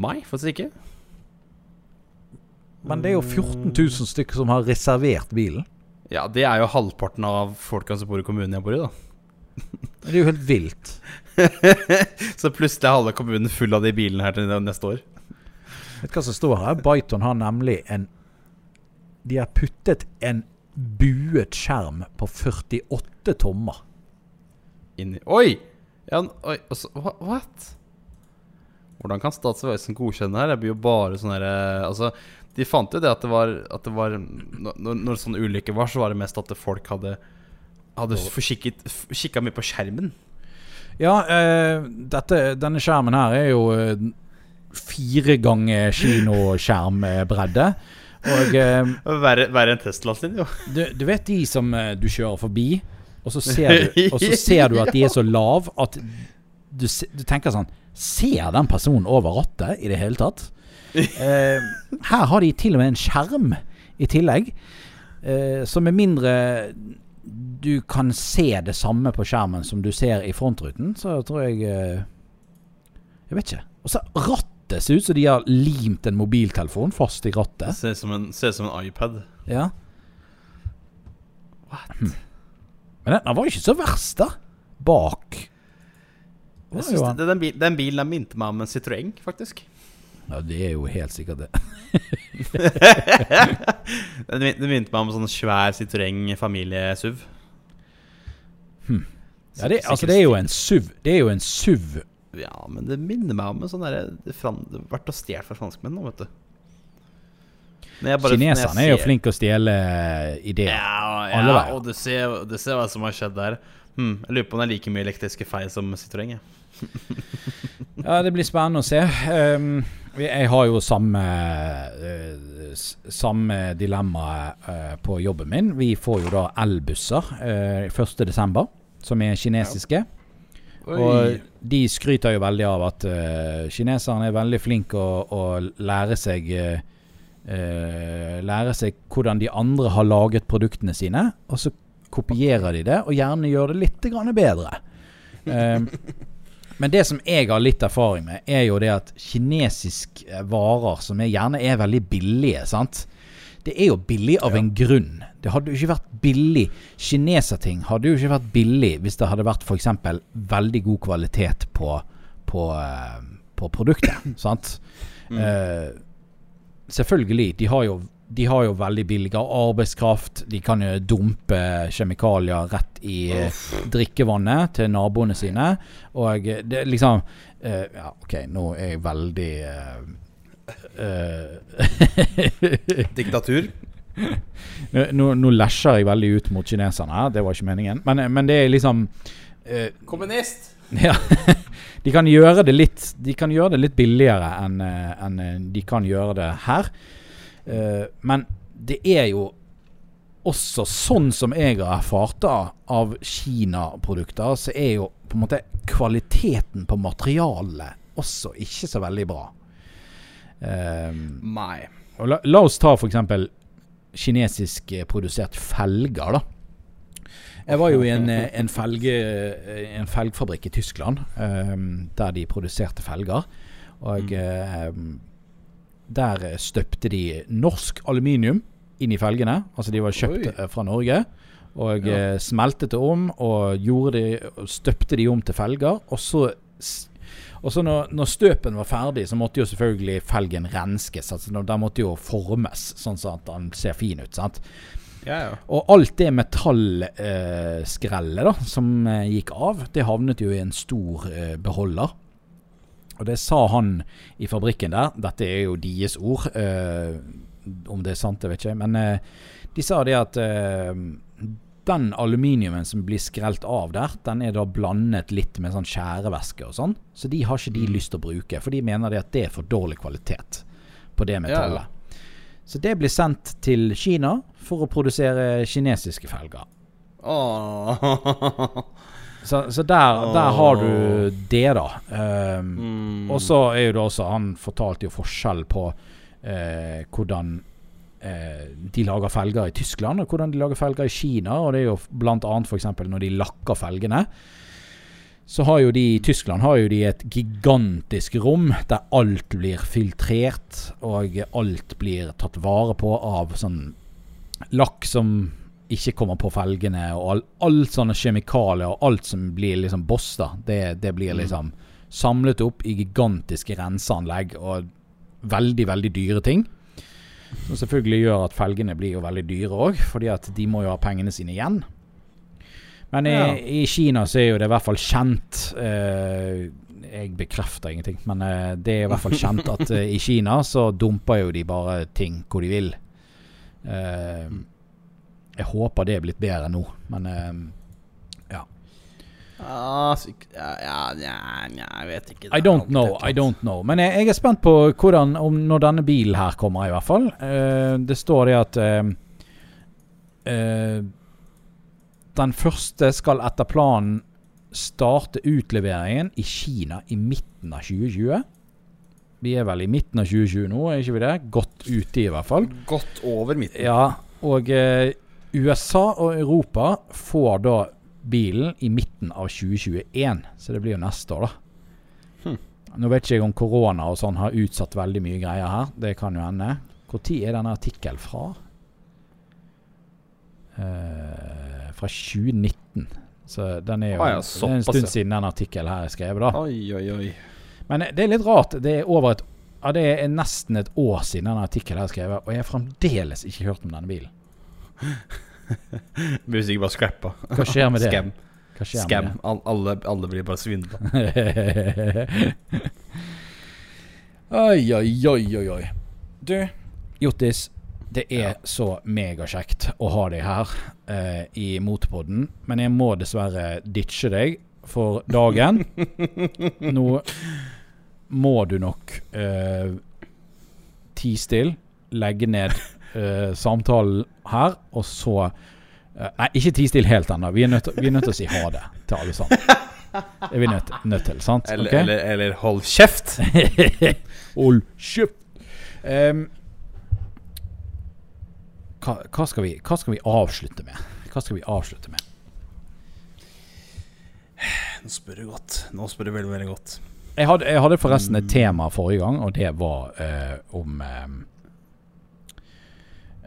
[SPEAKER 2] Nei, faktisk ikke.
[SPEAKER 1] Men det er jo 14 000 stykker som har reservert bilen.
[SPEAKER 2] Ja, det er jo halvparten av folka som bor i kommunen jeg bor i, da.
[SPEAKER 1] Det er jo helt vilt.
[SPEAKER 2] Så plutselig er halve kommunen full av de bilene her til neste år.
[SPEAKER 1] Vet du hva som står her? Byton har nemlig en De har puttet en buet skjerm på 48 tommer.
[SPEAKER 2] Inni Oi! Ja, oi altså, What? Hvordan kan Statens godkjenne det her? Det blir jo bare sånn herre Altså, de fant jo det at det var, at det var når, når sånne ulykker var, så var det mest at folk hadde Hadde kikka mye på skjermen.
[SPEAKER 1] Ja, eh, dette, denne skjermen her er jo eh, fire ganger kinoskjermbredde. Og eh,
[SPEAKER 2] Verre, verre enn Tesla sin, jo.
[SPEAKER 1] du, du vet de som eh, du kjører forbi, og så ser du, og så ser du at de er så lav at du, du tenker sånn Ser den personen over rattet i det hele tatt? Eh, her har de til og med en skjerm i tillegg. Eh, så med mindre du kan se det samme på skjermen som du ser i frontruten, så tror jeg eh, Jeg vet ikke. Og så rattet ser ut som de har limt en mobiltelefon fast i rattet.
[SPEAKER 2] Ser ut som, en- som en iPad.
[SPEAKER 1] Ja. Hm. Men den, var jo ikke så verst, da. Bak.
[SPEAKER 2] Det, den, bilen, den bilen minte meg om en Citroën, faktisk.
[SPEAKER 1] Ja, det er jo helt sikkert det.
[SPEAKER 2] Den, begynte meg om sånn svær Citroën familie-SUV.
[SPEAKER 1] Ja, det, altså, det er jo en SUV. Det er jo en SUV.
[SPEAKER 2] Ja, men det minner meg om en sånn derre Det det har vært stjålet fra franskmenn nå, vet du. Bare-
[SPEAKER 1] Kineserne er jo flinke å stjele ideer.
[SPEAKER 2] Ja,
[SPEAKER 1] Alle
[SPEAKER 2] ja
[SPEAKER 1] veier.
[SPEAKER 2] og du ser, du ser hva som har skjedd der. Hmm, jeg lurer på om det er like mye elektriske feil som Citroën.
[SPEAKER 1] Ja, det blir spennende å se. Um, jeg har jo samme eh, Samme dilemma eh, på jobben min. Vi får jo da elbusser uh, 1.12., som er kinesiske. Og de skryter jo veldig av at uh, kineserne er veldig flinke å, å lære seg eh, eh, Lære seg hvordan de andre har laget produktene sine, og så kopierer de det, og gjerne gjør det litt grann bedre. Eh, men det som jeg har litt erfaring med, er jo det at kinesiske varer som er, gjerne er veldig billige, sant. Det er jo billig av en grunn. Det hadde jo ikke vært billig Kineserting hadde jo ikke vært billig hvis det hadde vært f.eks. veldig god kvalitet på, på, eh, på produktet. sant? Eh, selvfølgelig, de har, jo, de har jo veldig billigere arbeidskraft. De kan jo dumpe kjemikalier rett i Uff. drikkevannet til naboene sine. Og eh, det liksom uh, Ja, OK, nå er jeg veldig uh, uh,
[SPEAKER 2] Diktatur.
[SPEAKER 1] Nå, nå lesjer jeg veldig ut mot kineserne, her, det var ikke meningen. Men, men det er liksom eh,
[SPEAKER 2] Kommunist!
[SPEAKER 1] Ja. De kan gjøre det litt De kan gjøre det litt billigere enn en eh, de kan gjøre det her. Eh, men det er jo også sånn som jeg har erfart da, av Kina-produkter, så er jo på en måte kvaliteten på materialet også ikke så veldig bra. Eh,
[SPEAKER 2] Nei.
[SPEAKER 1] la, la oss ta eksempel kinesisk eh, produsert felger, da. Jeg var jo i en, eh, en, felge, en felgfabrikk i Tyskland, um, der de produserte felger. Og eh, der støpte de norsk aluminium inn i felgene. Altså de var kjøpt
[SPEAKER 2] Oi.
[SPEAKER 1] fra Norge. Og
[SPEAKER 2] Ja.
[SPEAKER 1] eh, smeltet det om og gjorde de, støpte de om til felger. Og så og så når, når støpen var ferdig, så måtte jo selvfølgelig felgen renskes. Altså Den måtte jo formes, sånn at den ser fin ut. sant?
[SPEAKER 2] Ja, ja.
[SPEAKER 1] Og alt det metallskrellet eh, da, som eh, gikk av, det havnet jo i en stor eh, beholder. Og det sa han i fabrikken der. Dette er jo deres ord. Eh, om det er sant, det vet ikke. Men eh, de sa det at eh, den aluminiumen som blir skrelt av der, den er da blandet litt med sånn skjærevæske og sånn. Så de har ikke de lyst til å bruke, for de mener det at det er for dårlig kvalitet på det metallet. Så det blir sendt til Kina for å produsere kinesiske felger.
[SPEAKER 2] Åh.
[SPEAKER 1] Så, så der, der har du det, da. Um,
[SPEAKER 2] Mm.
[SPEAKER 1] Og så er jo det også Han fortalte jo forskjell på eh, hvordan eh, de lager felger i Tyskland, og hvordan de lager felger i Kina. Og det er jo blant annet f.eks. når de lakker felgene. Så har jo de i Tyskland har jo de et gigantisk rom der alt blir filtrert, og alt blir tatt vare på av sånn lakk som ikke kommer på felgene, og all, alt sånne kjemikalier og alt som blir liksom bossa, det, det blir liksom samlet opp i gigantiske renseanlegg og veldig, veldig dyre ting. Som selvfølgelig gjør at felgene blir jo veldig dyre òg, fordi at de må jo ha pengene sine igjen. Men i,
[SPEAKER 2] Ja.
[SPEAKER 1] i Kina så er jo det i hvert fall kjent eh, Jeg bekrefter ingenting, men eh, det er i hvert fall kjent at eh, i Kina så dumper jo de bare ting hvor de vil. Eh, jeg håper det er blitt bedre nå, men eh,
[SPEAKER 2] Ja, syk, ja, ja, ja, ja, jeg vet ikke.
[SPEAKER 1] I don't know, I don't know. Men jeg, jeg er spent på hvordan, om når denne bilen her kommer, i hvert fall. Uh, det står det at uh, uh, Den første skal etter planen starte utleveringen i Kina i midten av 2020. Vi er vel i midten av 2020 nå, er ikke vi det? Godt ute, i hvert fall.
[SPEAKER 2] Godt over midten.
[SPEAKER 1] Ja, og eh, USA og Europa får da bilen i midten av 2021, så det blir jo neste år, da.
[SPEAKER 2] Hm.
[SPEAKER 1] Nå vet ikke jeg om korona og sånn har utsatt veldig mye greier her. Det kan jo hende. Når er denne artikkelen fra? Eh, fra 2019. Så den er jo
[SPEAKER 2] Ah, ja,
[SPEAKER 1] det er en stund siden den artikkelen her er skrevet, da.
[SPEAKER 2] Oi, oi, oi.
[SPEAKER 1] Men det er litt rart. Det er over et ja, det er nesten et år siden denne artikkelen er skrevet, og jeg har fremdeles ikke hørt om denne bilen.
[SPEAKER 2] Blir ikke bare scrappa.
[SPEAKER 1] Hva skjer med det?
[SPEAKER 2] Scam. Scam. alle, alle blir bare svindla.
[SPEAKER 1] oi, oi, oi, oi, oi. Du, Jotis. Det er så megakjekt å ha deg her eh, i Motorpodden, men jeg må dessverre ditche deg for dagen. Nå må du nok eh, tie stille, legge ned eh, samtalen her, og så uh, Nei, ikke ti stille helt ennå. Vi, er nødt til- å si ha det til alle sammen. Det er vi nødt, nødt til, sant?
[SPEAKER 2] Eller,
[SPEAKER 1] Ok?
[SPEAKER 2] eller, eller hold kjeft.
[SPEAKER 1] Hold kjeft! Um, hva, hva, skal vi, hva skal vi avslutte med? Hva skal vi avslutte med?
[SPEAKER 2] Nå spør du godt. Nå spør du veldig, veldig godt.
[SPEAKER 1] Jeg hadde, jeg hadde forresten et tema forrige gang, og det var uh, om eh,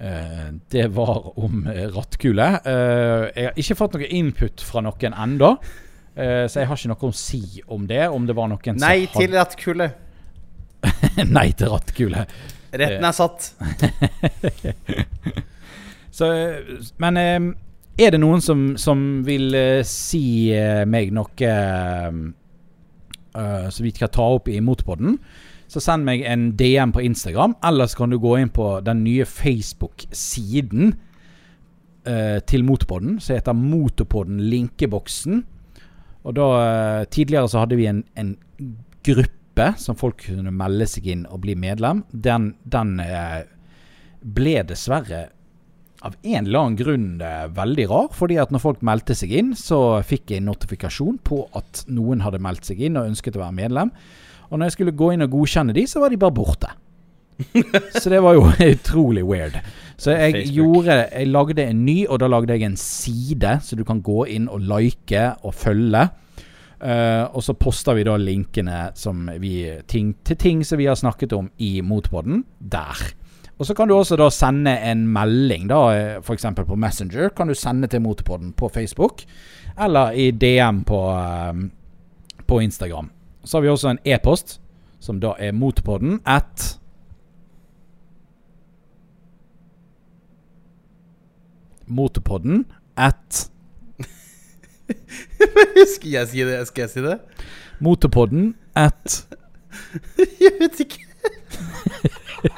[SPEAKER 1] Det var om eh, rattkule. Eh, jeg har ikke fått noe input fra noen eh, så jeg har ikke noe å si om det. Om det var noen
[SPEAKER 2] Nei
[SPEAKER 1] som
[SPEAKER 2] til rattkule.
[SPEAKER 1] Nei til rattkule.
[SPEAKER 2] Retten er satt.
[SPEAKER 1] Så, men eh, er det noen som, som vil eh, si eh, meg noe eh, eh, som vi skal ta opp i Motorpodden, så send meg en DM på Instagram. Ellers kan du gå inn på den nye Facebook-siden eh, til Motorpodden, som heter Motorpodden Linkeboksen. Og da eh, Tidligere så hadde vi en, en gruppe som folk kunne melde seg inn og bli medlem. Den, den eh, ble dessverre av en eller annen grunn eh, veldig rar. Fordi at når folk meldte seg inn, så fikk jeg en notifikasjon på at noen hadde meldt seg inn og ønsket å være medlem. Og når jeg skulle gå inn og godkjenne de, så var de bare borte. så det var jo utrolig weird. Så jeg
[SPEAKER 2] Facebook.
[SPEAKER 1] gjorde Jeg lagde en ny, og da lagde jeg en side, så du kan gå inn og like og følge. Uh, og så poster vi da linkene som vi, ting, til ting som vi har snakket om i Motpodden, der. Og så kan du også da sende en melding, da, f.eks. på Messenger. Kan du sende til Motorpodden på Facebook, eller i DM på, eh, på Instagram. Så har vi også en e-post, som da er motpodden at Motopodden at
[SPEAKER 2] Skal jeg si det? Skal jeg si det?
[SPEAKER 1] Motorpodden at
[SPEAKER 2] Jeg vet ikke.
[SPEAKER 1] Det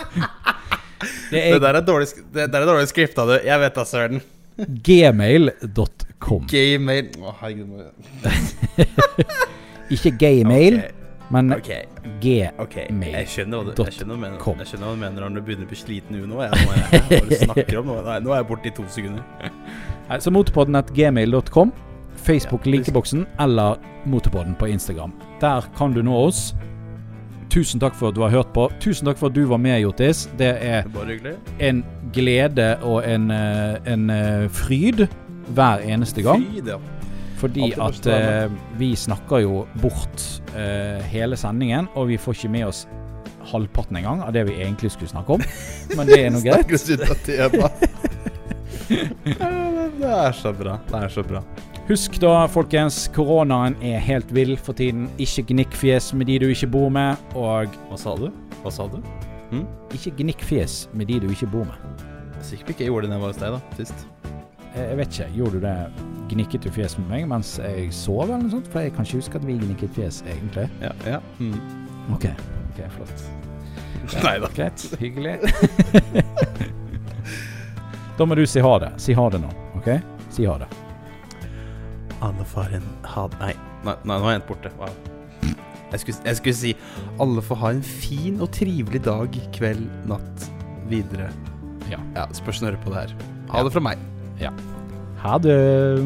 [SPEAKER 2] Det
[SPEAKER 1] er
[SPEAKER 2] der er dårlig, det der er dårlig skripta, du. Jeg vet da, søren.
[SPEAKER 1] gmail.com.
[SPEAKER 2] Gmail Å, herregud.
[SPEAKER 1] Ikke gaymail,
[SPEAKER 2] okay.
[SPEAKER 1] men okay.
[SPEAKER 2] gmail.com. Jeg skjønner hva du, mener, når du begynner å bli sliten nå. Jeg, nå jeg, du snakker om? Nå, Nei, nå er jeg borte i to sekunder.
[SPEAKER 1] Nei, Så motorpodden at gmail.com. Facebook-likeboksen eller Motorpodden på Instagram. Der kan du nå oss. tusen takk for at du har hørt på. Tusen takk for at du var med, Jotis. Det er en glede og en, eh, en eh, fryd hver eneste gang.
[SPEAKER 2] Fryd, ja.
[SPEAKER 1] Fordi at eh, vi snakker jo bort eh, hele sendingen, og vi får ikke med oss halvparten engang av det vi egentlig skulle snakke om. Men det er nå greit.
[SPEAKER 2] Det er så bra. Det er så bra.
[SPEAKER 1] Husk da, folkens, koronaen er helt vill for tiden. Ikke gnikk fjes med de du ikke bor med, og
[SPEAKER 2] Hva sa du? Hva sa du?
[SPEAKER 1] ikke gnikk fjes med de du ikke bor med.
[SPEAKER 2] Sikkert ikke jeg gjorde det da jeg var hos deg, da. Sist.
[SPEAKER 1] Jeg jeg vet ikke, gjorde du det? Gnikket du fjes med meg mens jeg sov, eller noe sånt? For jeg kan ikke huske at vi gnikket fjes, egentlig.
[SPEAKER 2] Ja. ja. Mm.
[SPEAKER 1] OK, ok, flott.
[SPEAKER 2] Nei da.
[SPEAKER 1] Greit. Hyggelig. da må du si ha det. Si ha det nå, OK? Si ha det.
[SPEAKER 2] Alle får en ha... Nei. Nei, nei, nå er jeg borte. Wow. Jeg skulle, jeg skulle si alle får ha en fin og trivelig dag, kveld, natt, videre.
[SPEAKER 1] Ja.
[SPEAKER 2] ja spørs når du hører på det her. Ha
[SPEAKER 1] Ja.
[SPEAKER 2] det fra meg.
[SPEAKER 1] Ha det.